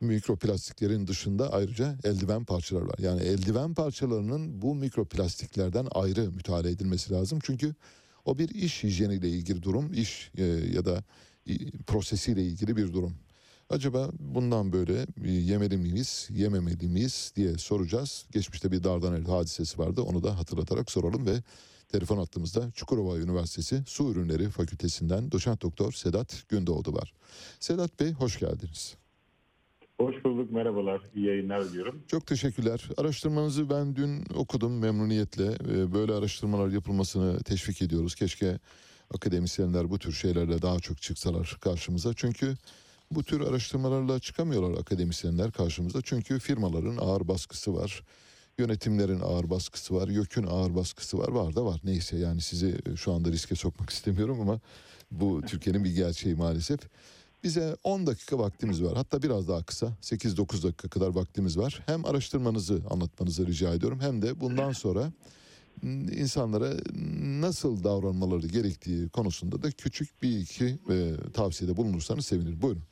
Mikroplastiklerin dışında ayrıca eldiven parçaları var. Yani eldiven parçalarının bu mikroplastiklerden ayrı mütalaa edilmesi lazım. Çünkü o bir iş hijyeniyle ilgili durum. İş e, ya da prosesiyle ilgili bir durum. Acaba bundan böyle e, yemeli miyiz, yememeli miyiz diye soracağız. Geçmişte bir Dardanel hadisesi vardı. Onu da hatırlatarak soralım ve telefon hattımızda Çukurova Üniversitesi Su Ürünleri Fakültesinden doçent doktor Sedat Gündoğdu var. Sedat Bey hoş geldiniz. Hoş bulduk, merhabalar. İyi yayınlar diliyorum. Çok teşekkürler. Araştırmanızı ben dün okudum memnuniyetle. Ee, Böyle araştırmalar yapılmasını teşvik ediyoruz. Keşke akademisyenler bu tür şeylerle daha çok çıksalar karşımıza. Çünkü bu tür araştırmalarla çıkamıyorlar akademisyenler karşımıza. Çünkü firmaların ağır baskısı var. Yönetimlerin ağır baskısı var. YÖK'ün ağır baskısı var. Var da var. Neyse yani sizi şu anda riske sokmak <laughs> istemiyorum ama bu Türkiye'nin bir gerçeği maalesef. Bize 10 dakika vaktimiz var. Hatta biraz daha kısa 8-9 dakika kadar vaktimiz var. Hem araştırmanızı anlatmanızı rica ediyorum hem de bundan sonra insanlara nasıl davranmaları gerektiği konusunda da küçük bir iki e, tavsiyede bulunursanız sevinirim. Buyurun.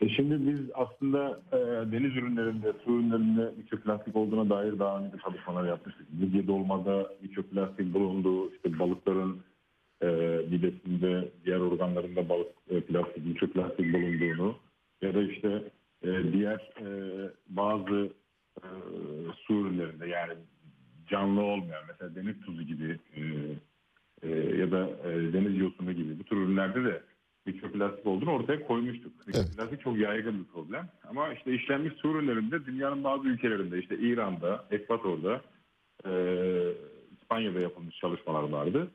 E şimdi biz aslında e, deniz ürünlerinde, su ürünlerinde mikroplastik olduğuna dair daha önce çalışmalar yapmıştık. Midye dolmada mikroplastik bulunduğu, işte balıkların e, midesinde, diğer organlarında balık e, plastik, mikroplastik bulunduğunu ya da işte e, diğer e, bazı e, su ürünlerinde yani canlı olmayan mesela deniz tuzu gibi e, e, ya da e, deniz yosunu gibi bu tür ürünlerde de mikroplastik olduğunu ortaya koymuştuk. Mikroplastik çok yaygın bir problem. Ama işte işlenmiş su ürünlerinde dünyanın bazı ülkelerinde işte İran'da, Ekvator'da, e, İspanya'da yapılmış çalışmalar vardı.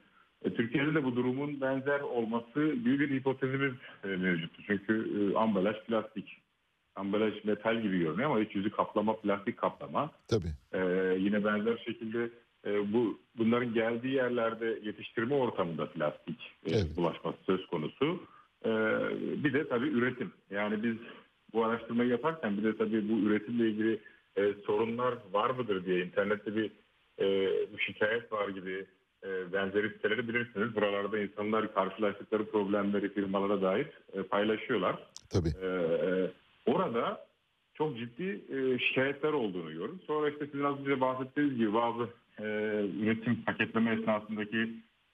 E, Türkiye'de de bu durumun benzer olması gibi bir hipotezimiz e, mevcuttu. Çünkü e, ambalaj plastik. Ambalaj metal gibi görünüyor ama iç yüzü kaplama plastik kaplama. Tabii. Ee, yine benzer şekilde e, bu bunların geldiği yerlerde yetiştirme ortamında plastik e, Evet. bulaşması söz konusu. Ee, bir de tabii üretim. Yani biz bu araştırmayı yaparken bir de tabii bu üretimle ilgili e, sorunlar var mıdır diye internette bir e, şikayet var gibi e, benzeri siteleri bilirsiniz. Buralarda insanlar karşılaştıkları problemleri firmalara dair e, paylaşıyorlar. Tabii. Ee, e, orada çok ciddi e, şikayetler olduğunu gördüm. Sonra işte sizin az önce bahsettiğiniz gibi bazı e, üretim paketleme esnasındaki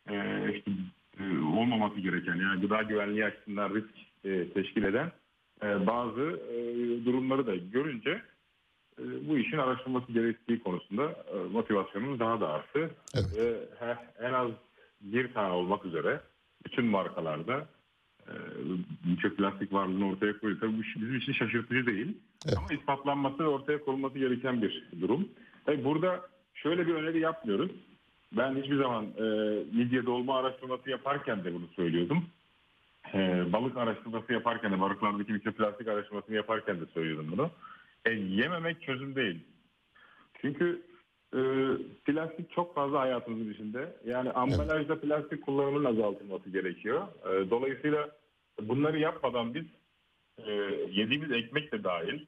e, işte e, olmaması gereken yani gıda güvenliği açısından risk e, teşkil eden e, bazı e, durumları da görünce e, bu işin araştırılması gerektiği konusunda e, motivasyonumuz daha da arttı. Evet. Ve en az bir tane olmak üzere bütün markalarda e, mikroplastik varlığını ortaya koyuyor. Tabii bu bizim için şaşırtıcı değil. Evet. Ama ispatlanması ve ortaya konulması gereken bir durum. Tabii burada şöyle bir öneri yapmıyoruz. Ben hiçbir zaman e, midye dolma araştırması yaparken de bunu söylüyordum. E, balık araştırması yaparken de balıklardaki mikroplastik araştırmasını yaparken de söylüyordum bunu. E, yememek çözüm değil. Çünkü e, plastik çok fazla hayatımızın içinde. Yani ambalajda plastik kullanımının azaltılması gerekiyor. E, dolayısıyla bunları yapmadan biz e, yediğimiz ekmek de dahil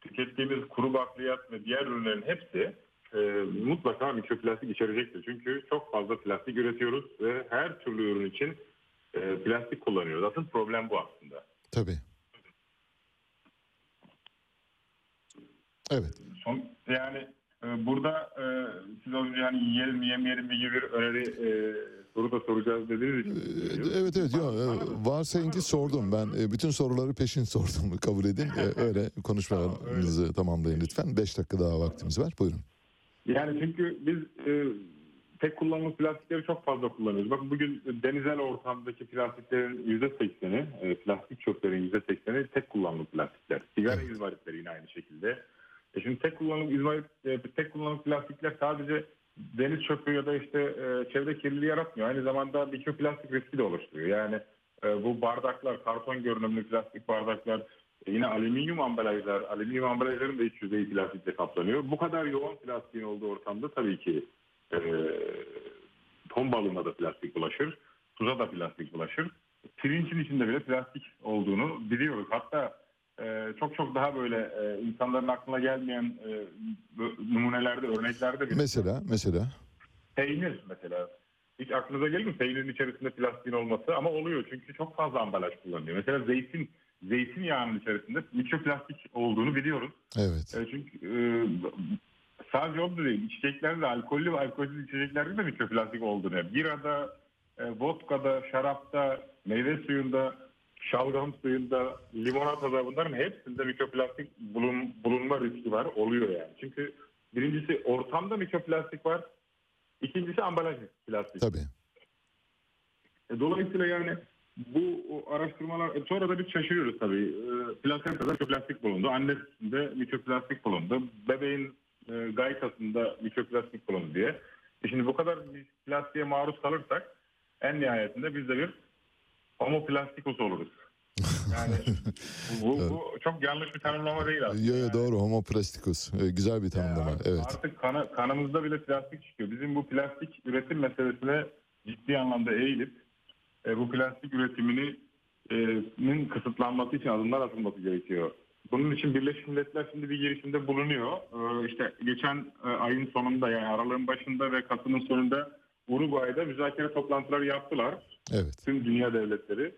tükettiğimiz kuru bakliyat ve diğer ürünlerin hepsi e, mutlaka mikroplastik içerecektir. Çünkü çok fazla plastik üretiyoruz ve her türlü ürün için e, plastik kullanıyoruz. Asıl problem bu aslında. Tabii. Evet. Son, yani e, burada e, siz az önce hani yiyelim mi yemeyelim mi gibi bir öneri e, soru da soracağız için. Ee, söylüyorum. Evet evet Bana- e, varsayın ki sordum ben e, bütün soruları peşin <laughs> sordum kabul edin E, öyle <laughs> konuşmalarınızı tamamlayın lütfen 5 dakika daha vaktimiz var buyurun. Yani çünkü biz e, tek kullanımlık plastikleri çok fazla kullanıyoruz. Bakın bugün denizel ortamdaki plastiklerin yüzde sekseni, e, plastik çöplerin yüzde sekseni tek kullanımlık plastikler. Sigara Evet. izmaritleri yine aynı şekilde. E şimdi tek kullanımlık izmarit, e, tek kullanımlık plastikler sadece deniz çöpü ya da işte e, çevre kirliliği yaratmıyor. Aynı zamanda mikroplastik riski de oluşturuyor. Yani e, bu bardaklar, karton görünümlü plastik bardaklar, yine alüminyum ambalajlar, alüminyum ambalajların da iç yüzeyi plastikle kaplanıyor. Bu kadar yoğun plastiğin olduğu ortamda tabii ki e, ton balığına da plastik bulaşır, tuza da plastik bulaşır. Pirincin içinde bile plastik olduğunu biliyoruz. Hatta e, çok çok daha böyle e, insanların aklına gelmeyen e, numunelerde, örneklerde bile Mesela mesela peynir mesela. Hiç aklınıza gelir mi peynirin içerisinde plastiğin olması? Ama oluyor çünkü çok fazla ambalaj kullanılıyor. Mesela zeytin, zeytinyağının içerisinde mikroplastik olduğunu biliyoruz. evet E, çünkü e, sadece o da değil. İçeceklerde de alkollü ve alkolsüz içeceklerde de mikroplastik olduğunu. Birada, e, e, vodkada, şarapta, meyve suyunda, şalgam suyunda, limonatada bunların hepsinde mikroplastik bulun, bulunma riski var. Oluyor yani. Çünkü birincisi ortamda mikroplastik var. İkincisi ambalaj plastik. Tabii. E, Dolayısıyla yani bu araştırmalar e, sonra da biz şaşırıyoruz tabii. E, Plasentada mikroplastik bulundu. Annesinde mikroplastik bulundu. Bebeğin e, gaytasında mikroplastik bulundu diye. E şimdi bu kadar plastiğe maruz kalırsak en nihayetinde biz de bir homoplastikus oluruz. Yani <laughs> bu, bu çok yanlış bir tanımlama değil aslında. Yo, yo, Yani- doğru homo plasticus. Ee, güzel bir tanımlama. artık, Evet. artık kana- kanımızda bile plastik çıkıyor. Bizim bu plastik üretim meselesine ciddi anlamda eğilip e, bu plastik üretimini e, kısıtlanması için adımlar atılması gerekiyor. Bunun için Birleşmiş Milletler şimdi bir girişimde bulunuyor. E, işte geçen e, ayın sonunda yani aralığın başında ve Kasım'ın sonunda Uruguay'da müzakere toplantıları yaptılar Evet. tüm dünya devletleri.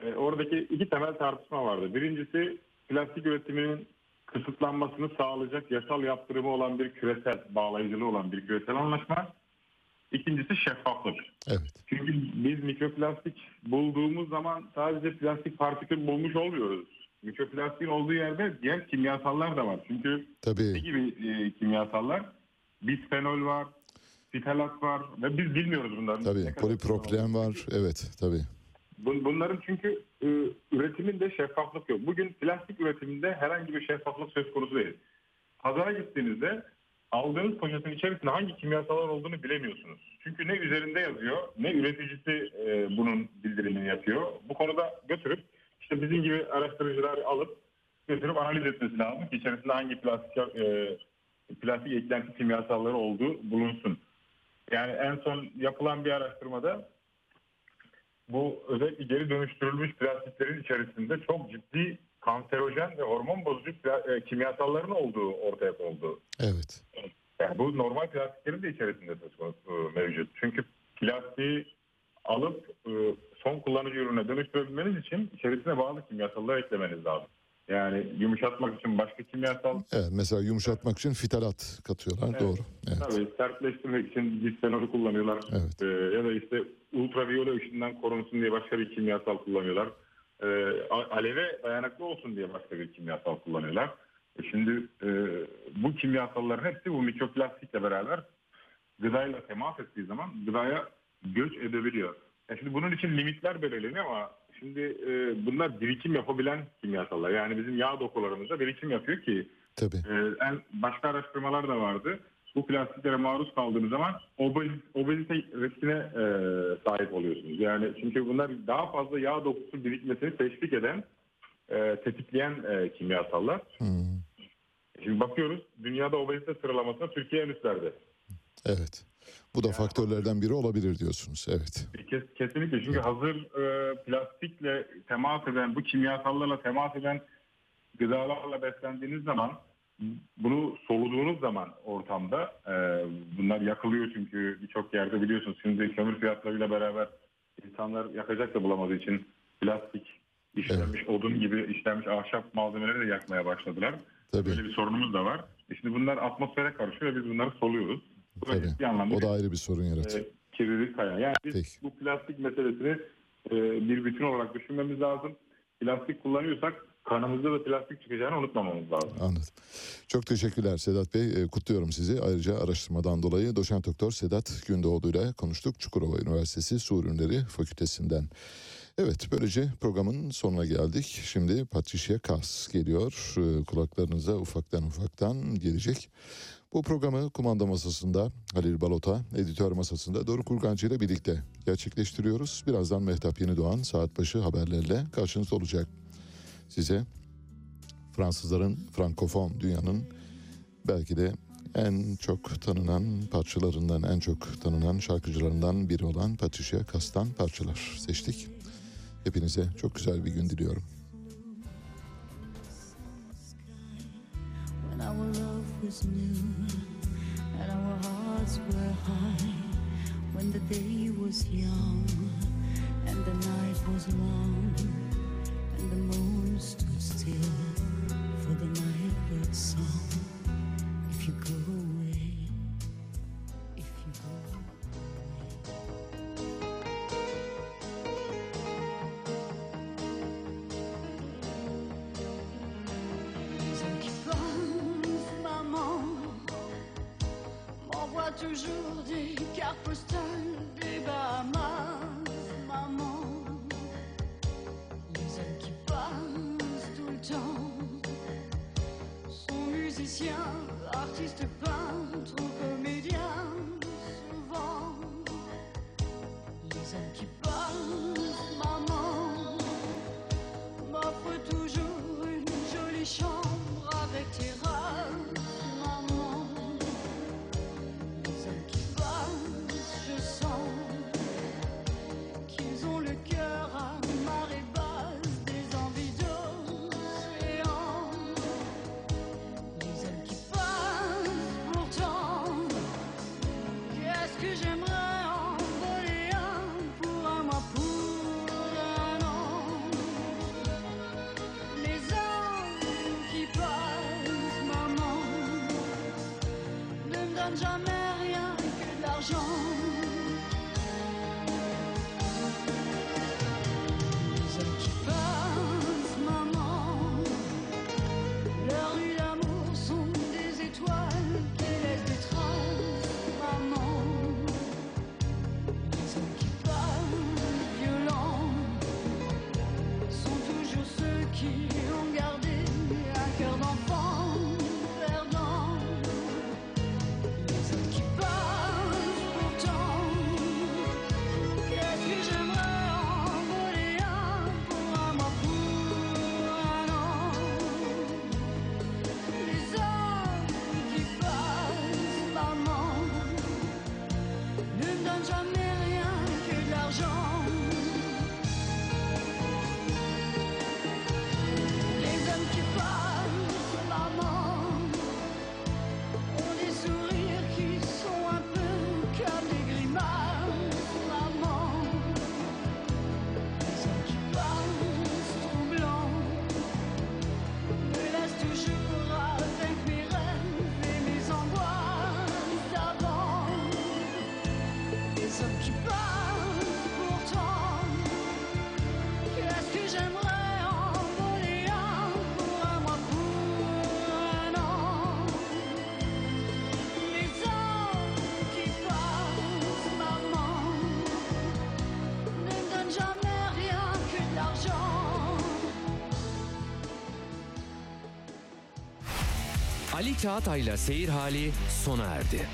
E, oradaki iki temel tartışma vardı. Birincisi plastik üretiminin kısıtlanmasını sağlayacak yasal yaptırımı olan bir küresel, bağlayıcılığı olan bir küresel anlaşma. İkincisi şeffaflık. Evet. Çünkü biz mikroplastik bulduğumuz zaman sadece plastik partikül bulmuş olmuyoruz. Mikroplastiğin olduğu yerde diğer kimyasallar da var. Çünkü ne Tabii. gibi e, kimyasallar? Bisfenol var, fitalat var ve biz bilmiyoruz bunların. Tabii. ne Polipropilen var. Evet. Tabii. Bun- Bunların çünkü e, üretiminde şeffaflık yok. Bugün plastik üretiminde herhangi bir şeffaflık söz konusu değil. Pazara gittiğinizde aldığınız poşetin içerisinde hangi kimyasallar olduğunu bilemiyorsunuz. Çünkü ne üzerinde yazıyor ne üreticisi e, bunun bildirimini yapıyor. Bu konuda götürüp işte bizim gibi araştırıcılar alıp götürüp analiz etmesi lazım ki içerisinde hangi plastik e, plastik eklenti kimyasalları olduğu bulunsun. Yani en son yapılan bir araştırmada bu özellikle geri dönüştürülmüş plastiklerin içerisinde çok ciddi kanserojen ve hormon bozucu e, kimyasalların olduğu ortaya konuldu. Evet. Yani bu normal plastiklerin de içerisinde söz konusu e, mevcut. Çünkü plastiği alıp e, son kullanıcı ürüne dönüştürebilmeniz için içerisine bağlı kimyasallar eklemeniz lazım. Yani yumuşatmak için başka kimyasal, Evet. Mesela yumuşatmak için fitalat katıyorlar. Evet. Doğru. Evet. tabii sertleştirmek için bisfenolü kullanıyorlar. Evet. Ee, ya da işte ultraviyole ışından korunsun diye başka bir kimyasal kullanıyorlar. A- aleve dayanıklı olsun diye başka bir kimyasal kullanıyorlar. E Şimdi e, bu kimyasalların hepsi bu mikroplastikle beraber gıdayla temas ettiği zaman gıdaya göç edebiliyor. E şimdi bunun için limitler belirleniyor ama şimdi e, bunlar birikim yapabilen kimyasallar. Yani bizim yağ dokularımızda birikim yapıyor ki Tabii. ee, en başka araştırmalar da vardı. Bu plastiklere maruz kaldığınız zaman obez, obezite riskine e, sahip oluyorsunuz. Yani çünkü bunlar daha fazla yağ dokusu birikmesini teşvik eden, e, tetikleyen e, kimyasallar. Hmm. Şimdi bakıyoruz dünyada obezite sıralamasında Türkiye en üstlerde. Evet. Bu da faktörlerden biri olabilir diyorsunuz. Evet. Kes- Kesinlikle çünkü hazır e, plastikle temas eden, bu kimyasallarla temas eden gıdalarla beslendiğiniz zaman bunu soluduğunuz zaman ortamda e, bunlar yakılıyor çünkü birçok yerde biliyorsunuz şimdi kömür fiyatlarıyla beraber insanlar yakacak da bulamadığı için plastik işlenmiş odun gibi işlenmiş ahşap malzemeleri de yakmaya başladılar. Tabii. Böyle bir sorunumuz da var. E şimdi bunlar atmosfere karışıyor ve biz bunları soluyoruz. Bu da Tabii. ciddi anlamda O da bir- ayrı bir sorun yaratıyor. e, kirlilik kaynağı. Yani biz Peki. bu plastik meselesini e, bir bütün olarak düşünmemiz lazım. Plastik kullanıyorsak kanımızda da plastik çıkacağını unutmamamız lazım. Anladım. Çok teşekkürler Sedat Bey. Ee, Kutluyorum sizi. Ayrıca araştırmadan dolayı doçent doktor Sedat Gündoğdu ile konuştuk. Çukurova Üniversitesi Su Ürünleri Fakültesinden. Evet böylece programın sonuna geldik. Şimdi Patricia Kass geliyor. Ee, Kulaklarınıza ufaktan ufaktan gelecek. Bu programı kumanda masasında Halil Balota, editör masasında Doruk Urgancı ile birlikte gerçekleştiriyoruz. Birazdan Mehtap Yenidoğan saat başı haberlerle karşınızda olacak. Size Fransızların frankofon dünyanın belki de en çok tanınan parçalarından, en çok tanınan şarkıcılarından biri olan Patricia Kass'tan parçalar seçtik. Hepinize çok güzel bir gün diliyorum. when the day was young and the night was long the moon stood still for the nightbird's song. If you go Çağatay'la Seyir Hali sona erdi.